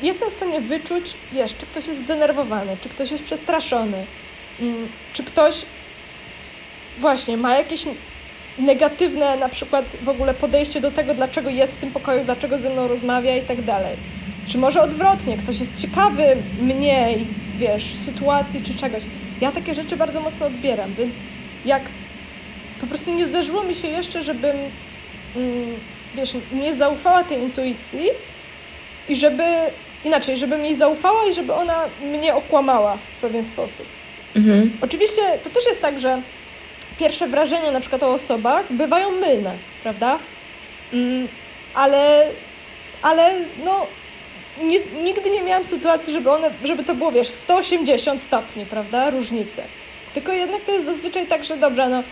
S2: jestem w stanie wyczuć, wiesz, czy ktoś jest zdenerwowany, czy ktoś jest przestraszony, mm, czy ktoś właśnie ma jakieś negatywne na przykład w ogóle podejście do tego, dlaczego jest w tym pokoju, dlaczego ze mną rozmawia i tak dalej. Czy może odwrotnie, ktoś jest ciekawy mnie, wiesz, sytuacji czy czegoś. Ja takie rzeczy bardzo mocno odbieram, więc jak po prostu nie zdarzyło mi się jeszcze, żebym, mm, wiesz, nie zaufała tej intuicji i żeby, inaczej, żebym jej zaufała i żeby ona mnie okłamała w pewien sposób. Mhm. Oczywiście to też jest tak, że pierwsze wrażenia na przykład o osobach bywają mylne, prawda? Mm, ale, ale no, nie, nigdy nie miałam sytuacji, żeby, one, żeby to było, wiesz, 180 stopni, prawda, różnice. Tylko jednak to jest zazwyczaj tak, że dobra, no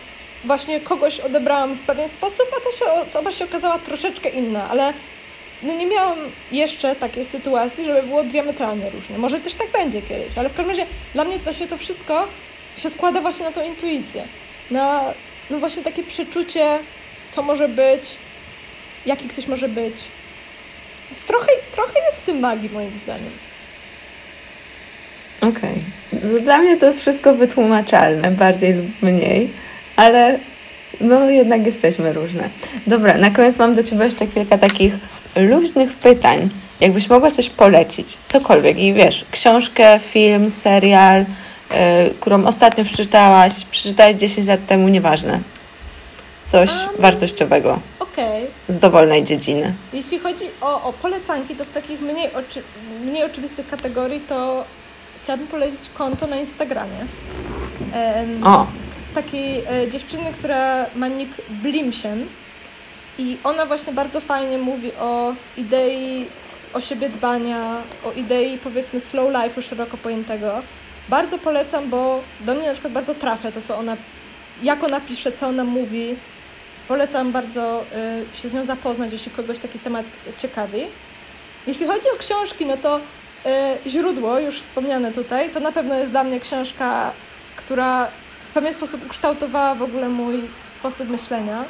S2: właśnie kogoś odebrałam w pewien sposób, a ta się, osoba się okazała troszeczkę inna, ale no nie miałam jeszcze takiej sytuacji, żeby było diametralnie różne. Może też tak będzie kiedyś, ale w każdym razie dla mnie to się to wszystko się składa właśnie na tą intuicję na no właśnie takie przeczucie, co może być, jaki ktoś może być. Jest trochę, trochę jest w tym magii, moim zdaniem.
S1: Okej. Okay. Dla mnie to jest wszystko wytłumaczalne, bardziej lub mniej, ale no jednak jesteśmy różne. Dobra, na koniec mam do Ciebie jeszcze kilka takich luźnych pytań. Jakbyś mogła coś polecić, cokolwiek i wiesz, książkę, film, serial, którą ostatnio przeczytałaś, przeczytałaś 10 lat temu, nieważne. Coś um, wartościowego.
S2: Okay.
S1: Z dowolnej dziedziny.
S2: Jeśli chodzi o, o polecanki, to z takich mniej, oczy, mniej oczywistych kategorii, to chciałabym polecić konto na Instagramie. Um, o. Takiej e, dziewczyny, która ma nick Blimsien. I ona właśnie bardzo fajnie mówi o idei o siebie dbania, o idei powiedzmy slow life'u szeroko pojętego bardzo polecam, bo do mnie na przykład bardzo trafia to, co ona, jak ona pisze, co ona mówi. Polecam bardzo y, się z nią zapoznać, jeśli kogoś taki temat ciekawi. Jeśli chodzi o książki, no to y, źródło, już wspomniane tutaj, to na pewno jest dla mnie książka, która w pewien sposób ukształtowała w ogóle mój sposób myślenia.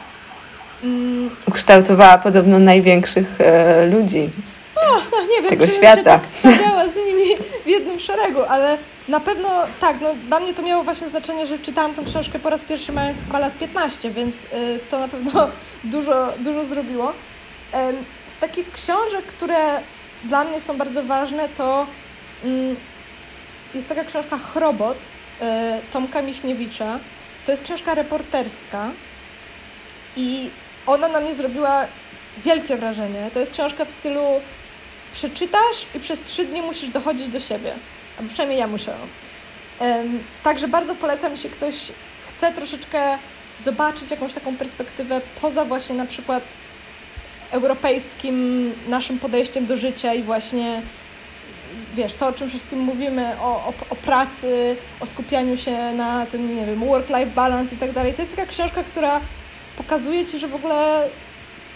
S1: Mm. Ukształtowała podobno największych e, ludzi
S2: no, no, nie wiem,
S1: tego świata. Się
S2: tak stawiała z nimi w jednym szeregu, ale na pewno tak, no dla mnie to miało właśnie znaczenie, że czytałam tę książkę po raz pierwszy mając chyba lat 15, więc y, to na pewno (laughs) dużo, dużo zrobiło. Y, z takich książek, które dla mnie są bardzo ważne, to y, jest taka książka Chrobot y, Tomka Michniewicza. To jest książka reporterska i ona na mnie zrobiła wielkie wrażenie. To jest książka w stylu przeczytasz i przez trzy dni musisz dochodzić do siebie albo przynajmniej ja musiałam. Także bardzo polecam, jeśli ktoś chce troszeczkę zobaczyć jakąś taką perspektywę poza właśnie na przykład europejskim naszym podejściem do życia i właśnie wiesz, to o czym wszystkim mówimy, o, o, o pracy, o skupianiu się na tym, nie wiem, work-life balance i tak dalej. To jest taka książka, która pokazuje Ci, że w ogóle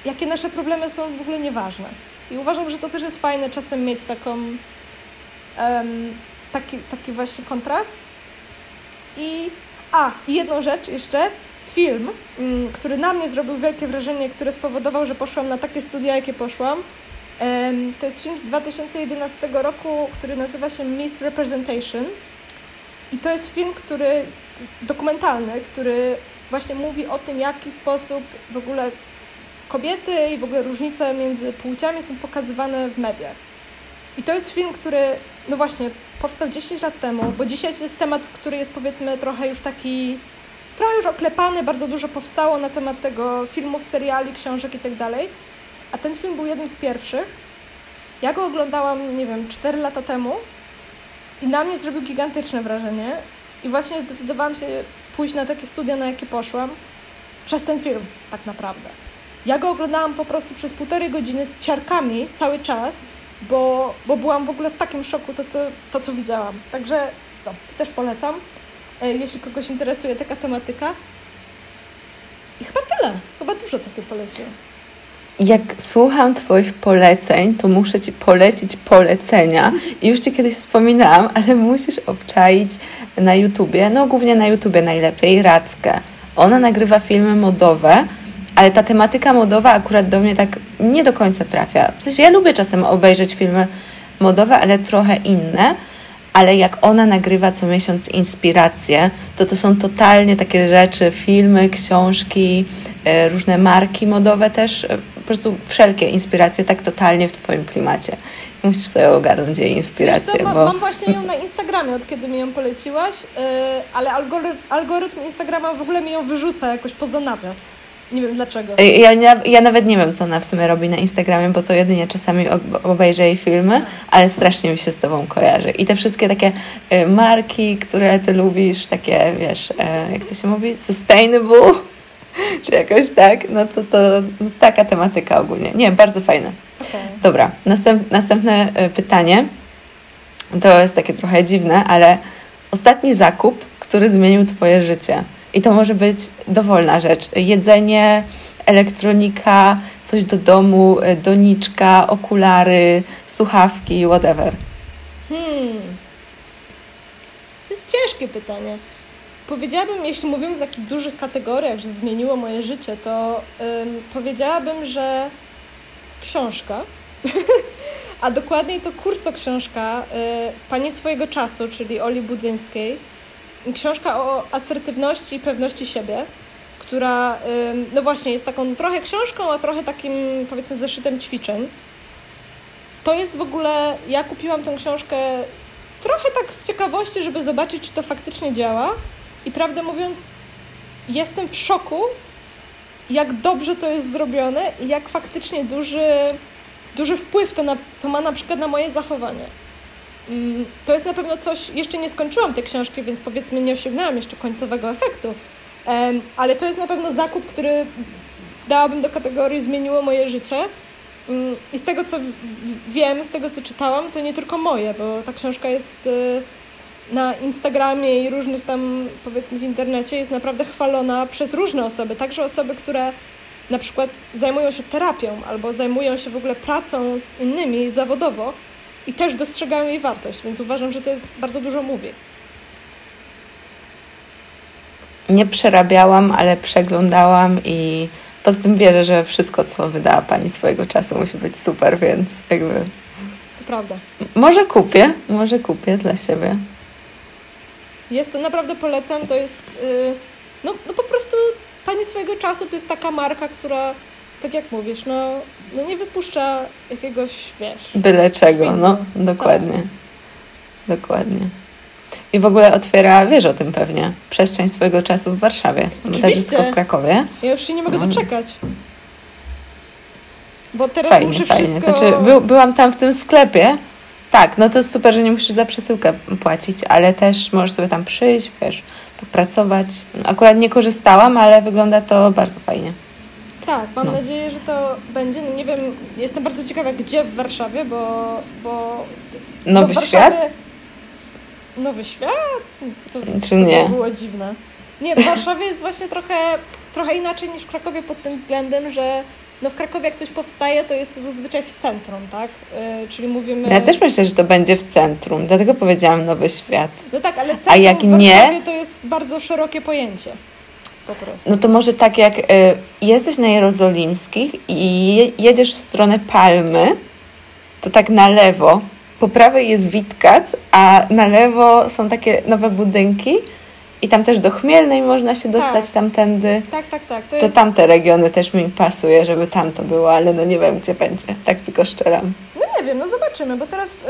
S2: jakie nasze problemy są w ogóle nieważne. I uważam, że to też jest fajne czasem mieć taką taki, taki właśnie kontrast. I a, i jedną rzecz jeszcze, film, um, który na mnie zrobił wielkie wrażenie, który spowodował, że poszłam na takie studia, jakie poszłam, To jest film z 2011 roku, który nazywa się Misrepresentation. I to jest film, który dokumentalny, który właśnie mówi o tym, jaki sposób w ogóle kobiety i w ogóle różnice między płciami są pokazywane w mediach. I to jest film, który, no właśnie, powstał 10 lat temu, bo dzisiaj jest temat, który jest powiedzmy trochę już taki, trochę już oklepany, bardzo dużo powstało na temat tego filmów, seriali, książek i tak dalej. A ten film był jednym z pierwszych. Ja go oglądałam, nie wiem, 4 lata temu i na mnie zrobił gigantyczne wrażenie. I właśnie zdecydowałam się pójść na takie studia, na jakie poszłam, przez ten film, tak naprawdę. Ja go oglądałam po prostu przez półtorej godziny z ciarkami cały czas, bo, bo byłam w ogóle w takim szoku to, co, to, co widziałam. Także no, też polecam, e, jeśli kogoś interesuje taka tematyka. I chyba tyle. Chyba dużo całkiem poleciłem.
S1: Jak słucham Twoich poleceń, to muszę Ci polecić polecenia. I już Ci kiedyś wspominałam, ale musisz obczaić na YouTubie, no głównie na YouTubie najlepiej, Rackę. Ona nagrywa filmy modowe, ale ta tematyka modowa akurat do mnie tak nie do końca trafia. W sensie ja lubię czasem obejrzeć filmy modowe, ale trochę inne, ale jak ona nagrywa co miesiąc inspiracje, to to są totalnie takie rzeczy, filmy, książki, e, różne marki modowe też, e, po prostu wszelkie inspiracje tak totalnie w Twoim klimacie. Musisz sobie ogarnąć jej inspirację.
S2: Co, bo... Mam właśnie ją na Instagramie, od kiedy mi ją poleciłaś, yy, ale algorytm, algorytm Instagrama w ogóle mi ją wyrzuca jakoś poza nawias. Nie wiem dlaczego.
S1: Ja, ja nawet nie wiem, co ona w sumie robi na Instagramie, bo to jedynie czasami obejrzę jej filmy, ale strasznie mi się z Tobą kojarzy. I te wszystkie takie y, marki, które Ty lubisz, takie, wiesz, e, jak to się mówi, sustainable, (laughs) czy jakoś tak, no to, to no, taka tematyka ogólnie. Nie, bardzo fajne. Okay. Dobra, następ, następne e, pytanie. To jest takie trochę dziwne, ale ostatni zakup, który zmienił Twoje życie. I to może być dowolna rzecz. Jedzenie, elektronika, coś do domu, e, doniczka, okulary, słuchawki, whatever.
S2: Hmm. To jest ciężkie pytanie. Powiedziałabym, jeśli mówimy w takich dużych kategoriach, że zmieniło moje życie, to ym, powiedziałabym, że książka, (laughs) a dokładniej to kurso książka y, Pani swojego czasu, czyli Oli Budzyńskiej, książka o asertywności i pewności siebie, która no właśnie jest taką trochę książką, a trochę takim powiedzmy zeszytem ćwiczeń. To jest w ogóle, ja kupiłam tę książkę trochę tak z ciekawości, żeby zobaczyć, czy to faktycznie działa. I prawdę mówiąc, jestem w szoku, jak dobrze to jest zrobione i jak faktycznie duży, duży wpływ to, na, to ma na przykład na moje zachowanie. Mm, to jest na pewno coś, jeszcze nie skończyłam tej książki, więc powiedzmy nie osiągnęłam jeszcze końcowego efektu, ale to jest na pewno zakup, który dałabym do kategorii zmieniło moje życie. Mm, I z tego co wiem, z tego co czytałam, to nie tylko moje, bo ta książka jest y, na Instagramie i różnych tam, powiedzmy w internecie, jest naprawdę chwalona przez różne osoby, także osoby, które na przykład zajmują się terapią albo zajmują się w ogóle pracą z innymi zawodowo i też dostrzegają jej wartość, więc uważam, że to jest, bardzo dużo mówi.
S1: Nie przerabiałam, ale przeglądałam i poza tym wierzę, że wszystko, co wydała Pani swojego czasu musi być super, więc jakby...
S2: To prawda.
S1: Może kupię, może kupię dla siebie.
S2: Jest to, naprawdę polecam, to jest... Yy, no, no po prostu Pani swojego czasu to jest taka marka, która tak jak mówisz, no, no nie wypuszcza jakiegoś, wiesz...
S1: Byle czego, no, dokładnie. Tak. Dokładnie. I w ogóle otwiera, wiesz o tym pewnie, przestrzeń swojego czasu w Warszawie.
S2: Oczywiście.
S1: w Krakowie.
S2: Ja już się nie mogę no. doczekać. Bo teraz
S1: fajnie,
S2: muszę
S1: fajnie.
S2: wszystko...
S1: Znaczy, by, byłam tam w tym sklepie. Tak, no to super, że nie musisz za przesyłkę płacić, ale też możesz sobie tam przyjść, wiesz, popracować. Akurat nie korzystałam, ale wygląda to bardzo fajnie.
S2: Tak, mam no. nadzieję, że to będzie. No nie wiem, jestem bardzo ciekawa, gdzie w Warszawie, bo. bo
S1: Nowy bo Świat?
S2: Nowy Świat? To,
S1: Czy nie?
S2: To było dziwne. Nie, w Warszawie jest właśnie trochę, trochę inaczej niż w Krakowie pod tym względem, że no w Krakowie jak coś powstaje, to jest to zazwyczaj w centrum, tak? Yy, czyli mówimy...
S1: Ja też myślę, że to będzie w centrum, dlatego powiedziałam Nowy Świat.
S2: No tak, ale centrum A jak w nie... to jest bardzo szerokie pojęcie po prostu.
S1: No to może tak jak y, jesteś na Jerozolimskich i jedziesz w stronę Palmy, to tak na lewo. Po prawej jest Witkac, a na lewo są takie nowe budynki i tam też do Chmielnej można się dostać
S2: Tak.
S1: tamtędy.
S2: Tak, tak, tak. To,
S1: To
S2: jest...
S1: tamte regiony też mi pasuje, żeby tam to było, ale no nie wiem, gdzie będzie. Tak tylko szczeram.
S2: No nie wiem, no zobaczymy, bo teraz w,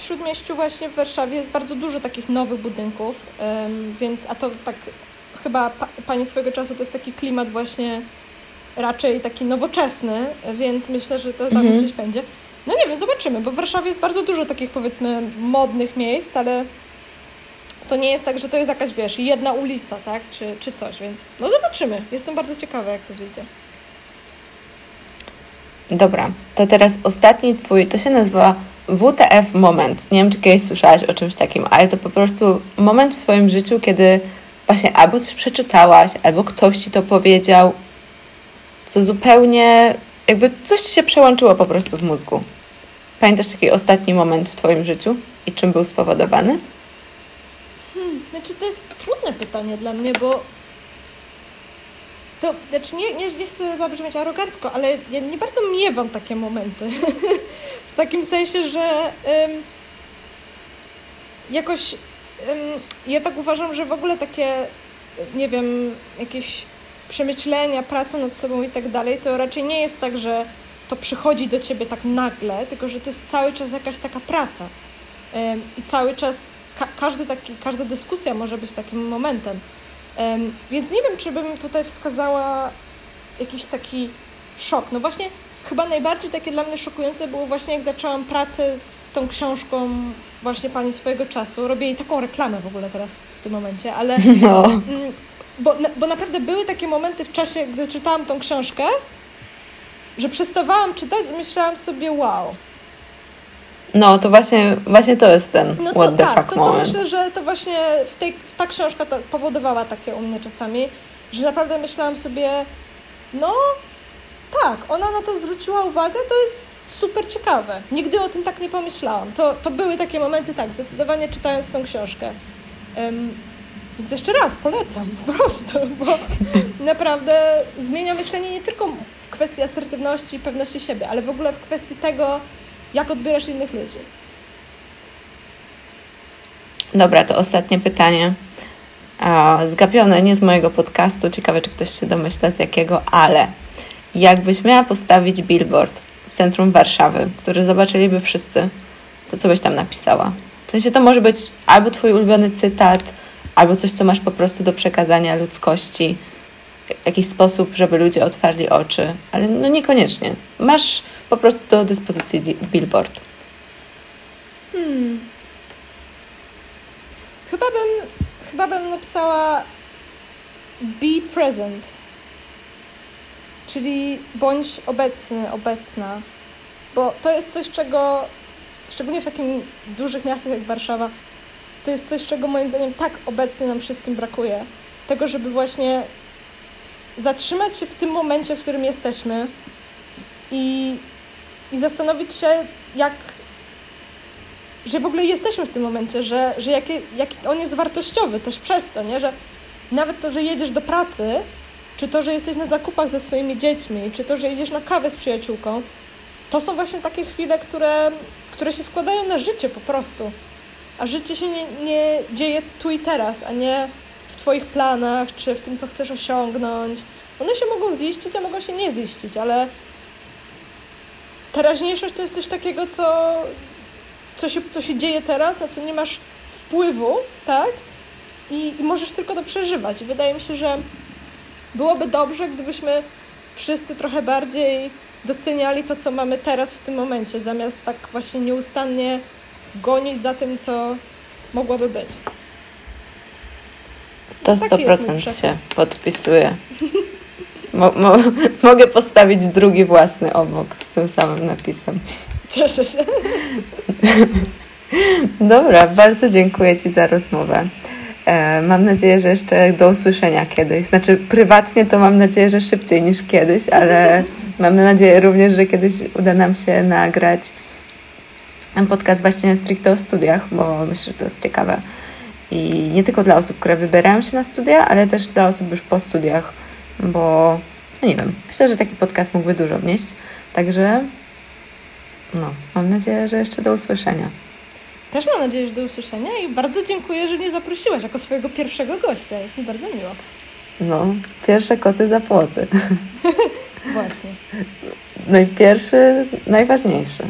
S2: w, Śródmieściu właśnie w Warszawie jest bardzo dużo takich nowych budynków, em, więc a to tak chyba pa, pani swojego czasu to jest taki klimat właśnie raczej taki nowoczesny, więc myślę, że to tam
S1: Mhm.
S2: gdzieś będzie. No nie wiem, zobaczymy, bo w Warszawie jest bardzo dużo takich powiedzmy modnych miejsc, ale to nie jest tak, że to jest jakaś, wiesz, jedna ulica, tak, czy, czy coś, więc no zobaczymy. Jestem bardzo ciekawa, jak to wyjdzie.
S1: Dobra, to teraz ostatni twój, to się nazywa WTF moment. Nie wiem, czy kiedyś słyszałaś o czymś takim, ale to po prostu moment w swoim życiu, kiedy właśnie albo coś przeczytałaś, albo ktoś ci to powiedział, co zupełnie, jakby coś ci się przełączyło po prostu w mózgu. Pamiętasz taki ostatni moment w twoim życiu i czym był spowodowany?
S2: Znaczy, to jest trudne pytanie dla mnie, bo to, znaczy nie, nie, nie chcę zabrzmieć arogancko, ale ja nie bardzo miewam takie momenty. (laughs) w takim sensie, że jakoś ja tak uważam, że w ogóle takie, nie wiem, jakieś przemyślenia, praca nad sobą i tak dalej, to raczej nie jest tak, że to przychodzi do ciebie tak nagle, tylko że to jest cały czas jakaś taka praca. I cały czas ka- każdy taki, każda dyskusja może być takim momentem. Em, więc nie wiem, czy bym tutaj wskazała jakiś taki szok. No właśnie, chyba najbardziej takie dla mnie szokujące było właśnie, jak zaczęłam pracę z tą książką właśnie Pani swojego czasu. Robię jej taką reklamę w ogóle teraz w tym momencie, ale (laughs)
S1: No.
S2: mm, bo, bo naprawdę były takie momenty w czasie, gdy czytałam tą książkę, że przestawałam czytać i myślałam sobie, wow,
S1: No, to właśnie, właśnie to jest ten
S2: No
S1: what
S2: to
S1: the
S2: tak,
S1: fuck
S2: to, to
S1: moment.
S2: myślę, że to właśnie w tej, w ta książka powodowała takie u mnie czasami, że naprawdę myślałam sobie, no tak, ona na to zwróciła uwagę, to jest super ciekawe. Nigdy o tym tak nie pomyślałam. To, to były takie momenty, tak, zdecydowanie czytając tą książkę. Em, więc jeszcze raz polecam po prostu, bo (laughs) naprawdę zmienia myślenie nie tylko w kwestii asertywności i pewności siebie, ale w ogóle w kwestii tego, jak odbierasz innych ludzi.
S1: Dobra, to ostatnie pytanie. Zgapione nie z mojego podcastu. Ciekawe, czy ktoś się domyśla z jakiego, ale jakbyś miała postawić billboard w centrum Warszawy, który zobaczyliby wszyscy, to co byś tam napisała? W sensie to może być albo twój ulubiony cytat, albo coś, co masz po prostu do przekazania ludzkości, jakiś sposób, żeby ludzie otwarli oczy, ale no niekoniecznie. Masz po prostu do dyspozycji billboard.
S2: Hmm. Chyba bym, chyba bym napisała be present. Czyli bądź obecny, obecna. Bo to jest coś, czego, szczególnie w takim dużych miastach jak Warszawa, to jest coś, czego moim zdaniem tak obecnie nam wszystkim brakuje. Tego, żeby właśnie zatrzymać się w tym momencie, w którym jesteśmy i, i zastanowić się, jak że w ogóle jesteśmy w tym momencie, że, że jaki, jaki on jest wartościowy też przez to, nie? że nawet to, że jedziesz do pracy, czy to, że jesteś na zakupach ze swoimi dziećmi, czy to, że jedziesz na kawę z przyjaciółką, to są właśnie takie chwile, które, które się składają na życie po prostu. A życie się nie, nie dzieje tu i teraz, a nie w Twoich planach, czy w tym, co chcesz osiągnąć. One się mogą ziścić, a mogą się nie ziścić, ale teraźniejszość to jest coś takiego, co, co się, co się dzieje teraz, na co nie masz wpływu, tak? I, I możesz tylko to przeżywać. I wydaje mi się, że byłoby dobrze, gdybyśmy wszyscy trochę bardziej doceniali to, co mamy teraz w tym momencie, zamiast tak właśnie nieustannie gonić za tym, co mogłoby być.
S1: To
S2: Taki jest mój
S1: 100% się
S2: przekaz.
S1: podpisuje. Mo, mo, mogę postawić drugi własny obok z tym samym napisem.
S2: Cieszę się. (laughs)
S1: Dobra, bardzo dziękuję Ci za rozmowę. E, mam nadzieję, że jeszcze do usłyszenia kiedyś. Znaczy, prywatnie to mam nadzieję, że szybciej niż kiedyś, ale (laughs) mam nadzieję również, że kiedyś uda nam się nagrać podcast właśnie stricte o studiach, bo myślę, że to jest ciekawe. I nie tylko dla osób, które wybierają się na studia, ale też dla osób już po studiach, bo no nie wiem, myślę, że taki podcast mógłby dużo wnieść. Także No, mam nadzieję, że jeszcze do usłyszenia.
S2: Też mam nadzieję, że do usłyszenia i bardzo dziękuję, że mnie zaprosiłaś jako swojego pierwszego gościa. Jest mi bardzo miło.
S1: No, pierwsze koty za płoty. (laughs)
S2: Właśnie.
S1: No i pierwszy, najważniejszy.